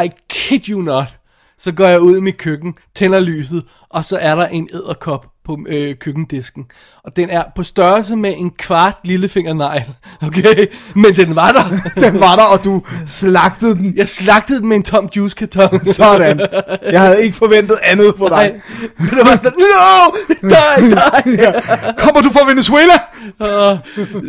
[SPEAKER 2] I kid you not, så går jeg ud i mit køkken, tænder lyset, og så er der en æderkop på øh, køkkendisken. Og den er på størrelse med en kvart lillefingernegl, [laughs] okay? Men den var der. [laughs]
[SPEAKER 3] Den var der, og du slagtede den.
[SPEAKER 2] Jeg slagtede den med en tom juicekarton. [laughs]
[SPEAKER 3] Sådan. Jeg havde ikke forventet andet på dig.
[SPEAKER 2] Nej, men det var sådan, no, nej, nej.
[SPEAKER 3] Ja. Kommer du fra Venezuela?
[SPEAKER 2] Og,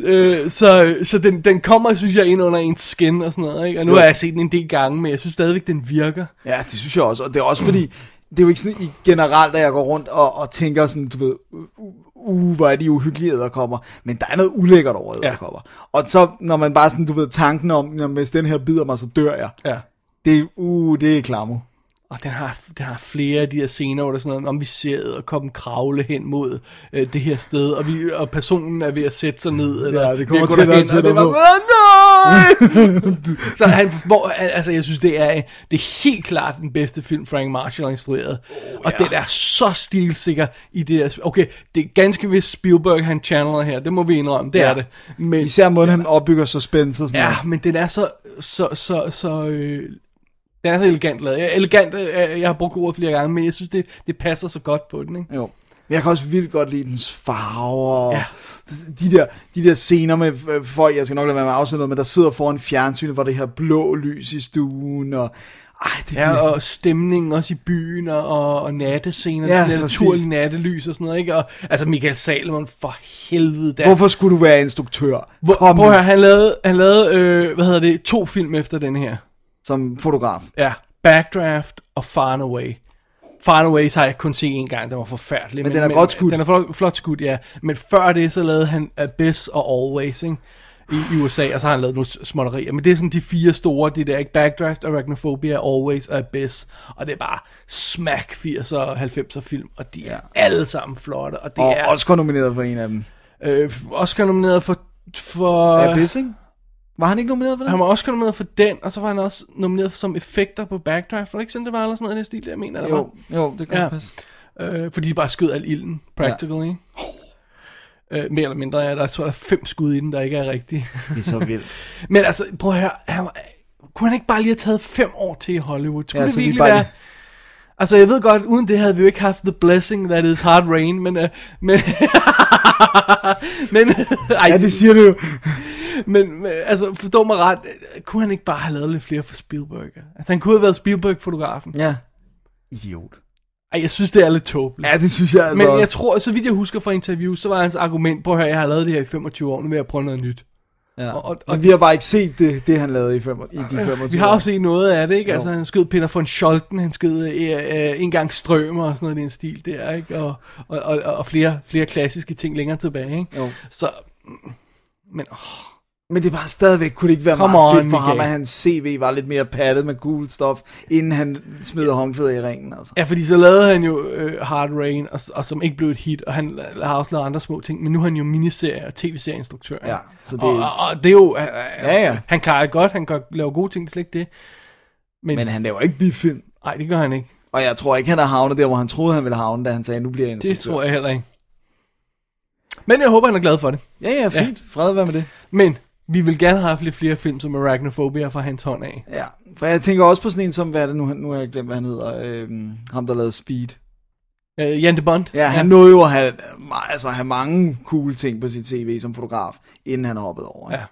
[SPEAKER 2] øh, så så den, den kommer, synes jeg, ind under ens skin og sådan noget, ikke? Og nu
[SPEAKER 3] Jo.
[SPEAKER 2] har jeg set den en del gange, men jeg synes stadigvæk, den virker.
[SPEAKER 3] Ja, det synes jeg også. Og det er også fordi, det er jo ikke sådan i generelt, at jeg går rundt og, og tænker sådan, du ved, uh, hvor er de uhyggelige æderkopper. Men der er noget ulækkert over æderkopper. Ja. Og så, når man bare sådan, du ved, tanken om, når hvis den her bider mig, så dør jeg.
[SPEAKER 2] Ja.
[SPEAKER 3] Det, uh, det er klammer.
[SPEAKER 2] Og den har, den har flere af de her scener, hvor der er sådan noget, om vi ser æderkoppen kravle hen mod øh, det her sted, og, vi, og personen er ved at sætte sig ned. Eller,
[SPEAKER 3] Ja, det kommer
[SPEAKER 2] ved at
[SPEAKER 3] og
[SPEAKER 2] derhen, og det var sådan, [laughs] "Åh, nej! så han, hvor, altså, jeg synes, det er, det er helt klart den bedste film, Frank Marshall har instrueret. Oh, og
[SPEAKER 3] ja.
[SPEAKER 2] den er så stilsikker i det der. Okay, det er ganske vist Spielberg, han channeler her, det må vi indrømme, det
[SPEAKER 3] Ja.
[SPEAKER 2] er det. Men,
[SPEAKER 3] Især måden, han opbygger suspense og sådan
[SPEAKER 2] Ja,
[SPEAKER 3] noget.
[SPEAKER 2] men den er så, så, så, så, øh, den er så elegant lavet. Elegant, øh, jeg har brugt ordet flere gange, men jeg synes, det, det passer så godt på den, ikke?
[SPEAKER 3] Jo. Men jeg kan også vildt godt lide dens farver.
[SPEAKER 2] Ja.
[SPEAKER 3] De, der, de der scener med øh, folk, jeg skal nok lade være med at afsætte noget, men der sidder foran fjernsynet, hvor det her blå lys i stuen, og ej, det
[SPEAKER 2] Ja,
[SPEAKER 3] virkelig-
[SPEAKER 2] og stemningen også i byen, og, og, nattescener,
[SPEAKER 3] Ja,
[SPEAKER 2] det naturlige nattelys og sådan noget, ikke? Og, altså Michael Salomon, for helvede der.
[SPEAKER 3] Hvorfor skulle du være instruktør?
[SPEAKER 2] Hvor,
[SPEAKER 3] Kom
[SPEAKER 2] prøv at høre, han lavede, han lavede øh, hvad hedder det, to film efter den her.
[SPEAKER 3] Som fotograf.
[SPEAKER 2] Ja, Backdraft og Far and Away. Far and Away har jeg kun set en gang, den var forfærdelig.
[SPEAKER 3] Men den er godt skudt.
[SPEAKER 2] Den er flot, flot skudt, ja. Men før det, så lavede han Abyss og Always, ikke? I, i USA, og så har han lavet nogle småtterier. Men det er sådan de fire store, det der, ikke? Backdraft, Arachnophobia, Always og Abyss. Og det er bare smack 80'er og 90'er film, og de er
[SPEAKER 3] Ja.
[SPEAKER 2] alle sammen flotte. Og det
[SPEAKER 3] Og
[SPEAKER 2] er
[SPEAKER 3] Oscar nomineret for en af dem.
[SPEAKER 2] øh, Oscar nomineret for... for
[SPEAKER 3] Abyss, ikke? Var han ikke nomineret for det?
[SPEAKER 2] han var også nomineret for den, og så var han også nomineret som effekter på Backdraft. Var det ikke sådan, det var, eller sådan noget i den stil, jeg mener, det var?
[SPEAKER 3] Jo, jo, det kan
[SPEAKER 2] Ja.
[SPEAKER 3] passe.
[SPEAKER 2] Øh, fordi de bare skød al ilden, practically. Ja. Øh, mere eller mindre, ja, der tror der er fem skud i den, der ikke er rigtige. [laughs]
[SPEAKER 3] Det er så vildt.
[SPEAKER 2] Men altså, prøv at høre, han kunne han ikke bare lige have taget fem år til i Hollywood? Skulle
[SPEAKER 3] Ja,
[SPEAKER 2] det virkelig være...
[SPEAKER 3] lige-
[SPEAKER 2] Altså, jeg ved godt, uden det havde vi jo ikke haft the blessing that is hard rain, men... Uh, men, [laughs] men, ej,
[SPEAKER 3] Ja, det siger du jo.
[SPEAKER 2] men, men, altså, forstå mig ret, kunne han ikke bare have lavet lidt flere for Spielberg? Altså, han kunne have været Spielberg-fotografen.
[SPEAKER 3] Ja. Idiot.
[SPEAKER 2] Ej, jeg synes, det er lidt tåbeligt.
[SPEAKER 3] Ja, det synes jeg altså
[SPEAKER 2] Men jeg tror, så vidt jeg husker fra interview, så var hans argument på, at jeg har lavet det her i 25 år, nu vil jeg prøve noget nyt.
[SPEAKER 3] Ja.
[SPEAKER 2] og- og-
[SPEAKER 3] Men vi har bare ikke set det, det han lavede i, fem, i de 25
[SPEAKER 2] Vi har
[SPEAKER 3] år.
[SPEAKER 2] også set noget af det, ikke?
[SPEAKER 3] Jo.
[SPEAKER 2] Altså, han skød Peter von Scholten, han skød øh, øh, en gang Strømer og sådan noget i den stil der, ikke? Og, og, og, og flere, flere klassiske ting længere tilbage, ikke?
[SPEAKER 3] Jo.
[SPEAKER 2] Så, mm, men åh,
[SPEAKER 3] Men det var stadigvæk, kunne det ikke være
[SPEAKER 2] Come
[SPEAKER 3] meget
[SPEAKER 2] on,
[SPEAKER 3] fedt for ham,
[SPEAKER 2] Michael.
[SPEAKER 3] at hans CV var lidt mere pattet med cool stuff, inden han smed håndklæder i ringen, altså.
[SPEAKER 2] ja, fordi så lavede han jo øh, Hard Rain, og, og som ikke blev et hit, og han har også lavet andre små ting, men nu er han jo miniserie- og tv-serieinstruktør.
[SPEAKER 3] Ja, så det-
[SPEAKER 2] og, og, og det er jo, øh,
[SPEAKER 3] Ja, ja.
[SPEAKER 2] han klarer det godt, han kan lave gode ting, det er slet ikke det. Men,
[SPEAKER 3] Men han laver ikke bifilm.
[SPEAKER 2] nej, det gør han ikke.
[SPEAKER 3] Og jeg tror ikke, han har havnet der, hvor han troede, han ville havne, da han sagde, nu bliver jeg
[SPEAKER 2] Det
[SPEAKER 3] instruktør.
[SPEAKER 2] tror jeg heller ikke. Men jeg håber, han er glad for det.
[SPEAKER 3] Ja, ja, fint. Fred være med det.
[SPEAKER 2] Men vi vil gerne have haft lidt flere film som Arachnophobia fra hans hånd af.
[SPEAKER 3] Ja, for jeg tænker også på sådan en som, hvad er det nu, nu har jeg glemt, hvad han hedder, øhm, ham der lavede Speed.
[SPEAKER 2] Uh, Jan de Bond.
[SPEAKER 3] Ja, han nåede jo at have, altså, have mange cool ting på sit CV som fotograf, inden han hoppede over.
[SPEAKER 2] Ja.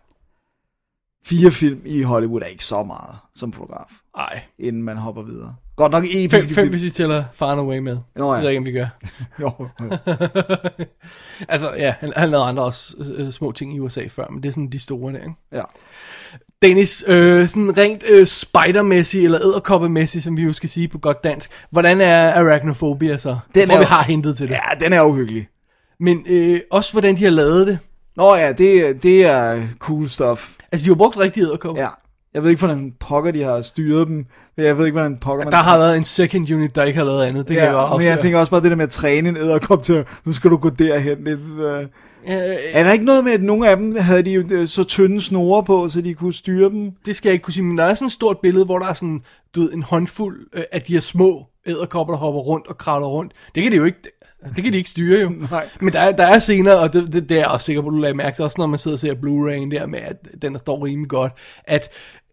[SPEAKER 3] Fire film i Hollywood er ikke så meget som fotograf,
[SPEAKER 2] Ej.
[SPEAKER 3] inden man hopper videre. Godt nok
[SPEAKER 2] Fem,
[SPEAKER 3] episke
[SPEAKER 2] fem
[SPEAKER 3] film.
[SPEAKER 2] hvis vi tæller Far and Away med.
[SPEAKER 3] Nå ja.
[SPEAKER 2] Det ved jeg ikke, om vi gør. [laughs]
[SPEAKER 3] Jo, jo. [laughs]
[SPEAKER 2] altså, ja, han, han lavede andre også øh, små ting i USA før, men det er sådan de store der, ikke?
[SPEAKER 3] ja.
[SPEAKER 2] Dennis, øh, sådan rent øh, spidermæssigt, eller æderkoppemæssigt, som vi jo skal sige på godt dansk. Hvordan er Arachnophobia så? Den jeg tror,
[SPEAKER 3] er
[SPEAKER 2] vi har hentet til det.
[SPEAKER 3] ja, den er uhyggelig.
[SPEAKER 2] Men øh, også hvordan de har lavet det.
[SPEAKER 3] Nå ja, det, det er cool stuff.
[SPEAKER 2] Altså, de har brugt rigtige æderkopper.
[SPEAKER 3] Ja. Jeg ved ikke, hvordan pokker de har styret dem. Jeg ved ikke, hvordan pokker man...
[SPEAKER 2] Der har været en second unit, der ikke har lavet andet. Det kan jeg
[SPEAKER 3] ja, men jeg tænker også bare det der med at træne en æderkop til, nu skal du gå derhen. Det, øh.
[SPEAKER 2] Øh,
[SPEAKER 3] Er der ikke noget med, at nogle af dem havde de jo øh, så tynde snore på, så de kunne styre dem?
[SPEAKER 2] det skal jeg ikke kunne sige, men der er sådan et stort billede, hvor der er sådan, du ved, en håndfuld øh, af de her små æderkopper, der hopper rundt og kravler rundt. Det kan de jo ikke, det kan de ikke styre jo. [laughs]
[SPEAKER 3] Nej.
[SPEAKER 2] Men der er, der er scener, og det, det, det er jeg også sikker på, du lagde mærke til, også når man sidder og ser Blu-ray'en der med, at den der står rimelig godt, at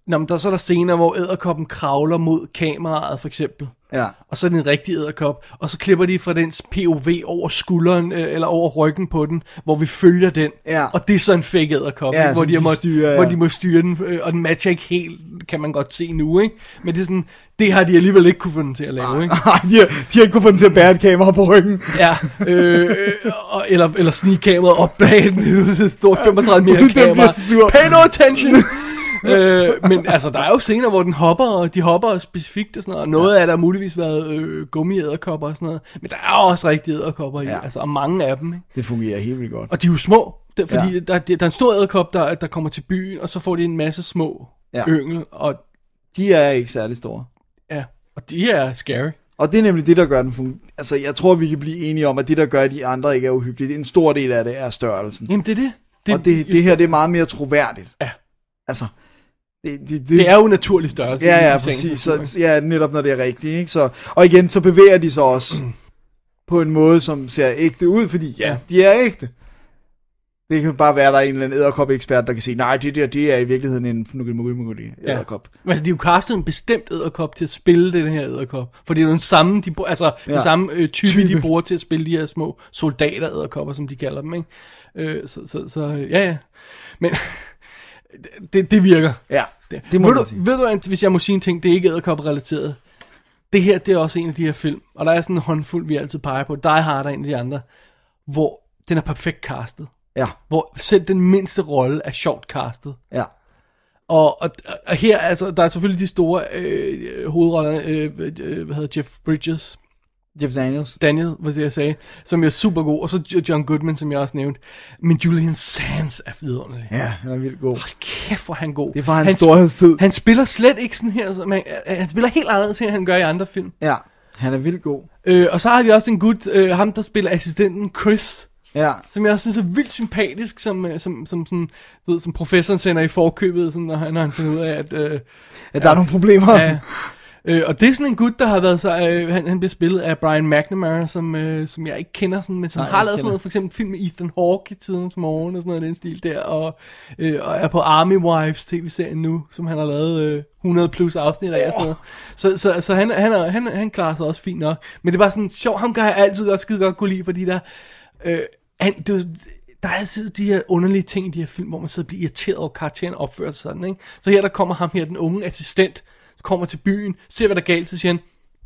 [SPEAKER 2] når man, der, så er der scener, hvor æderkoppen kravler mod kameraet, for eksempel.
[SPEAKER 3] Ja.
[SPEAKER 2] Og så er det en rigtig æderkop, og så klipper de fra dens POV over skulderen, øh, eller over ryggen på den, hvor vi følger den.
[SPEAKER 3] Ja.
[SPEAKER 2] Og det er så en fake æderkop,
[SPEAKER 3] Ja,
[SPEAKER 2] ikke? hvor, de,
[SPEAKER 3] de
[SPEAKER 2] må,
[SPEAKER 3] styrer, ja.
[SPEAKER 2] hvor de må styre den, øh, og den matcher ikke helt, kan man godt se nu, ikke? Men det er sådan, det har de alligevel ikke kunne få den til at lave, ikke?
[SPEAKER 3] Nej, [laughs] de har, de har ikke kunnet få den til at bære et kamera på ryggen.
[SPEAKER 2] Ja, øh, øh, og- eller, eller snige kameraet op bag den, [laughs] det er et stort 35 meter [laughs] kamera. Pay no attention! [laughs] øh, men altså, der er jo scener, hvor den hopper, og de hopper specifikt og sådan noget, og noget af der har muligvis været øh, gummiæderkopper og sådan noget, men der er også rigtige æderkopper i,
[SPEAKER 3] Ja.
[SPEAKER 2] altså, og mange af dem, ikke?
[SPEAKER 3] Det fungerer helt vildt godt.
[SPEAKER 2] Og de er jo små, det, fordi
[SPEAKER 3] Ja.
[SPEAKER 2] ja. der, der er en stor æderkop, der, der kommer til byen, og så får de en masse små
[SPEAKER 3] Ja.
[SPEAKER 2] ja. yngel, og
[SPEAKER 3] De er ikke særlig store.
[SPEAKER 2] ja, og de er scary.
[SPEAKER 3] Og det er nemlig det, der gør den fun- Altså, jeg tror, vi kan blive enige om, at det, der gør, at de andre ikke er uhyggelige, en stor del af det er størrelsen.
[SPEAKER 2] Jamen, det er det.
[SPEAKER 3] Det, og det, det her, det er meget mere troværdigt.
[SPEAKER 2] Ja.
[SPEAKER 3] Altså, det, det, det,
[SPEAKER 2] Det er jo naturlig størrelse.
[SPEAKER 3] Ja, ja, præcis. Så, ja, netop når det er rigtigt. Ikke? Så, og igen, så bevæger de sig også [clears throat] på en måde, som ser ægte ud, fordi ja,
[SPEAKER 2] Ja.
[SPEAKER 3] de er ægte. Det kan bare være, at der er en eller anden æderkop-ekspert, der kan sige, nej, det der, det er i virkeligheden en fnuggelmuggelmuggelig
[SPEAKER 2] Ja.
[SPEAKER 3] æderkop.
[SPEAKER 2] Men altså, de har jo castet en bestemt æderkop til at spille den her æderkop. For det er jo den samme, de, altså, ja.
[SPEAKER 3] Ja.
[SPEAKER 2] den samme øh, type, type,
[SPEAKER 3] Type.
[SPEAKER 2] de bruger til at spille de her små soldater æderkopper, som de kalder dem, ikke? Øh, så, så, så, ja, ja. Men [laughs] det, det virker.
[SPEAKER 3] Ja, det må
[SPEAKER 2] ved, du,
[SPEAKER 3] sige.
[SPEAKER 2] ved du, hvis jeg må sige en ting, det er ikke æderkop-relateret. Det her, det er også en af de her film, og der er sådan en håndfuld, vi altid peger på. Die Hard er en af de andre, hvor den er perfekt castet.
[SPEAKER 3] Ja,
[SPEAKER 2] Hvor selv den mindste rolle er sjovt castet.
[SPEAKER 3] ja.
[SPEAKER 2] Og, og, og her, altså, der er selvfølgelig de store øh, hovedroller, øh, øh, hvad hedder Jeff Bridges,
[SPEAKER 3] Jeff Daniels.
[SPEAKER 2] Daniel, hvad det jeg sagde, som er super god, og så John Goodman, som jeg også nævnte. Men Julian Sands er vidunderlig.
[SPEAKER 3] Ja, han er vildt god.
[SPEAKER 2] Kæft, hvor han god.
[SPEAKER 3] Det er for hans
[SPEAKER 2] han,
[SPEAKER 3] storhedstid.
[SPEAKER 2] Han spiller slet ikke sådan her, som han, han spiller helt anderledes, end han gør i andre film.
[SPEAKER 3] Ja, han er vildt god.
[SPEAKER 2] Øh, og så har vi også en gut, øh, ham der spiller assistenten Chris,
[SPEAKER 3] Ja,
[SPEAKER 2] som jeg også synes er vildt sympatisk, som, øh, som, som, sådan, du ved, som professoren sender i forkøbet, sådan, når, han, når han finder ud af, at... Øh,
[SPEAKER 3] ja der er nogle problemer.
[SPEAKER 2] Ja, [laughs] Øh, og det er sådan en gut, der har været så, øh, han, han bliver spillet af Brian McNamara, som, øh, som jeg ikke kender sådan, men som
[SPEAKER 3] Nej,
[SPEAKER 2] har lavet sådan noget, for eksempel film med Ethan Hawke i tidens morgen og sådan noget den stil der, og, øh, og er på Army Wives tv-serien nu, som han har lavet øh, 100 plus afsnit af og sådan noget. Så, så, så han, han, er, han, han klarer sig også fint nok. Men det var sådan sjovt, ham kan jeg altid også skide godt kunne lide, fordi der, øh, han, det, var- der er altid de her underlige ting i de her film, hvor man sidder og bliver irriteret over karakteren opfører sig sådan, ikke? Så her der kommer ham her, den unge assistent, kommer til byen, ser hvad der er galt, så siger han,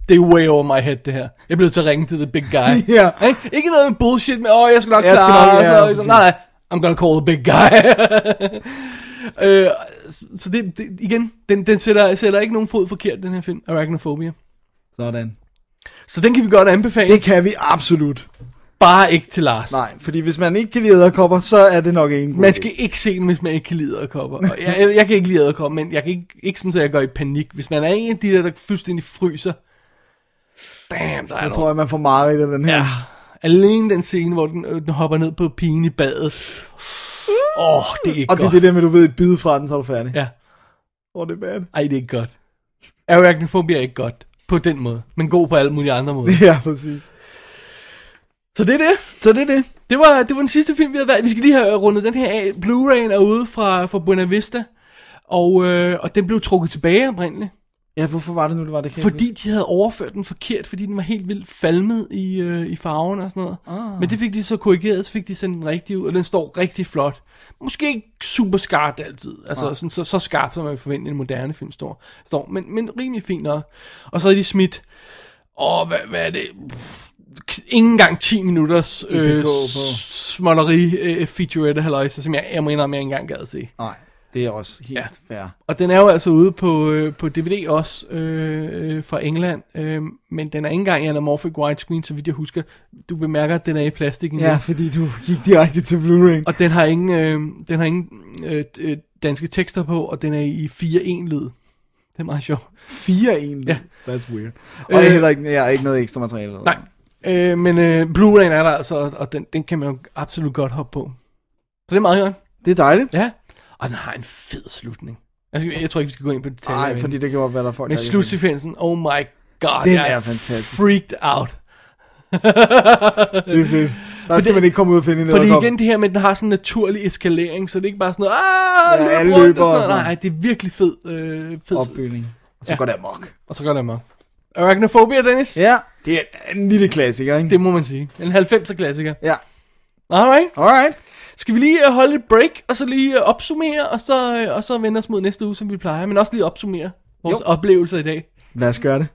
[SPEAKER 2] det er way over my head det her. Jeg bliver til at ringe til the big guy. [laughs]
[SPEAKER 3] Ja.
[SPEAKER 2] Ikke? ikke noget med bullshit med, åh, jeg skal nok
[SPEAKER 3] Jeg skal
[SPEAKER 2] klare,
[SPEAKER 3] nok-
[SPEAKER 2] og
[SPEAKER 3] ja,
[SPEAKER 2] så,
[SPEAKER 3] præcis.
[SPEAKER 2] nej, nej, I'm gonna call the big guy. [laughs] øh, så det, det, igen, den, den sætter, sætter ikke nogen fod forkert, den her film, Arachnophobia.
[SPEAKER 3] Sådan.
[SPEAKER 2] Så den kan vi godt anbefale,
[SPEAKER 3] Det kan vi absolut.
[SPEAKER 2] Bare ikke til Lars.
[SPEAKER 3] Nej, fordi hvis man ikke kan lide æderkopper, så er det nok en god
[SPEAKER 2] Man
[SPEAKER 3] idé.
[SPEAKER 2] skal ikke se den, hvis man ikke kan lide æderkopper. Og jeg, jeg, jeg kan ikke lide æderkopper, men jeg kan ikke, ikke sådan, at jeg går i panik. Hvis man er en af de der, der fuldstændig fryser, damn, der er
[SPEAKER 3] Jeg tror, at man får meget af den her.
[SPEAKER 2] Ja, alene den scene, hvor den, øh, den hopper ned på pigen i badet. Åh, oh, det er ikke
[SPEAKER 3] Og det er
[SPEAKER 2] godt.
[SPEAKER 3] det der med, at du ved et bid fra den, så er du færdig.
[SPEAKER 2] Ja,
[SPEAKER 3] Åh, oh, det er bad.
[SPEAKER 2] ej, det er ikke godt. Arachnophobia er ikke godt på den måde, men god på alle mulige andre måder. [laughs]
[SPEAKER 3] Ja, præcis.
[SPEAKER 2] Så det er det.
[SPEAKER 3] Så det er det.
[SPEAKER 2] Det var, det var den sidste film, vi havde været. Vi skal lige have rundet den her af. Blu-ray'en er ude fra, fra Buena Vista, og, øh, og den blev trukket tilbage oprindeligt.
[SPEAKER 3] Ja, hvorfor var det nu, det var det? Jeg
[SPEAKER 2] Fordi de havde overført den forkert, fordi den var helt vildt falmet i, øh, i farven og sådan noget. Ah. Men det fik de så korrigeret, så fik de sendt den rigtig ud, og den står rigtig flot. Måske ikke super skarpt altid, altså sådan, så, så skarpt, som man vil forvente en moderne film står, står men, men rimelig fint nok. Og så har de smidt, åh, hvad, hvad er det, Pff, ikke engang 10 minutters øh, småtteri øh, featurette halløjse, som jeg, jeg må indrømme, jeg ikke engang gad at se.
[SPEAKER 3] Nej, det er også helt
[SPEAKER 2] Ja.
[SPEAKER 3] ja. fair.
[SPEAKER 2] Og den er jo altså ude på, øh, på DVD også øh, øh, fra England, øh, men den er ikke engang i anamorphic widescreen, så vidt jeg husker. Du bemærker, at den er i plastik endnu.
[SPEAKER 3] Ja, fordi du gik direkte til Blu-ray.
[SPEAKER 2] Og den har ingen, øh, den har ingen øh, øh, danske tekster på, og den er i 4.1 lyd. Det er meget sjovt.
[SPEAKER 3] 4 egentlig.
[SPEAKER 2] Ja.
[SPEAKER 3] That's weird. Og
[SPEAKER 2] Øh,
[SPEAKER 3] er heller ikke, jeg har ikke noget ekstra materiale.
[SPEAKER 2] Nej. Øh, men øh, Blu-ray'en er der altså, og- og den, den kan man jo absolut godt hoppe på. Så det er meget godt.
[SPEAKER 3] Det er dejligt.
[SPEAKER 2] Ja, og den har en fed slutning. Altså, jeg tror ikke, vi skal gå ind på detaljer.
[SPEAKER 3] Nej, fordi det kan godt være, der er folk,
[SPEAKER 2] Men slutsekvensen, oh my god,
[SPEAKER 3] Den
[SPEAKER 2] jeg
[SPEAKER 3] er fantastisk.
[SPEAKER 2] freaked out.
[SPEAKER 3] det. Det er fedt. Der skal man ikke komme ud og finde en
[SPEAKER 2] Fordi igen det her med, at den har sådan en naturlig eskalering, så det er ikke bare sådan noget, ah,
[SPEAKER 3] Ja,
[SPEAKER 2] løb rundt
[SPEAKER 3] løber
[SPEAKER 2] og sådan
[SPEAKER 3] og
[SPEAKER 2] noget. Nej, det er virkelig fed, øh, fed.
[SPEAKER 3] opbygning. Og så
[SPEAKER 2] ja.
[SPEAKER 3] går det amok.
[SPEAKER 2] Og så går det amok. Arachnophobia, Dennis?
[SPEAKER 3] Ja, det er en lille klassiker, ikke?
[SPEAKER 2] Det må man sige. En 90'er klassiker.
[SPEAKER 3] Ja.
[SPEAKER 2] Alright.
[SPEAKER 3] Alright.
[SPEAKER 2] Skal vi lige øh, holde et break, og så lige øh, opsummere, og så, øh, og så vende os mod næste uge, som vi plejer, men også lige opsummere vores
[SPEAKER 3] Jo.
[SPEAKER 2] oplevelser i dag.
[SPEAKER 3] Lad os gøre det.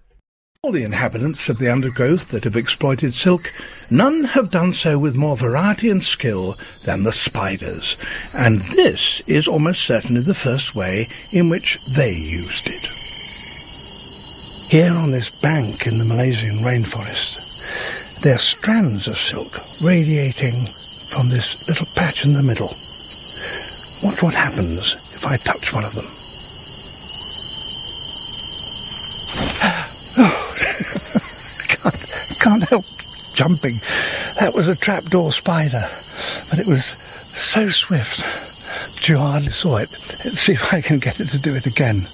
[SPEAKER 4] All the inhabitants of the undergrowth that have exploited silk, none have done so with more variety and skill than the spiders. And this is almost certainly the first way in which they used it. Here on this bank in the Malaysian rainforest, there are strands of silk radiating from this little patch in the middle. Watch what happens if I touch one of them. [sighs] can't, can't help jumping. That was a trapdoor spider, but it was so swift. hardly saw it. Let's see if I can get it to do it again.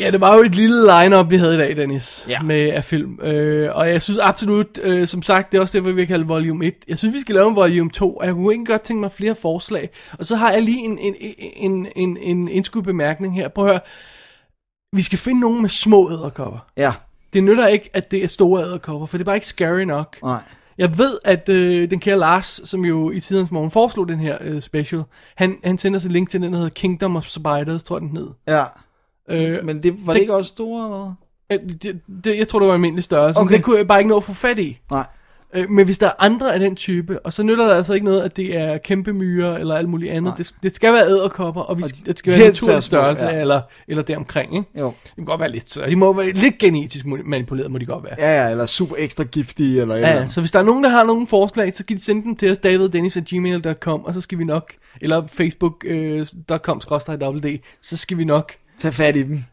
[SPEAKER 2] Ja, det var jo et lille line-up, vi havde i dag, Dennis,
[SPEAKER 3] Ja.
[SPEAKER 2] med af film. Øh, og jeg synes absolut, øh, som sagt, det er også det, vi kalde volume 1. Jeg synes, vi skal lave en volume 2, og jeg kunne ikke godt tænke mig flere forslag. Og så har jeg lige en, en, en, en, en indskudt bemærkning her. Prøv at høre. Vi skal finde nogen med små æderkopper.
[SPEAKER 3] Ja.
[SPEAKER 2] Det nytter ikke, at det er store æderkopper, for det er bare ikke scary nok.
[SPEAKER 3] Nej.
[SPEAKER 2] Jeg ved, at øh, den kære Lars, som jo i tidens morgen foreslog den her øh, special, han, han sender os et link til den, der hedder Kingdom of Spiders, tror jeg den hed.
[SPEAKER 3] Ja.
[SPEAKER 2] Øh,
[SPEAKER 3] Men det, var det,
[SPEAKER 2] Det-
[SPEAKER 3] ikke også store, eller?
[SPEAKER 2] Øh, Det, det, jeg tror, det var almindelig størrelse, okay. men det kunne jeg bare ikke nå at få fat i.
[SPEAKER 3] Nej.
[SPEAKER 2] Øh, men hvis der er andre af den type, og så nytter det altså ikke noget, at det er kæmpe myrer eller alt muligt andet. Det, det skal være æderkopper, og, vi,
[SPEAKER 3] Og
[SPEAKER 2] det skal være
[SPEAKER 3] helst
[SPEAKER 2] naturlig størrelse,
[SPEAKER 3] ja.
[SPEAKER 2] eller, eller deromkring. Ikke?
[SPEAKER 3] Jo.
[SPEAKER 2] Det kan godt være lidt større. De må være lidt genetisk manipuleret, må de godt være.
[SPEAKER 3] Ja, ja, eller super ekstra giftige, eller
[SPEAKER 2] Ja,
[SPEAKER 3] eller
[SPEAKER 2] så hvis der er nogen, der har nogle forslag, så kan de sende dem til os, daviddennis.gmail.com, og så skal vi nok, eller facebook.com, d så skal vi nok
[SPEAKER 3] Tag fat i dem.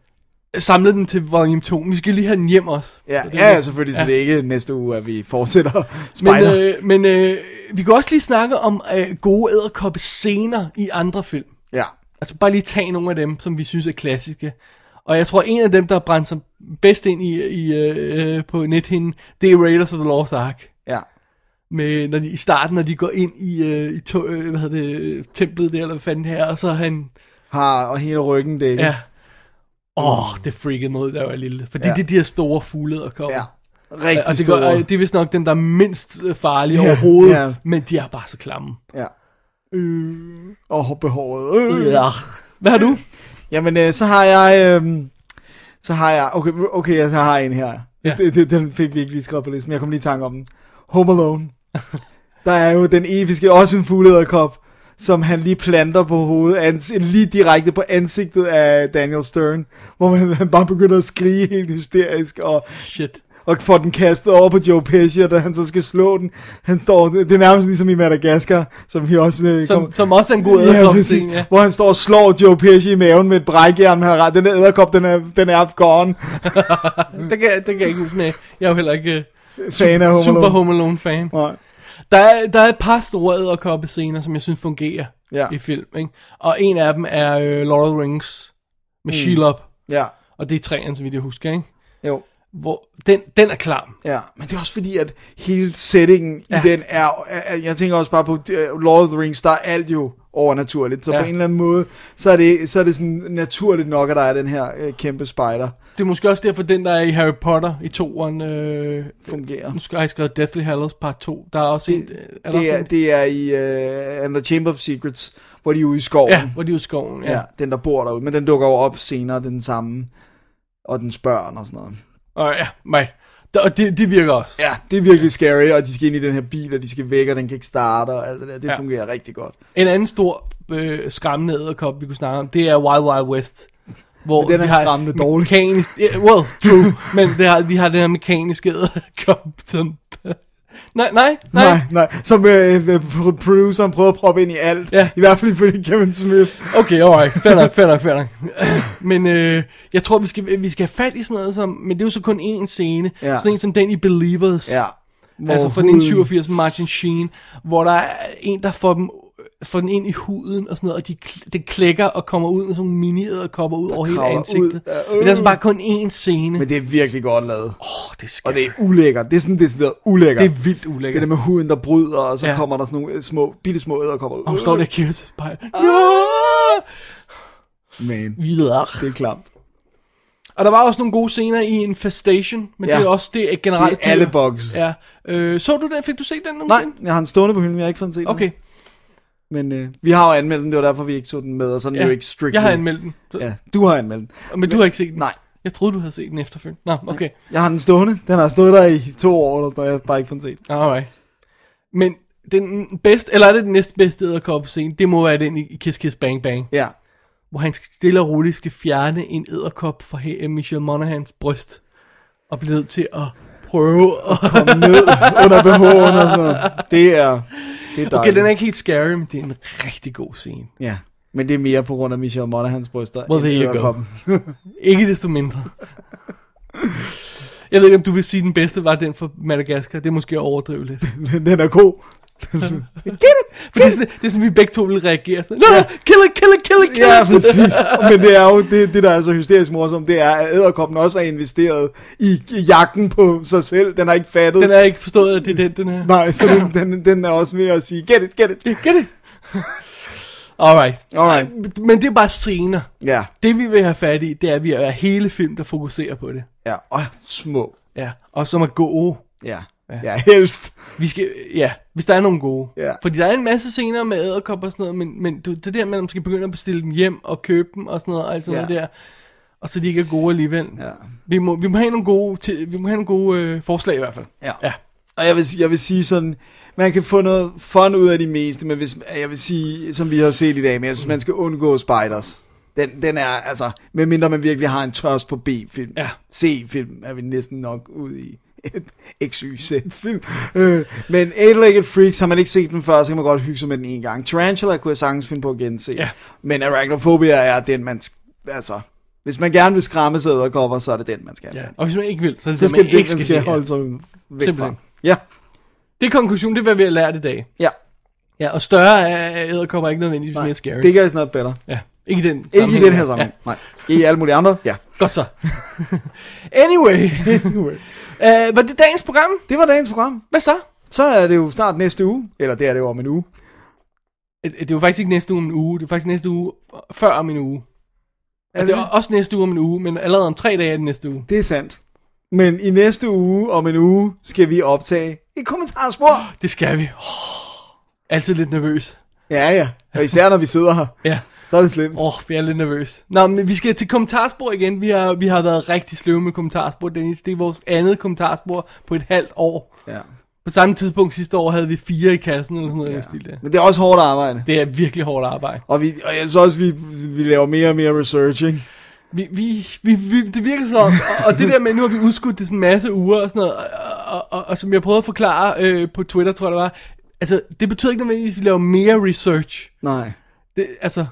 [SPEAKER 2] samle dem til volume 2. Vi skal lige have den hjem også.
[SPEAKER 3] Ja,
[SPEAKER 2] Så det-
[SPEAKER 3] ja, ja selvfølgelig, så det er ikke næste uge, at vi fortsætter
[SPEAKER 2] Men, øh, men øh, vi kan også lige snakke om øh, gode æderkoppe scener i andre film.
[SPEAKER 3] ja.
[SPEAKER 2] Altså bare lige tage nogle af dem, som vi synes er klassiske. Og jeg tror, en af dem, der brændte sig bedst ind i, i øh, på nethinden, det er Raiders of the Lost Ark.
[SPEAKER 3] Ja.
[SPEAKER 2] Med, når de, I starten, når de går ind i, øh, i to, øh, hvad hedder det, templet der, eller hvad fanden her, og så han,
[SPEAKER 3] Har og hele ryggen det.
[SPEAKER 2] ja, åh, oh, det freakede mod, da jeg var lille. Fordi
[SPEAKER 3] Ja.
[SPEAKER 2] det er de her store fugle, der kommer.
[SPEAKER 3] ja. Rigtig
[SPEAKER 2] og det,
[SPEAKER 3] store.
[SPEAKER 2] og det er vist nok dem, der er mindst øh, farlige
[SPEAKER 3] Ja,
[SPEAKER 2] overhovedet,
[SPEAKER 3] ja.
[SPEAKER 2] men de er bare så klamme.
[SPEAKER 3] Ja. Øh. Og behåret. Øh.
[SPEAKER 2] Ja. Hvad har du?
[SPEAKER 3] Jamen, øh, så har jeg... Øh, så har jeg... Okay, okay, jeg har en her.
[SPEAKER 2] Ja.
[SPEAKER 3] Det, det, den fik vi ikke lige skrevet på listen, men jeg kom lige i tanke om den. Home Alone. Der er jo den episke, også en fuglederkop, som han lige planter på hovedet, ans, lige direkte på ansigtet af Daniel Stern, hvor man, han bare begynder at skrige helt hysterisk, og,
[SPEAKER 2] Shit.
[SPEAKER 3] og får den kastet over på Joe Pesci, og da han så skal slå den, han står, det er nærmest ligesom i Madagaskar, som vi også øh,
[SPEAKER 2] Som,
[SPEAKER 3] kom-
[SPEAKER 2] som også er en god
[SPEAKER 3] Ja,
[SPEAKER 2] æderkop
[SPEAKER 3] præcis.
[SPEAKER 2] ja.
[SPEAKER 3] Hvor han står og slår Joe Pesci i maven med et brækjern. Han har. Den der æderkop, den er, den er gone. [laughs]
[SPEAKER 2] Det kan, det kan jeg ikke huske med. Jeg er jo heller ikke øh,
[SPEAKER 3] Fan af Home
[SPEAKER 2] super. Home Alone fan.
[SPEAKER 3] Nej.
[SPEAKER 2] Der er, der er et par store æderkoppe scener, som jeg synes fungerer
[SPEAKER 3] Ja.
[SPEAKER 2] i film. Ikke? Og en af dem er øh, Lord of the Rings med mm. Shelob.
[SPEAKER 3] Ja,
[SPEAKER 2] Og det er træerne, så vidt jeg husker. Ikke?
[SPEAKER 3] jo.
[SPEAKER 2] Hvor den, den er klam.
[SPEAKER 3] Ja, men det er også fordi, at hele settingen
[SPEAKER 2] Ja.
[SPEAKER 3] i den er, er, jeg tænker også bare på uh, Lord of the Rings, der er alt jo overnaturligt. Så
[SPEAKER 2] Ja.
[SPEAKER 3] på en eller anden måde, så er det, så er det sådan naturligt nok, at der er den her uh, kæmpe spider
[SPEAKER 2] Det er måske også derfor, den der er i Harry Potter i toeren, øh,
[SPEAKER 3] fungerer.
[SPEAKER 2] nu skal jeg skrevet Deathly Hallows part 2. Der er også en, øh, er
[SPEAKER 3] Det er,
[SPEAKER 2] en?
[SPEAKER 3] det er i uh, And the Chamber of Secrets, hvor de er ude i skoven.
[SPEAKER 2] Ja, hvor de er ude i skoven. Ja.
[SPEAKER 3] ja. den der bor derude. Men den dukker jo op senere, den samme. Og den spørger og sådan noget.
[SPEAKER 2] Og ja, mig. Og det, de virker også.
[SPEAKER 3] Ja, det er virkelig scary, og de skal ind i den her bil, og de skal væk, og den kan ikke starte, og alt det der. Det
[SPEAKER 2] Ja.
[SPEAKER 3] fungerer rigtig godt.
[SPEAKER 2] En anden stor øh, skræmmende æderkop, vi kunne snakke om, det er Wild Wild West. Hvor
[SPEAKER 3] Men den er
[SPEAKER 2] vi har
[SPEAKER 3] skræmmende dårlig.
[SPEAKER 2] Mekanisk, yeah, well, true. men det har, vi har den her mekaniske æderkop, som... nej, nej, nej.
[SPEAKER 3] Nej, nej. Som øh, øh, pro- produceren prøver at proppe ind i alt.
[SPEAKER 2] Ja.
[SPEAKER 3] I hvert fald ifølge Kevin Smith.
[SPEAKER 2] Okay, alright. [laughs] Fair nok, fair nok, fair [clears throat] nok. men øh, jeg tror, vi skal, vi skal have fat i sådan noget som... Men det er jo så kun én scene.
[SPEAKER 3] Ja.
[SPEAKER 2] Sådan en som den i Believers.
[SPEAKER 3] Ja.
[SPEAKER 2] Altså fra
[SPEAKER 3] huden-
[SPEAKER 2] 1987 med Martin Sheen, hvor der er en, der får, dem, får den ind i huden og sådan noget, og de, det klækker og kommer ud med sådan nogle mini kommer ud over hele ansigtet.
[SPEAKER 3] ud. Ja,
[SPEAKER 2] Men det er altså bare kun én scene.
[SPEAKER 3] Men det er virkelig godt lavet.
[SPEAKER 2] Åh, oh, det er
[SPEAKER 3] Og det er ulækkert. Det er sådan det er ulækkert.
[SPEAKER 2] det er vildt
[SPEAKER 3] det
[SPEAKER 2] ulækkert.
[SPEAKER 3] der med huden, der bryder, og så
[SPEAKER 2] Ja.
[SPEAKER 3] kommer der sådan nogle øh, små, bitte små æderkopper ud.
[SPEAKER 2] Og hun står der og kigger til spejlet.
[SPEAKER 3] Ah.
[SPEAKER 2] Ja!
[SPEAKER 3] Man,
[SPEAKER 2] Videre.
[SPEAKER 3] det er klamt.
[SPEAKER 2] Og der var også nogle gode scener i Infestation, men
[SPEAKER 3] Ja.
[SPEAKER 2] det er også det er
[SPEAKER 3] Det
[SPEAKER 2] generelt.
[SPEAKER 3] er alle bugs.
[SPEAKER 2] Ja. Øh, så du den? Fik du set den
[SPEAKER 3] Nej,
[SPEAKER 2] nogensinde?
[SPEAKER 3] jeg har den stående på hylden, jeg har ikke fået den set.
[SPEAKER 2] Okay.
[SPEAKER 3] Men øh, vi har jo anmeldt den, det var derfor, vi ikke så den med, og så er den
[SPEAKER 2] Ja.
[SPEAKER 3] jo ikke strictly.
[SPEAKER 2] Jeg har anmeldt den. Så,
[SPEAKER 3] Ja, du har anmeldt den.
[SPEAKER 2] Men du har ikke set den?
[SPEAKER 3] Nej.
[SPEAKER 2] Jeg troede, du havde set den efterfølgende. Nå, okay.
[SPEAKER 3] Jeg har den stående. Den har stået der i to år, eller sådan noget. Jeg har bare ikke fået den set.
[SPEAKER 2] Alright. Men den bedste, eller er det den næstbedste æderkop scene, det må være den i Kiss Kiss Bang Bang,
[SPEAKER 3] Ja.
[SPEAKER 2] Hvor han stille og roligt skal fjerne en æderkop fra he- Michelle Monagans bryst, og bliver nødt til at prøve at...
[SPEAKER 3] Kom [laughs] ned under BH'en og sådan noget. Det er, det er dejligt.
[SPEAKER 2] Okay, den er ikke helt scary, men det er en rigtig god scene.
[SPEAKER 3] Ja, men det er mere på grund af Michelle Monagans bryster.
[SPEAKER 2] Well,
[SPEAKER 3] end edderkoppen. [laughs]
[SPEAKER 2] Ikke desto mindre. Jeg ved ikke, om du vil sige, at den bedste var den for Madagaskar. Det er måske at overdrive lidt. [laughs]
[SPEAKER 3] den er god.
[SPEAKER 2] For det er sådan, det er sådan, vi begge to vil reagere. Sådan, no, kill it, kill it, kill it, kill
[SPEAKER 3] Ja,
[SPEAKER 2] it.
[SPEAKER 3] præcis. [laughs] Men det er jo det, det der er så hysterisk morsomt, det er, at æderkoppen også har investeret i, i jagten på sig selv. Den har ikke fattet.
[SPEAKER 2] Den er ikke forstået, at det er den, den her.
[SPEAKER 3] Nej, så den, den, den er også med at sige, get it, get it.
[SPEAKER 2] Get it? Alright.
[SPEAKER 3] Alright.
[SPEAKER 2] Men det er bare scener.
[SPEAKER 3] Ja,
[SPEAKER 2] Det vi vil have fat i, det er, at vi er hele film, der fokuserer på det.
[SPEAKER 3] ja, og små.
[SPEAKER 2] Ja. Og som er gode.
[SPEAKER 3] Ja, ja, helst.
[SPEAKER 2] Vi skal, ja, hvis der er nogle gode.
[SPEAKER 3] Ja.
[SPEAKER 2] Fordi der er en masse scener med æderkopper og sådan noget, men, men du, det der med, at man skal begynde at bestille dem hjem og købe dem og sådan noget, og alt sådan
[SPEAKER 3] Ja.
[SPEAKER 2] noget der. Og så de ikke er gode alligevel.
[SPEAKER 3] Ja.
[SPEAKER 2] Vi, må, vi må have nogle gode, til, vi må have nogle gode øh, forslag i hvert fald.
[SPEAKER 3] Ja.
[SPEAKER 2] ja.
[SPEAKER 3] Og jeg vil, jeg vil sige sådan, man kan få noget fun ud af de meste, men hvis, jeg vil sige, som vi har set i dag, men jeg synes, man skal undgå spiders. Den, den er, altså, medmindre man virkelig har en tørst på B-film.
[SPEAKER 2] Ja.
[SPEAKER 3] C-film er vi næsten nok ude i. [laughs] Et XYZ-film. Øh, men Eight-Legged Freaks, har man ikke set den før, så kan man godt hygge sig med den en gang. Tarantula kunne jeg sagtens finde på at gense.
[SPEAKER 2] Ja.
[SPEAKER 3] Men Arachnophobia er den, man, altså, hvis man gerne vil skræmme sig æderkopper, så er det den, man skal have.
[SPEAKER 2] ja. Og hvis man ikke vil, så er det
[SPEAKER 3] Så
[SPEAKER 2] det,
[SPEAKER 3] skal
[SPEAKER 2] man
[SPEAKER 3] det,
[SPEAKER 2] ikke skal
[SPEAKER 3] skal holde sig væk fra.
[SPEAKER 2] Simpelthen.
[SPEAKER 3] Ja,
[SPEAKER 2] Det er konklusionen, det er, hvad vi har lært i dag.
[SPEAKER 3] ja.
[SPEAKER 2] Ja, og større er æderkopper ikke nødvendigvis mere scary.
[SPEAKER 3] Bigger is not better.
[SPEAKER 2] Ja. Ikke i den
[SPEAKER 3] Ikke i den her sammenhæng. Nej. I alle mulige andre, ja.
[SPEAKER 2] Godt så. [laughs] anyway. [laughs]
[SPEAKER 3] Anyway.
[SPEAKER 2] Uh, var det dagens program?
[SPEAKER 3] Det var dagens program.
[SPEAKER 2] Hvad så?
[SPEAKER 3] Så er det jo snart næste uge. Eller det er det jo om en uge.
[SPEAKER 2] Øh, Det er jo faktisk ikke næste uge om en uge. Det er faktisk næste uge før om en uge.
[SPEAKER 3] Er
[SPEAKER 2] Altså,
[SPEAKER 3] det,
[SPEAKER 2] det er også næste uge om en uge, men allerede om tre dage er det næste uge.
[SPEAKER 3] det er sandt. Men i næste uge, om en uge, skal vi optage et kommentarspor.
[SPEAKER 2] Det skal vi. Oh, altid lidt nervøs.
[SPEAKER 3] Ja, ja. Og især når vi sidder her,
[SPEAKER 2] Ja.
[SPEAKER 3] Så er det slemt.
[SPEAKER 2] Åh, oh, vi er lidt nervøs. Nå, men vi skal til kommentarspor igen. Vi har, vi har været rigtig sløve med kommentarspor, Dennis. Det er vores andet kommentarspor på et halvt år.
[SPEAKER 3] Ja.
[SPEAKER 2] På samme tidspunkt sidste år havde vi fire i kassen, eller sådan noget ja. stil der.
[SPEAKER 3] Men det er også hårdt arbejde.
[SPEAKER 2] Det er virkelig hårdt arbejde.
[SPEAKER 3] Og, vi, og jeg synes også, vi, vi laver mere og mere research, ikke?
[SPEAKER 2] Vi, vi, vi, vi, det virker sådan, og, og det der med, nu har vi udskudt det sådan en masse uger og sådan noget, og, og, og, og som jeg prøvede at forklare øh, på Twitter, tror jeg det var, altså, det betyder ikke nødvendigvis, at vi laver mere research.
[SPEAKER 3] Nej.
[SPEAKER 2] Det, altså,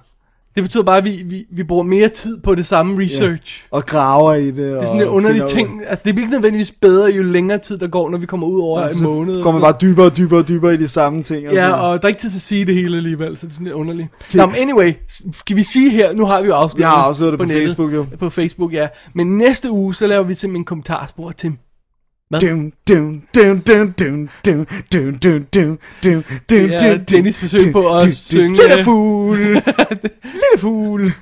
[SPEAKER 2] det betyder bare, at vi, vi, vi bruger mere tid på det samme research.
[SPEAKER 3] Og graver i det.
[SPEAKER 2] Det er sådan en underlig ting. Altså, det bliver ikke nødvendigvis bedre, jo længere tid der går, når vi kommer ud over en måned.
[SPEAKER 3] Så går man bare dybere og dybere og dybere i de samme ting.
[SPEAKER 2] Ja,
[SPEAKER 3] sådan.
[SPEAKER 2] og der er ikke tid til at sige det hele alligevel, så det er sådan lidt underligt. Nå, men anyway, skal vi sige her, nu har vi jo afsløret
[SPEAKER 3] Vi har afsløret det på
[SPEAKER 2] nettet.
[SPEAKER 3] Facebook, jo.
[SPEAKER 2] På Facebook, ja. Men næste uge, så laver vi simpelthen en kommentarspor til det
[SPEAKER 3] er
[SPEAKER 2] Dennis forsøg på at synge...
[SPEAKER 3] Lille fugl! Lille fugl!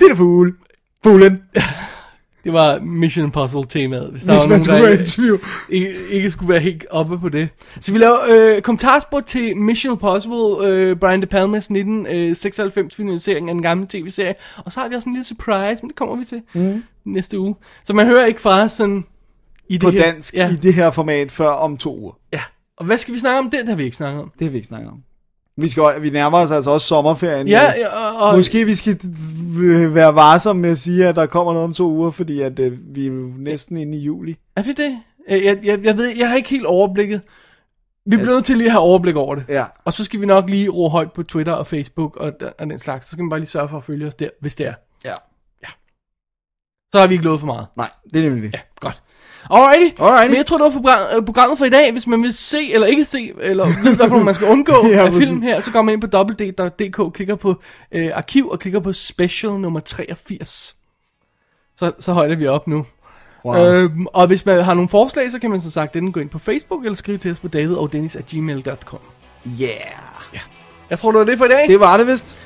[SPEAKER 3] Lille fugl! Fuglen!
[SPEAKER 2] Det var Mission Impossible temaet Hvis der
[SPEAKER 3] Hvis
[SPEAKER 2] var
[SPEAKER 3] man
[SPEAKER 2] nogen, der
[SPEAKER 3] tvivl.
[SPEAKER 2] Ikke, skulle være helt oppe på det Så vi laver øh, kommentarspot til Mission Impossible Brian De Palmas 1996 finansiering af den gamle tv-serie Og så har vi også en lille surprise Men det kommer vi til næste uge Så man hører ikke fra sådan i det
[SPEAKER 3] På
[SPEAKER 2] her,
[SPEAKER 3] dansk
[SPEAKER 2] Ja,
[SPEAKER 3] i det her format før om to uger.
[SPEAKER 2] ja. Og hvad skal vi snakke om? Det har vi ikke snakket om.
[SPEAKER 3] Det har vi ikke snakket om. Vi, skal, vi nærmer os altså også sommerferien.
[SPEAKER 2] Ja, ja og, og
[SPEAKER 3] Måske vi skal øh, være varsomme med at sige, at der kommer noget om to uger, fordi at, øh, vi er jo næsten inde i juli.
[SPEAKER 2] er vi det? Øh, Jeg, jeg, jeg ved, jeg har ikke helt overblikket. Vi bliver nødt til lige at have overblik over det.
[SPEAKER 3] Ja.
[SPEAKER 2] Og så skal vi nok lige ro højt på Twitter og Facebook og, og den slags. Så skal man bare lige sørge for at følge os der, hvis det er.
[SPEAKER 3] Ja.
[SPEAKER 2] Så har vi ikke lovet for meget.
[SPEAKER 3] Nej, det er nemlig det.
[SPEAKER 2] Ja, godt. Alrighty.
[SPEAKER 3] Alrighty.
[SPEAKER 2] Men jeg tror, det var øh, programmet for i dag. Hvis man vil se eller ikke se, eller vide, hvad for man skal undgå
[SPEAKER 3] Ja, [laughs]
[SPEAKER 2] ja, af film her, så går man ind på www.dk, klikker på øh, arkiv og klikker på special nummer 83. Så, så højder vi op nu.
[SPEAKER 3] Wow.
[SPEAKER 2] Øhm, og hvis man har nogle forslag, så kan man som sagt enten gå ind på Facebook, eller skrive til os på davidogdennis.gmail.com.
[SPEAKER 3] Yeah.
[SPEAKER 2] Jeg tror, det var det for i dag.
[SPEAKER 3] Det var det vist.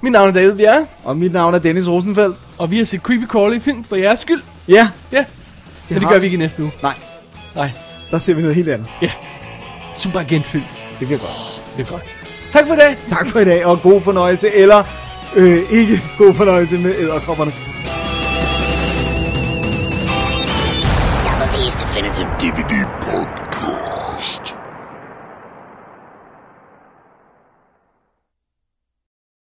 [SPEAKER 2] Mit navn er David Bjerre,
[SPEAKER 3] Og mit navn er Dennis Rosenfeldt.
[SPEAKER 2] og vi har set Creepy Crawly film for jeres skyld.
[SPEAKER 3] Ja.
[SPEAKER 2] Ja, men det
[SPEAKER 3] har-
[SPEAKER 2] gør vi ikke i næste uge.
[SPEAKER 3] Nej,
[SPEAKER 2] Nej,
[SPEAKER 3] der ser vi noget helt andet.
[SPEAKER 2] ja. Super agentfilm.
[SPEAKER 3] Det bliver godt.
[SPEAKER 2] Det er godt. Tak for i dag.
[SPEAKER 3] Tak for i dag, og god fornøjelse, eller øh, ikke god fornøjelse med æderkopperne.
[SPEAKER 1] Double D's Definitive
[SPEAKER 6] DVD podcast.